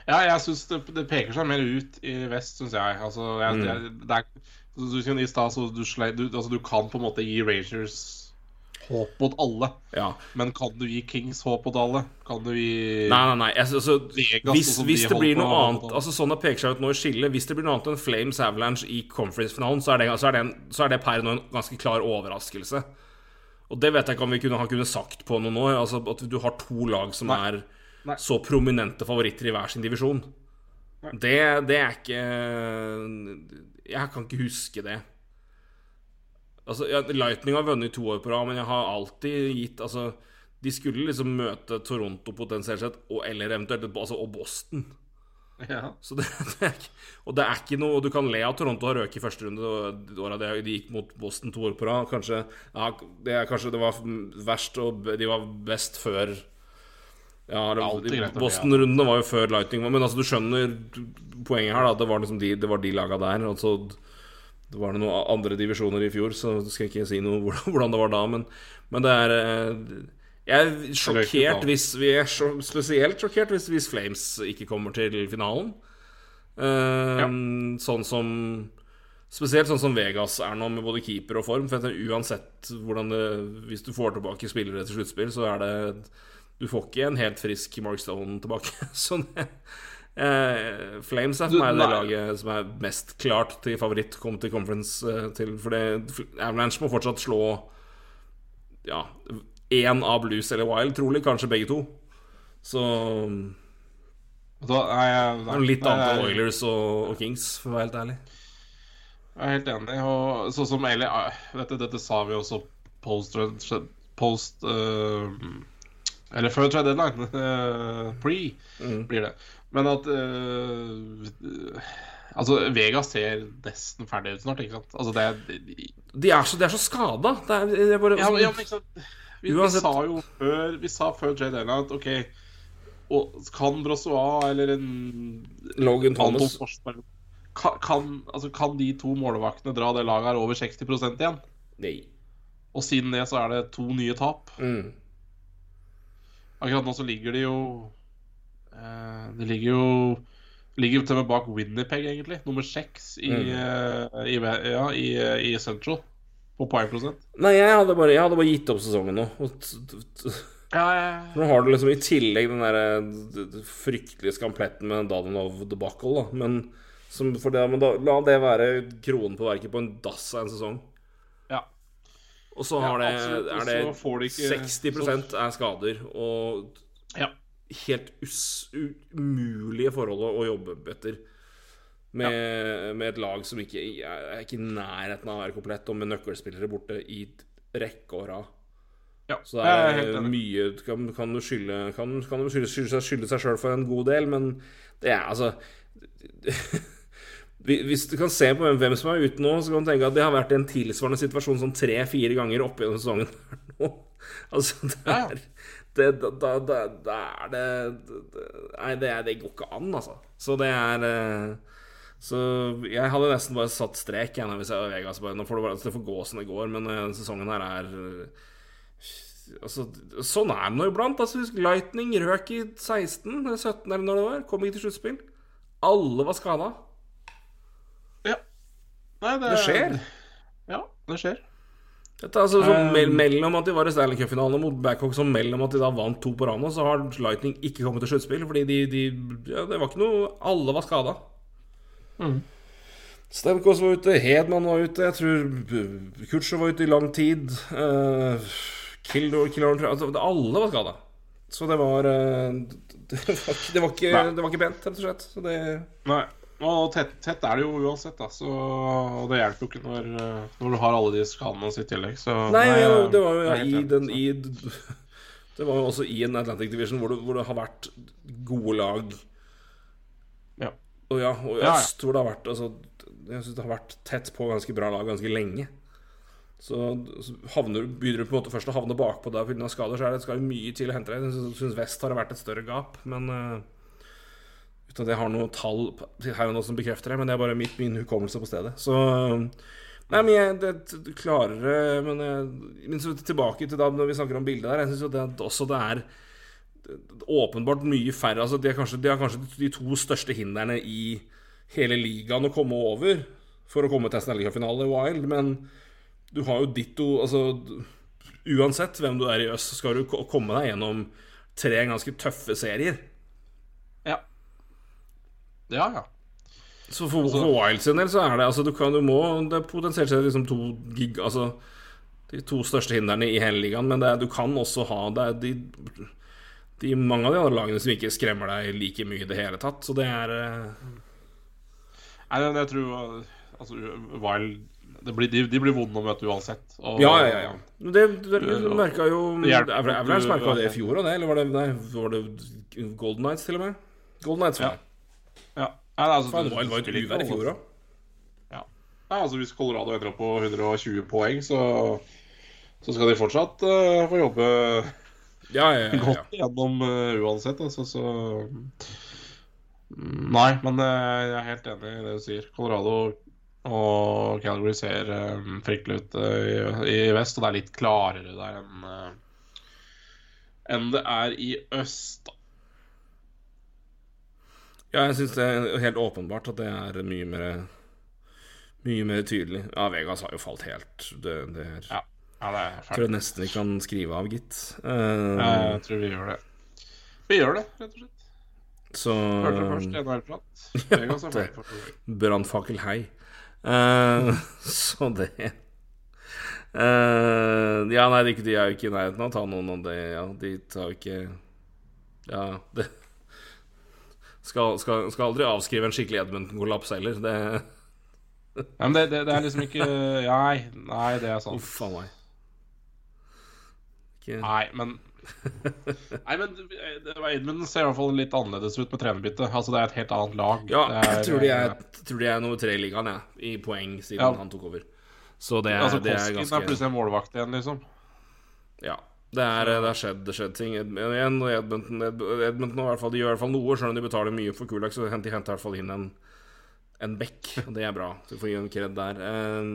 Ja, jeg syns det, det peker seg mer ut i vest, syns jeg. Altså, jeg, Mm. jeg, er, du, i stad, så du, slei- du, altså, du kan på en måte gi Rangers håp mot alle. Ja. Men kan du gi Kings håp mot alle? Kan du gi Nei, nei, nei. Altså, Vegas, hvis, hvis det blir noe annet Altså Sånn det peker seg ut nå i skillet Hvis det blir noe annet enn Flames Avalanche i conference-finalen, så, det- så, så er det per nå en ganske klar overraskelse. Og det vet jeg ikke om vi kunne han kunne sagt på noen år. Altså At du har to lag som Nei. er Nei. så prominente favoritter i hver sin divisjon. Det, det er ikke Jeg kan ikke huske det. Altså, ja, Lightning har vunnet to år på rad, men jeg har alltid gitt Altså, de skulle liksom møte Toronto potensielt sett, og, eller eventuelt altså, og Boston. Ja. Så det, det er og det er ikke noe Du kan le av Toronto har røket i første runde og de gikk mot Boston to år på rad. Kanskje, ja, det, kanskje det var verst, og de var best før Ja. Boston-rundene var jo før Lightning. Men altså, du skjønner poenget her, da. Det var liksom de, det var de laga der. Altså, det var noen andre divisjoner i fjor, så skal jeg ikke si noe hvordan, det var da. Men, men det er eh, Jeg er sjokkert hvis vi er så, spesielt sjokkert hvis, hvis Flames ikke kommer til finalen. Eh, Sånn som Spesielt sånn som Vegas er nå, med både keeper og form. For tenker, uansett hvordan det Hvis du får tilbake spillere til sluttspill, så er det Du får ikke en helt frisk Mark Stone tilbake. Så det eh, Flames er for meg det laget som er mest klart til favoritt kom til conference Uh, til. For det Avalanche må fortsatt slå Ja, én av Blues eller Wild, trolig. Kanskje begge to. Så Da jeg, nei, Litt nei, annet enn Oilers og, og Kings, for å være helt ærlig. Jeg er helt enig. Og sånn som Eli dette, dette sa vi også post, post uh, Eller før trade deadline. pre Mm. blir det. Men at øh, Altså, Vegas ser nesten ferdig ut snart, ikke sant? Altså, det er De er så, de er så skada. Det er, det er bare, Ja, men, ja, men ikke sant Vi, vi sa jo før Vi sa før Jay deadline at OK og kan Brossois eller en Logan Thomas Forsberg kan, kan, altså, kan de to målvaktene dra det laget her over 60 igjen? Nei. Og siden det så er det to nye tap. Mm. Akkurat nå så ligger de jo Det ligger jo Ligger til og med bak Winnipeg, egentlig. Nummer seks i, Mm. eh, i, ja, i, i Central. På poengprosent. Nei, jeg hadde, bare, jeg hadde bare gitt opp sesongen nå. T- Ja, Nå har du liksom i tillegg den der fryktelige skampletten med Dadanov debacle, da. Men, som, det, men da, la det være kronen på verket på en dass av en sesong. ja. Og så Ja, har det, absolutt, er det så ikke- 60% er skader, og ja. Helt umulige forhold å, jobbe etter. Med, med et lag som ikke er ikke i nærheten av å være komplett, og med nøkkelspillere borte i rekke og rad. ja. Så det er er mye Kan, kan du skylde Kan, kan du skylde, skylde skylde seg sjøl for en god del, men det er altså Hvis du kan se på hvem, hvem som er ute nå, så kan du tenke at det har vært en tilsvarende situasjon sånn tre-fire ganger opp gjennom sesongen. Altså, det Ja, ja. Det, da, da, da, er det Nei, det, det går ikke an, altså. Så det er eh, Så jeg hadde nesten bare satt strek jeg, hvis jeg var Vegas. Bare, nå får det, bare, altså, det får gå som det går, men eh, denne sesongen her er eh, Altså, sånn er det nå iblant. Altså, Lightning røk i 16 eller 17 eller når det var. Kom ikke til sluttspill. Alle var skada. Ja. Nei, det, Det skjer. Ja, det skjer. Dette er altså Um, Mellom at de var i Stanley Cup-finalen mot Backhawks, og mellom at de da vant to på rad, så har Lightning ikke kommet til sluttspill. Fordi de, de ja, Det var ikke noe Alle var skada. Mm. Stemkos var ute, Hedman var ute, jeg tror Kutcher var ute i lang tid. Uh, Kildor, Kildor altså, Alle var skada. Så det var, uh, det, var, det, var ikke, det var ikke pent, rett og slett. Så det Nei. Og tett, tett er det jo uansett, da. Så og det hjelper jo ikke når, eh, når du har alle de skadene i tillegg. Så Nei, ja, det var jo er i den i, Det var jo også i en Atlantic Division hvor det, hvor det har vært gode lag. Ja. Og ja, og i Ja, ja. øst hvor det har vært altså, Jeg syns det har vært tett på ganske bra lag ganske lenge. Så, så havner, begynner du på en måte først å havne bakpå der pga. skader, så er det, skal det mye til å hente deg. Jeg syns vest har vært et større gap, men uh, Uten at jeg har noe tall her og nå som bekrefter det, men det er bare mitt, min hukommelse på stedet. Så Nei, men jeg det, klarere Men, men tilbake til da når vi snakker om bildet der. Jeg syns jo det også det er åpenbart mye færre altså de, er kanskje, de er kanskje de to største hindrene i hele ligaen å komme over for å komme til Stanley Cup-finale Wild, men du har jo ditto Altså uansett hvem du er i øst, så skal du komme deg gjennom tre ganske tøffe serier. Ja. Ja, ja. Så for, altså, Wild sin del så er det altså du, kan, du må Det er potensielt sett liksom to gig Altså de to største hindrene i hele ligaen. Men det, du kan også ha det er de, de, mange av de andre lagene som ikke skremmer deg like mye i det hele tatt. Så det er uh... Nei, men jeg tror altså, Wild det blir, de, de, blir vonde å møte uansett. Og, ja, ja, ja. Det, det, det merka jo Avalanche merka det i fjor òg, det? Eller var det, nei, var det Golden Nights til og med? Golden Nights, det. Ja. Nei, altså, Fan, Wild var et uvær i fjor òg. Ja. altså Hvis Colorado ender opp på 120 poeng, så, så skal de fortsatt uh, få jobbe ja, ja, godt gjennom uh, uansett. Altså, så mm, Nei, men uh, jeg er helt enig i det du sier. Colorado og Calgary ser um, fryktelig ut uh, i, i, vest, og det er litt klarere der enn uh, enn det er i øst. Ja, jeg syns det er helt åpenbart at det er mye mer Mye mer tydelig. Ja, Vegas har jo falt helt. Det, det er, ja. ja, det er tror jeg nesten vi kan skrive av, gitt. Uh, ja, jeg tror vi gjør det. Vi gjør det, rett og slett. Så Hørte først, NHL-prat. Vegas er ferdig. Brannfakkel hei. Uh, så det uh, Ja, nei, de, de, er jo ikke i nærheten av å ta noen av det. Ja, de tar jo ikke Ja, det skal, skal, skal, aldri avskrive en skikkelig Edmundton-kollaps heller. Det ja, men det, det, det, er liksom ikke Nei, nei det er sant. Uff a meg. Nei, men Nei, men Edmund ser i hvert fall litt annerledes ut med trenerbytte. Altså, det er et helt annet lag. Ja, er, jeg tror de er, tror de er nummer tre i ligaen, jeg, i poeng siden ja. han tok over. Så det er, altså, det er ganske er plutselig en målvakt igjen, liksom. Ja. Det, er, det har skjedd, skjedd ting. Igjen, Edmonton, Edmonton i hvert fall, de gjør i hvert fall noe. Selv om de betaler mye for Kulak, så de henter i hvert fall inn en, en bekk, Og det er bra. Så vi får gi en kred der. Um,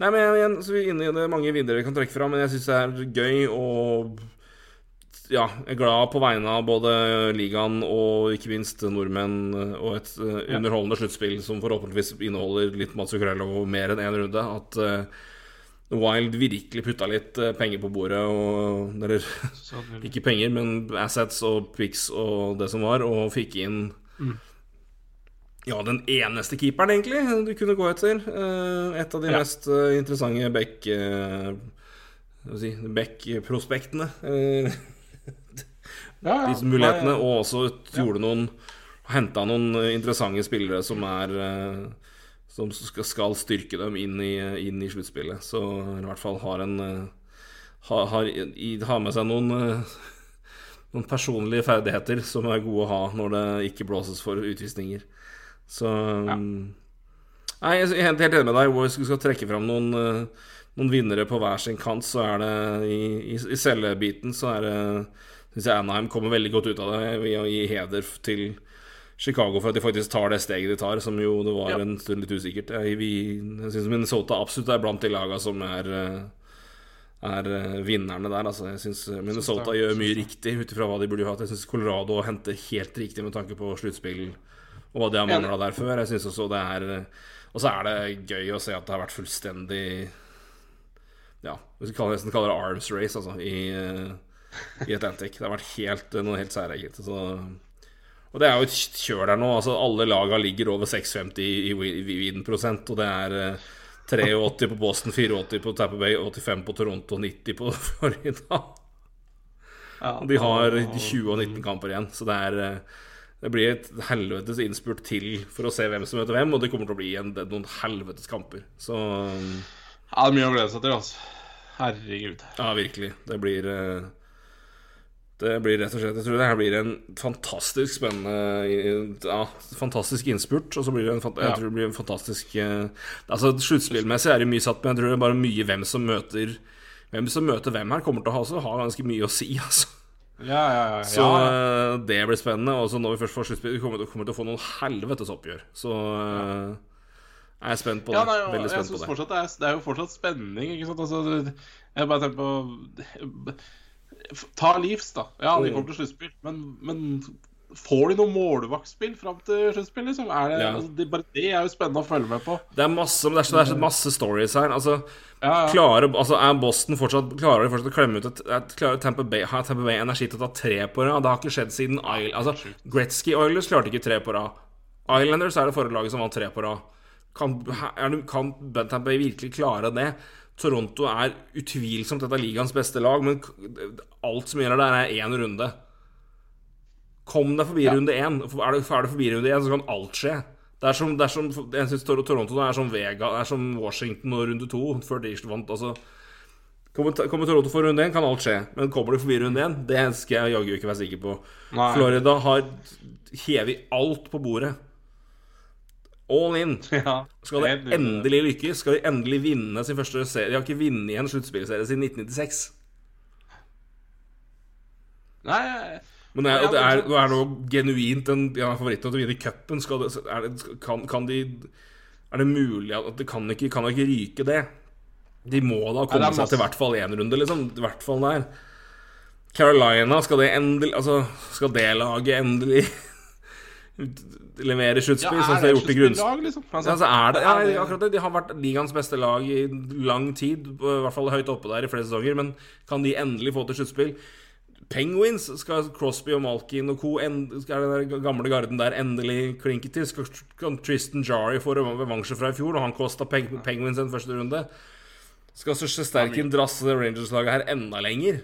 nei, men igjen, så vi er inne i det mange vinnere vi kan trekke fra, men jeg syns det er gøy og ja, er glad på vegne av både ligaen og ikke minst nordmenn og et uh, underholdende sluttspill som forhåpentligvis inneholder litt Mats Zuccarello og mer enn én runde. At uh, Wild virkelig putta litt uh, penger på bordet, og, eller ikke penger, men assets og picks og det som var, og fikk inn mm. Ja, den eneste keeperen, egentlig, du kunne gå etter. et av de ja. mest interessante back... Si, back-prospektene ja, ja. disse mulighetene, og også gjorde noen Henta noen interessante spillere som er eh, Som skal styrke dem inn i, inn i sluttspillet. Så i hvert fall har en eh, har, har, har med seg noen eh, noen personlige ferdigheter som er gode å ha når det ikke blåses for utvisninger. Så ja. Nei, jeg er helt, helt enig med deg. Hvis vi skal trekke fram noen, noen vinnere på hver sin kant, så er det i, i, i cellebiten så er det syns jeg Anaheim kommer veldig godt ut av det ved å gi heder til Chicago for at de faktisk tar det steget de tar, som jo det var ja. en stund litt usikkert. Jeg, vi, jeg syns Minnesota absolutt er blant de laga som er, eh, er eh, vinnerne der. Altså, jeg syns Minnesota gjør mye riktig ut ifra hva de burde hatt. Jeg syns Colorado henter helt riktig med tanke på sluttspill og hva de har mangla der før. Jeg synes også det er Og så er det gøy å se at det har vært fullstendig Ja, vi skal nesten kalle det arms race, altså, i eh, i Atlantic. Det har vært helt, noe helt særegent. Og det er jo et kjør der nå. Altså, alle laga ligger over 6,50 i, win-prosent, og det er 83 eh, på Boston, 84 på Tapper Bay, 85 på Toronto, 90 på Florida. og de har 20 og 19 kamper igjen, så det er eh, det blir et helvetes innspurt til for å se hvem som møter hvem, og det kommer til å bli en, noen helvetes kamper. Så Ja, det er mye å glede seg til, altså. Herregud. Ja, virkelig. Det blir uh, det blir rett og slett Jeg tror det her blir en fantastisk spennende Ja, fantastisk innspurt. Og så blir det en, jeg tror det blir en fantastisk eh, Altså Sluttspillmessig er det mye satt, men jeg tror det er bare mye hvem som møter Hvem som møter hvem her, kommer til å ha, ha ganske mye å si, altså. Ja, ja, ja, så uh, det blir spennende. Og så når vi først får sluttspill, kommer vi kommer til å få noen helvetes oppgjør. Så uh, jeg er spent på det. Nei, Veldig spent på det. Det er, det er, jo fortsatt spenning, ikke sant. Altså, jeg bare tenker på Ta Leafs, da. Ja, de mm. kommer til sluttspill. Men, men, får de noe målvaktspill fram til sluttspill? Liksom? Det, ja. altså, det, bare det er jo spennende å følge med på. Det er masse, det er så, det er så masse stories her. Altså, ja, ja. Klarer, altså, er Boston fortsatt Klarer de fortsatt å klemme ut et, et Klarer Tampa Bay, Har Tampa Bay energi til å ta tre på rad? Det har ikke skjedd siden Isle, altså, Gretzky Oilers klarte ikke tre på rad. Islanders er det forrige laget som vant tre på rad. Kan, kan Bay virkelig klare det? Toronto er utvilsomt et av ligaens beste lag, men alt som gjelder der, er én runde. Kom deg forbi Ja. runde én. Er du ferdig forbi runde én, så kan alt skje. Det er som, det er som Jeg syns Toronto er som Vega Det er som Washington og runde to, før de vant. Altså, kommer, kommer Toronto for runde én, kan alt skje. Men kommer du forbi runde én, det skal jeg jaggu ikke være sikker på. Nei. Florida har hevet alt på bordet. All in. Ja. Skal det endelig lykkes? Skal de endelig vinne sin første serie? De har ikke vunnet en sluttspillserie siden 1996. Nei, Men det er, det er, det er nå genuint en ja, favoritt til å vinne cupen. Skal det- er det- Kan, kan de Er det mulig at det kan ikke, kan ikke ryke det? De må da komme Nei, seg til i hvert fall én runde, liksom. I hvert fall der. Carolina, skal det endelig Altså, skal det laget endelig levere sluttspill, sånn som de har gjort i grunns... sluttspillag, liksom? Altså, Ja, altså er det, ja, akkurat det. De har vært ligaens beste lag i lang tid, i hvert fall høyt oppe der i flere sesonger. Men kan de endelig få til sluttspill? Penguins skal Crosby og Malkin og co. end- Skal den der gamle garden der endelig klinke til? Skal Tristan Jari få revansje fra i fjor, og han kosta Penguins en første runde? Skal Sterken drasse Rangers-laget her enda lenger?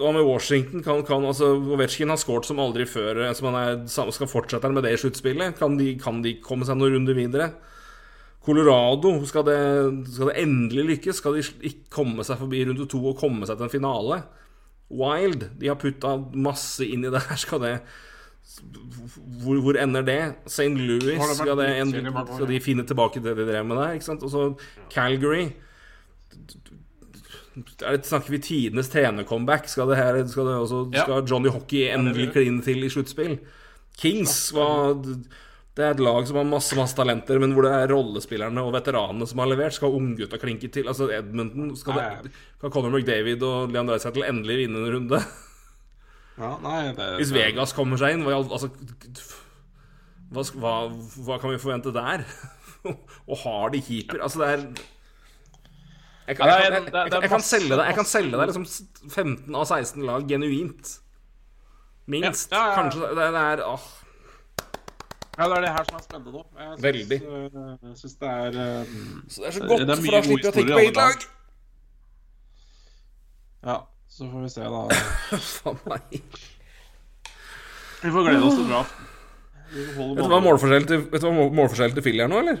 Og med Washington kan, kan altså Ovetsjkin har skåret som aldri før. eh, Som han er, skal fortsette med det i sluttspillet? Kan, de- kan de komme seg noen runder videre? Colorado, skal det, skal det endelig lykkes? Skal de ikke komme seg forbi runde to og komme seg til en finale? Wild, de har putta masse inn i det her. Skal det hvor, hvor ender det? St. Louis, skal, det en, skal de finne tilbake det de drev med der? Ikke sant? Og så Calgary det, Snakker vi tidenes trenercomeback? Skal, det her, skal, det også, Ja. skal Johnny Hockey endelig kline til i sluttspill? Kings var Det er et lag som har masse masse talenter, men hvor det er rollespillerne og veteranene som har levert. Skal unggutta klinke til? Altså Edmundton Skal, det, kan Conor McDavid og Leon Dreisaitl endelig vinne en runde? ja, nei, det, Hvis Vegas kommer seg inn, hva, altså, hva, hva, hva kan vi forvente der? og har de keeper? Altså, det er jeg kan, Ja, jeg, det kan, jeg, jeg, det jeg kan selge deg Jeg kan selge deg liksom 15 av 16 lag genuint. Minst. Ja, ja, ja. Kanskje det, det er åh. Ja, det er det her som er spennende nå. Jeg Veldig. øh, Jeg syns det er Så det er så godt, det er for da slippe slipper jeg å tenke på eget lag. Ja, så får vi se, da. Faen meg. Vi får glede oss til draften. Vet du hva målforskjellen til, mål- til Philly er nå, eller?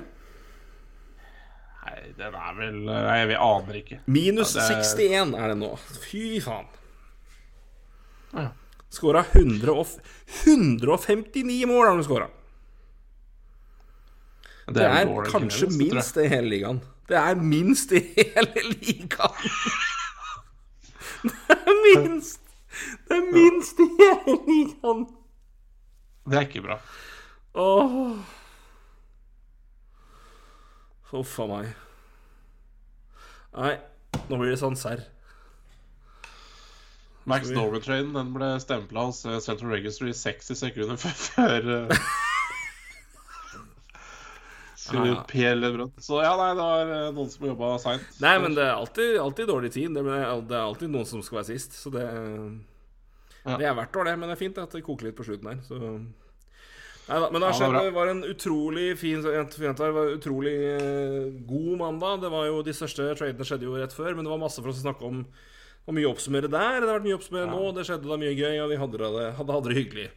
Den er vel Nei, vi aner ikke. Minus Ja, det er- 61 er det nå. Fy faen. Ja. Skåra 159 mål har han skåra. Det er, vel dårlig kanskje Canadiens, minst det i hele ligaen. Det er minst i hele ligaen. Det er minst Det er minst i hele ligaen. Det er ikke bra. Åh Huff a meg. Nei, nå blir det sånn serr. Max Norway-trainen den ble stempla hos eh, Central Registry i 60 sekunder før-. Pierre Så ja, nei, det var eh, noen som jobba seint. Nei, men det er alltid, alltid dårlig tid. Det er, det er alltid noen som skal være sist. Så det, Ja. det er verdt det, det. Men det er fint at det koker litt på slutten her. Så. Neida, men det, Ja, skjedd, det var en utrolig fin jente en utrolig eh, god mandag. Det var jo De største tradene skjedde jo rett før, men det var masse for oss å snakke om. Og mye å oppsummere der. Det har vært mye å oppsummere nå. Det skjedde da mye gøy, og vi hadde det, hadde, hadde det hyggelig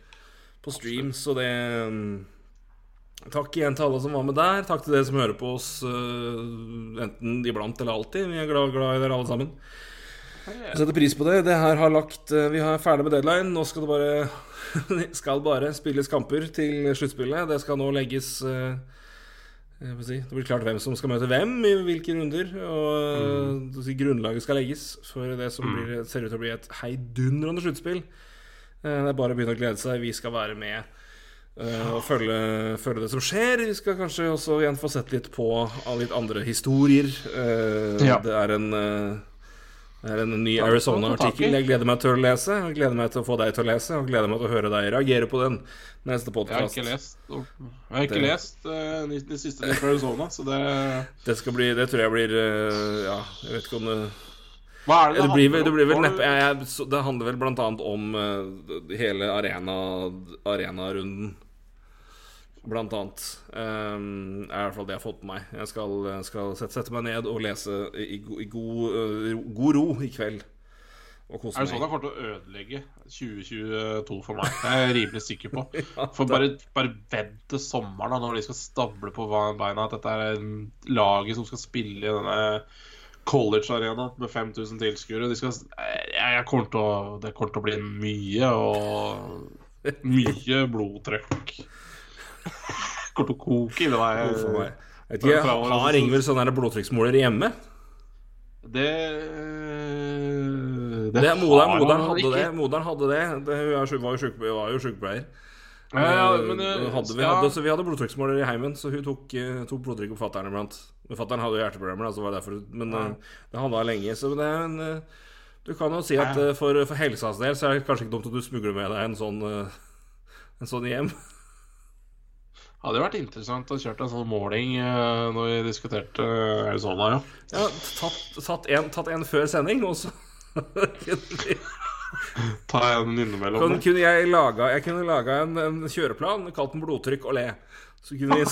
på stream. Så det mm, Takk igjen til alle som var med der. Takk til dere som hører på oss øh, enten iblant eller alltid. Vi er glad, glad i dere alle sammen. Vi setter pris på det. Det her har lagt øh, Vi er ferdig med deadline. Nå skal det bare skal bare spilles kamper til sluttspillet. Det skal nå legges får si, Det blir klart hvem som skal møte hvem i hvilke runder. Og mm. si, grunnlaget skal legges for det som blir, ser ut til å bli et heidundrende sluttspill. Eh, Det er bare å begynne å glede seg. Vi skal være med Uh, og følge, følge det som skjer. Vi skal kanskje også igjen få sett litt på litt andre historier. Uh, Ja. Det er en eh, det er en ny Arizona-artikkel jeg gleder meg til å lese. Jeg gleder meg til å få deg til å lese, og gleder meg til å høre deg reagere på den neste Jeg har ikke lest Jeg har ikke Det- lest uh, de, de siste delen fra Arizona, så det Det, skal bli, det tror jeg blir uh, Ja, jeg vet ikke om det Hva er det det blir, handler det blir vel neppe jeg, jeg, Det handler vel annet om uh, hele arena, arenarunden. Blant annet. Um, er i hvert fall det jeg har fått med meg. Jeg skal, skal sette, sette, meg ned og lese i, i god, uh, god, ro i kveld. Og kose meg. Er det sånn jeg kommer til å ødelegge 2022 for meg? Det er jeg rimelig sikker på. For bare, bare vent til sommeren, da, når de skal stable på beina at dette er laget som skal spille i denne college-arena med 5000 tilskuere. De skal, jeg, kommer til å, det kommer til å bli mye og mye blodtrykk. Kommer til å koke inni meg. Vet ikke, Har Ingvild sånn blodtrykksmåler hjemme? Det Det, det moderen, moderen, hadde det. Moderen hadde det. det hun var jo sykepleier. Ja, ja, men, uh, hadde, vi, hadde, vi, hadde, blodtrykksmåler i heimen, så hun tok, tok blodtrykk på fatter'n iblant. Men fatter'n hadde jo hjerteproblemer, da, så var det derfor, men uh, det hun lenge. Så det er en Du kan jo si at for, for helsas del så er det kanskje ikke dumt at du smugler med deg en sånn, en sånn hjem. Det hadde vært interessant å kjøre en sånn måling uh, når vi diskuterte Arizona, ja. ja tatt, tatt, en, tatt en før sending, og så Ta en innimellom. Kan, kunne jeg laga Jeg kunne laga en, en, kjøreplan kalt den 'Blodtrykk og le'. Så kunne vi,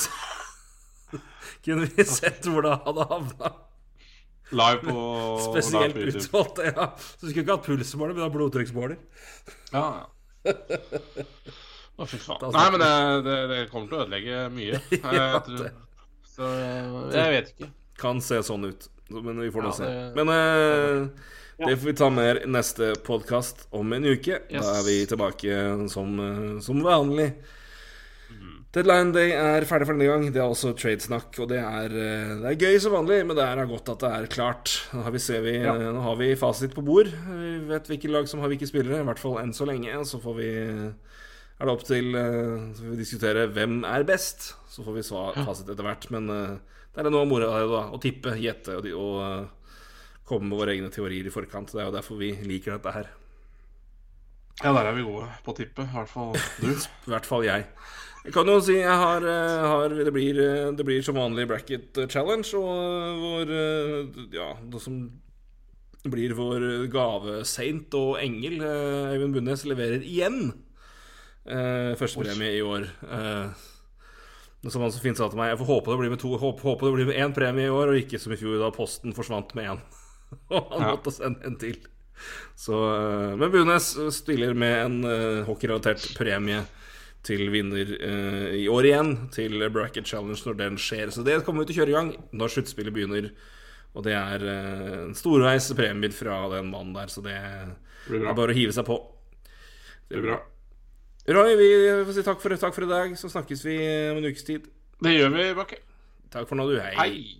kunne vi sett hvor det hadde havna. Live på Spesielt utvalgt, ja. Så du skulle ikke hatt pulsmåler, men blodtrykksmåler. Ja, ja. Å, fy faen. Nei, men det, det, det, kommer til å ødelegge mye. ja, tror, så jeg vet ikke. Kan se sånn ut, men vi får nå ja, se. Men uh, det får vi ta med neste podkast om en uke. Yes. Da er vi tilbake som, eh, som vanlig. Mm. Deadline Day er ferdig for denne gang. Det er også tradesnakk. Og det er, eh, det er, gøy som vanlig, men det er godt at det er klart. Nå har vi, vi, ja. Eh, nå har vi fasit på bord. Vi vet hvilke lag som har hvilke spillere, i hvert fall enn så lenge. Så får vi er det opp til Så får vi diskutere hvem er best. Så får vi svar, fasit etter hvert. Men det er noe moro å tippe, gjette og, og komme med våre egne teorier i forkant. Det er jo derfor vi liker dette her. Ja, der er vi gode på å tippe. I hvert fall du. I hvert fall jeg. Jeg kan jo si jeg har, eh, har det, blir, eh, det, blir, som vanlig bracket challenge, og eh, vår Ja, det som blir vår gave saint og engel, Øyvind Bundes, leverer igjen eh, førstepremie i år. Eh, som han så fint sa til meg, jeg får håpe det blir med to håpe, håpe det blir med én premie i år, og ikke som i fjor, da posten forsvant med én. og han ja. måtte sende en til. Så, eh, men Bunes stiller med en uh, hockeyrelatert premie til vinner uh, i år igjen, til Bracket Challenge når den skjer. Så det kommer vi til å kjøre i gang når sluttspillet begynner. Og det er uh, en storveis premie fra den mannen der, så det, det er bare å hive seg på. Det blir bra. Roy, vi får si takk for, takk for i dag, så snakkes vi om en ukes tid. Det gjør vi, Bakke. Takk for nå, du. Hei. Hei.